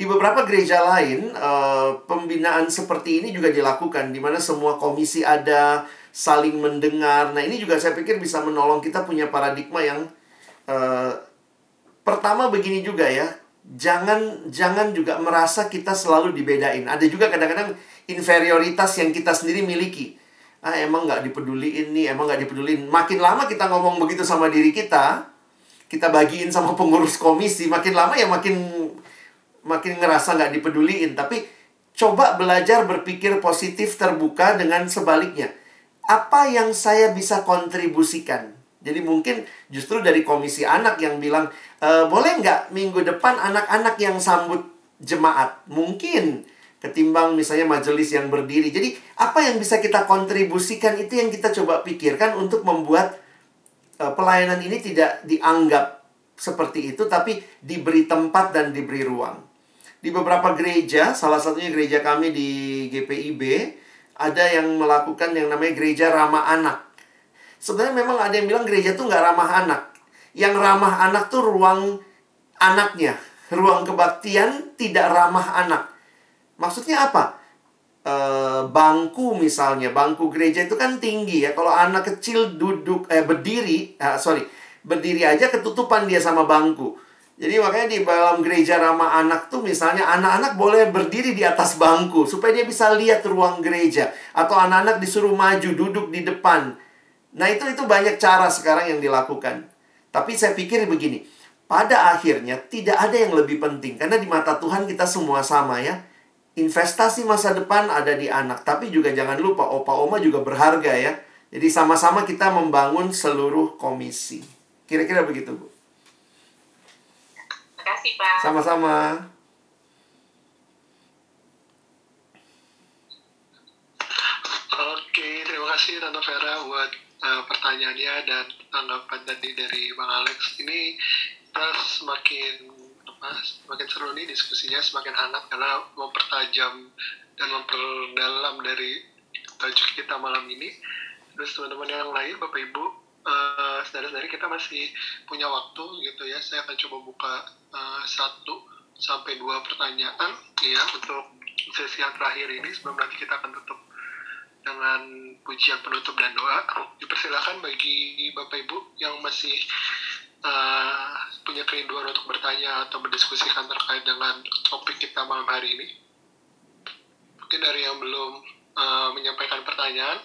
Di beberapa gereja lain, uh, pembinaan seperti ini juga dilakukan, di mana semua komisi ada, saling mendengar. Nah, ini juga saya pikir bisa menolong kita punya paradigma yang uh, pertama begini juga ya, jangan jangan juga merasa kita selalu dibedain. Ada juga kadang-kadang inferioritas yang kita sendiri miliki ah emang nggak dipeduliin nih, emang nggak dipeduliin. Makin lama kita ngomong begitu sama diri kita, kita bagiin sama pengurus komisi, makin lama ya makin makin ngerasa nggak dipeduliin. Tapi coba belajar berpikir positif terbuka dengan sebaliknya. Apa yang saya bisa kontribusikan? Jadi mungkin justru dari komisi anak yang bilang, e, boleh nggak minggu depan anak-anak yang sambut jemaat? Mungkin ketimbang misalnya majelis yang berdiri. Jadi, apa yang bisa kita kontribusikan itu yang kita coba pikirkan untuk membuat uh, pelayanan ini tidak dianggap seperti itu tapi diberi tempat dan diberi ruang. Di beberapa gereja, salah satunya gereja kami di GPIB, ada yang melakukan yang namanya gereja ramah anak. Sebenarnya memang ada yang bilang gereja tuh nggak ramah anak. Yang ramah anak tuh ruang anaknya. Ruang kebaktian tidak ramah anak. Maksudnya apa? E, bangku misalnya, bangku gereja itu kan tinggi ya. Kalau anak kecil duduk, eh berdiri, eh, sorry, berdiri aja ketutupan dia sama bangku. Jadi makanya di dalam gereja ramah anak tuh misalnya anak-anak boleh berdiri di atas bangku supaya dia bisa lihat ruang gereja atau anak-anak disuruh maju duduk di depan. Nah, itu itu banyak cara sekarang yang dilakukan. Tapi saya pikir begini, pada akhirnya tidak ada yang lebih penting karena di mata Tuhan kita semua sama ya investasi masa depan ada di anak. Tapi juga jangan lupa, opa oma juga berharga ya. Jadi sama-sama kita membangun seluruh komisi. Kira-kira begitu, Bu. Kasih, Pak. Sama-sama. Oke, terima kasih Tante Vera buat uh, pertanyaannya dan tanggapan tadi dari Bang Alex. Ini kita semakin apa semakin seru nih diskusinya semakin hangat karena mempertajam dan memperdalam dari tajuk kita malam ini terus teman-teman yang lain bapak ibu uh, saudara-saudari kita masih punya waktu gitu ya saya akan coba buka uh, satu sampai dua pertanyaan ya untuk sesi yang terakhir ini sebelum nanti kita akan tutup dengan pujian penutup dan doa dipersilakan bagi bapak ibu yang masih uh, punya kerinduan untuk bertanya atau berdiskusikan terkait dengan topik kita malam hari ini. Mungkin dari yang belum uh, menyampaikan pertanyaan,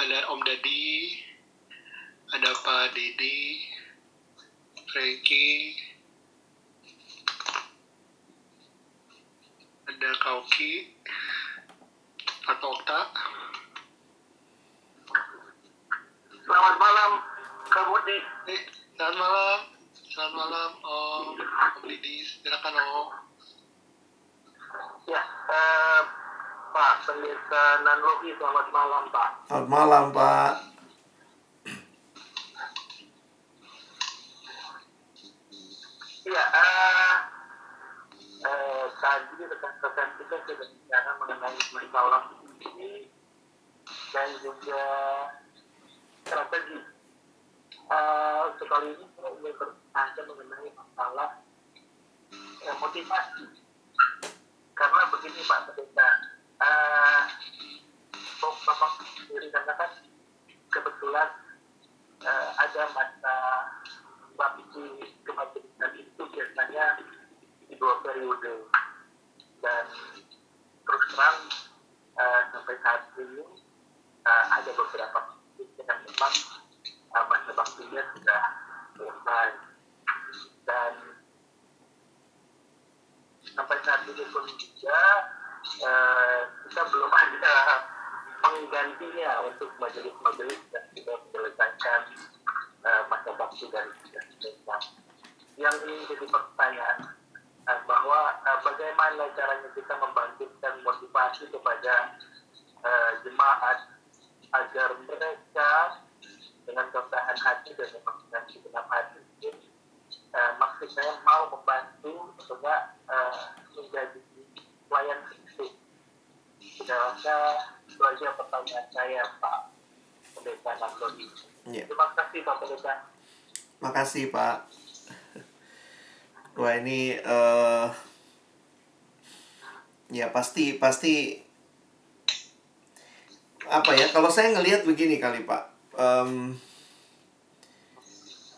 ada Om Dadi, ada Pak Didi, Frankie, ada Kauki, atau Okta. Selamat malam, Kak Budi. Eh, selamat malam. Selamat malam, Om. Om Didi, silakan Om. Ya, eh, Pak Pendeta Nanlohi, selamat malam Pak. Selamat malam, Pak. Ya, eh, eh, tadi rekan-rekan kita sudah bicara mengenai masalah ini dan juga strategi. Uh, untuk kali ini saya ingin bertanya mengenai masalah eh, motivasi. Karena begini Pak Pendeta, uh, Bapak sendiri katakan pada masa bakti kemajelisan itu biasanya di dua periode dan terus terang uh, sampai saat ini uh, ada beberapa yang memang uh, masa baktinya sudah selesai dan sampai saat ini pun juga uh, kita belum ada penggantinya untuk majelis-majelis yang sudah menyelesaikan uh, masa bakti dari Islam. Yang ini jadi pertanyaan uh, bahwa uh, bagaimana caranya kita membangkitkan motivasi kepada uh, jemaat agar mereka dengan kerendahan hati dan dengan segenap hati uh, maksud saya mau membantu supaya uh, menjadi pelayan Kristus. Saya rasa itu aja pertanyaan saya Pak Pendeta Nandoni. Ya. Terima kasih Pak Pendeta. Makasih Pak. Wah ini uh, ya pasti pasti apa ya? Kalau saya ngelihat begini kali Pak, um,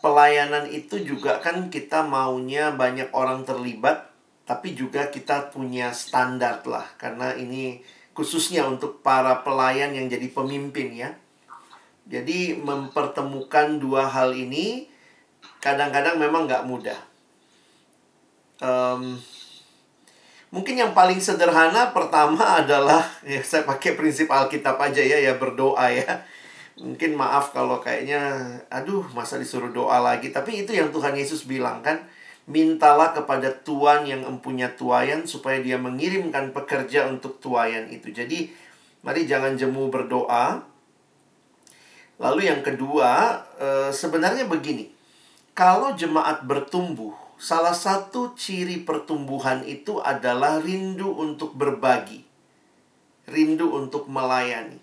pelayanan itu juga kan kita maunya banyak orang terlibat, tapi juga kita punya standar lah karena ini khususnya untuk para pelayan yang jadi pemimpin ya. Jadi mempertemukan dua hal ini kadang-kadang memang nggak mudah. Um, mungkin yang paling sederhana pertama <laughs> adalah ya saya pakai prinsip Alkitab aja ya ya berdoa ya. Mungkin maaf kalau kayaknya aduh masa disuruh doa lagi tapi itu yang Tuhan Yesus bilang kan mintalah kepada Tuhan yang empunya tuayan supaya dia mengirimkan pekerja untuk tuayan itu. Jadi mari jangan jemu berdoa. Lalu yang kedua, eh, sebenarnya begini. Kalau jemaat bertumbuh, salah satu ciri pertumbuhan itu adalah rindu untuk berbagi. Rindu untuk melayani.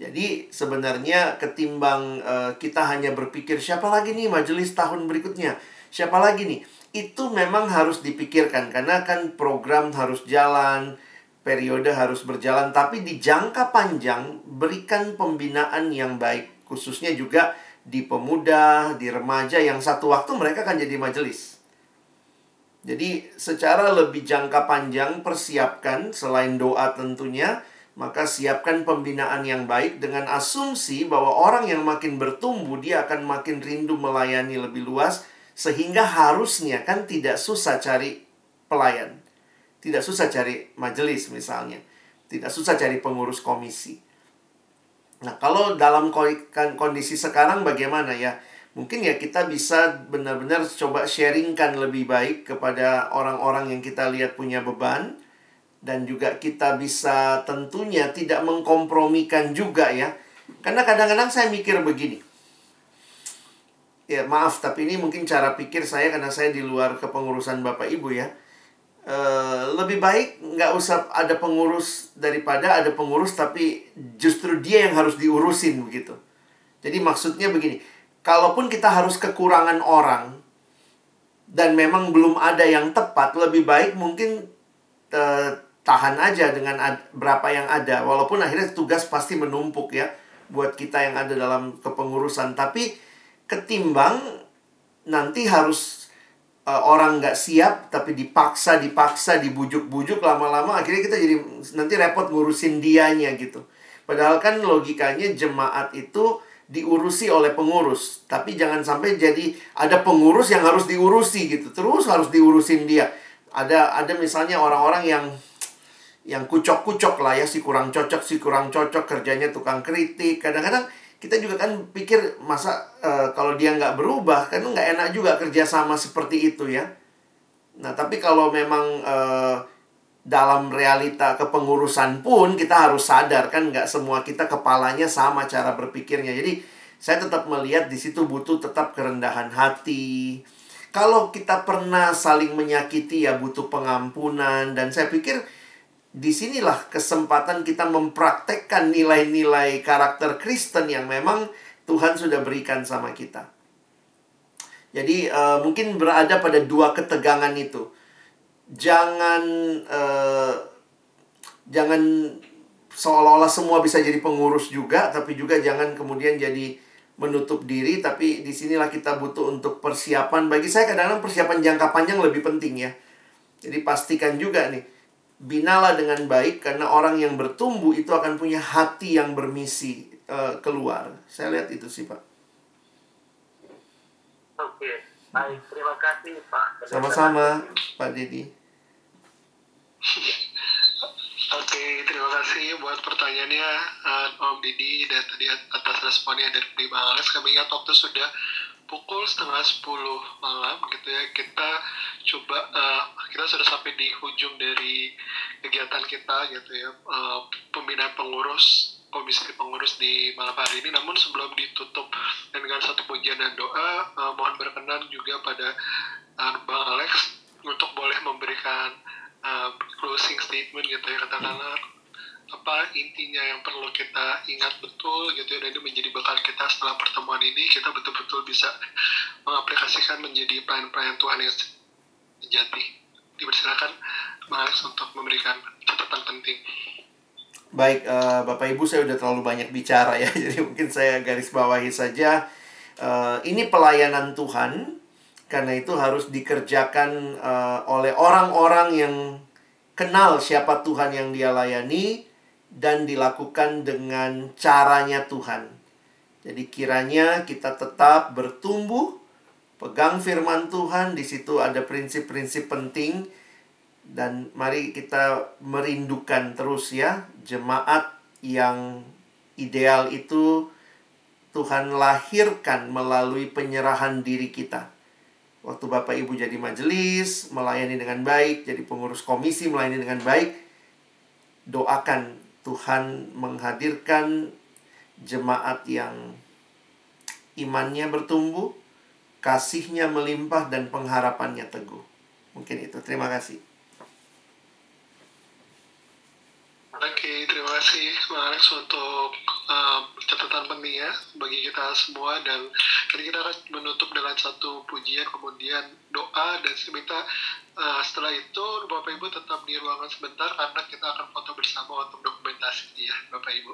Jadi sebenarnya ketimbang uh, kita hanya berpikir siapa lagi nih majelis tahun berikutnya, siapa lagi nih, itu memang harus dipikirkan karena kan program harus jalan, periode harus berjalan, tapi di jangka panjang berikan pembinaan yang baik, khususnya juga di pemuda, di remaja yang satu waktu mereka akan jadi majelis. Jadi secara lebih jangka panjang persiapkan selain doa tentunya maka siapkan pembinaan yang baik dengan asumsi bahwa orang yang makin bertumbuh dia akan makin rindu melayani lebih luas sehingga harusnya kan tidak susah cari pelayan. Tidak susah cari majelis misalnya. Tidak susah cari pengurus komisi. Nah, kalau dalam kondisi sekarang bagaimana ya? Mungkin ya kita bisa benar-benar coba sharingkan lebih baik kepada orang-orang yang kita lihat punya beban dan juga kita bisa tentunya tidak mengkompromikan juga ya. Karena kadang-kadang saya mikir begini. Ya, maaf tapi ini mungkin cara pikir saya karena saya di luar kepengurusan Bapak Ibu ya. E, lebih baik nggak usah ada pengurus daripada ada pengurus tapi justru dia yang harus diurusin begitu. Jadi maksudnya begini, kalaupun kita harus kekurangan orang dan memang belum ada yang tepat, lebih baik mungkin uh, tahan aja dengan berapa yang ada. Walaupun akhirnya tugas pasti menumpuk ya buat kita yang ada dalam kepengurusan. Tapi ketimbang nanti harus uh, orang nggak siap tapi dipaksa dipaksa dibujuk-bujuk lama-lama akhirnya kita jadi nanti repot ngurusin dianya gitu. Padahal kan logikanya jemaat itu diurusi oleh pengurus. Tapi jangan sampai jadi ada pengurus yang harus diurusi gitu. Terus harus diurusin dia. Ada ada misalnya orang-orang yang yang kucok-kucok lah ya si kurang cocok si kurang cocok kerjanya tukang kritik. Kadang-kadang kita juga kan pikir masa uh, kalau dia nggak berubah kan nggak enak juga kerja sama seperti itu ya. Nah tapi kalau memang uh, dalam realita kepengurusan pun kita harus sadar kan nggak semua kita kepalanya sama cara berpikirnya jadi saya tetap melihat di situ butuh tetap kerendahan hati kalau kita pernah saling menyakiti ya butuh pengampunan dan saya pikir di sinilah kesempatan kita mempraktekkan nilai-nilai karakter Kristen yang memang Tuhan sudah berikan sama kita. Jadi uh, mungkin berada pada dua ketegangan itu. Jangan uh, jangan seolah-olah semua bisa jadi pengurus juga, tapi juga jangan kemudian jadi menutup diri. Tapi di sinilah kita butuh untuk persiapan. Bagi saya kadang-kadang persiapan jangka panjang lebih penting ya. Jadi pastikan juga nih binalah dengan baik karena orang yang bertumbuh itu akan punya hati yang bermisi uh, keluar. Saya lihat itu sih pak. Oke baik. Terima kasih pak. Sama-sama pak Dedi Oke, terima kasih buat pertanyaannya uh, Om Didi dan tadi atas responnya dari Bang Alex. Kami ingat waktu sudah pukul setengah sepuluh malam gitu ya kita coba uh, kita sudah sampai di ujung dari kegiatan kita gitu ya uh, pembinaan pengurus komisi pengurus di malam hari ini namun sebelum ditutup dengan satu pujian dan doa uh, mohon berkenan juga pada uh, Bang Alex untuk boleh memberikan uh, closing statement gitu ya katakanlah apa intinya yang perlu kita ingat betul gitu ya dan itu menjadi bekal kita setelah pertemuan ini kita betul-betul bisa mengaplikasikan menjadi pelayan-pelayan Tuhan yang sejati dipersilakan Bang Alex untuk memberikan catatan penting Baik, uh, Bapak Ibu saya udah terlalu banyak bicara ya, <laughs> jadi mungkin saya garis bawahi saja. Uh, ini pelayanan Tuhan, karena itu harus dikerjakan uh, oleh orang-orang yang kenal siapa Tuhan yang dia layani dan dilakukan dengan caranya Tuhan. Jadi kiranya kita tetap bertumbuh, pegang firman Tuhan, di situ ada prinsip-prinsip penting dan mari kita merindukan terus ya jemaat yang ideal itu Tuhan lahirkan melalui penyerahan diri kita. Waktu Bapak Ibu jadi majelis, melayani dengan baik, jadi pengurus komisi melayani dengan baik, doakan Tuhan menghadirkan jemaat yang imannya bertumbuh, kasihnya melimpah dan pengharapannya teguh. Mungkin itu. Terima kasih. Oke, terima kasih Bang untuk uh, catatan penting ya bagi kita semua dan tadi kita akan menutup dengan satu pujian kemudian doa dan saya minta uh, setelah itu Bapak Ibu tetap di ruangan sebentar karena kita akan foto bersama untuk dokumentasi ya Bapak Ibu.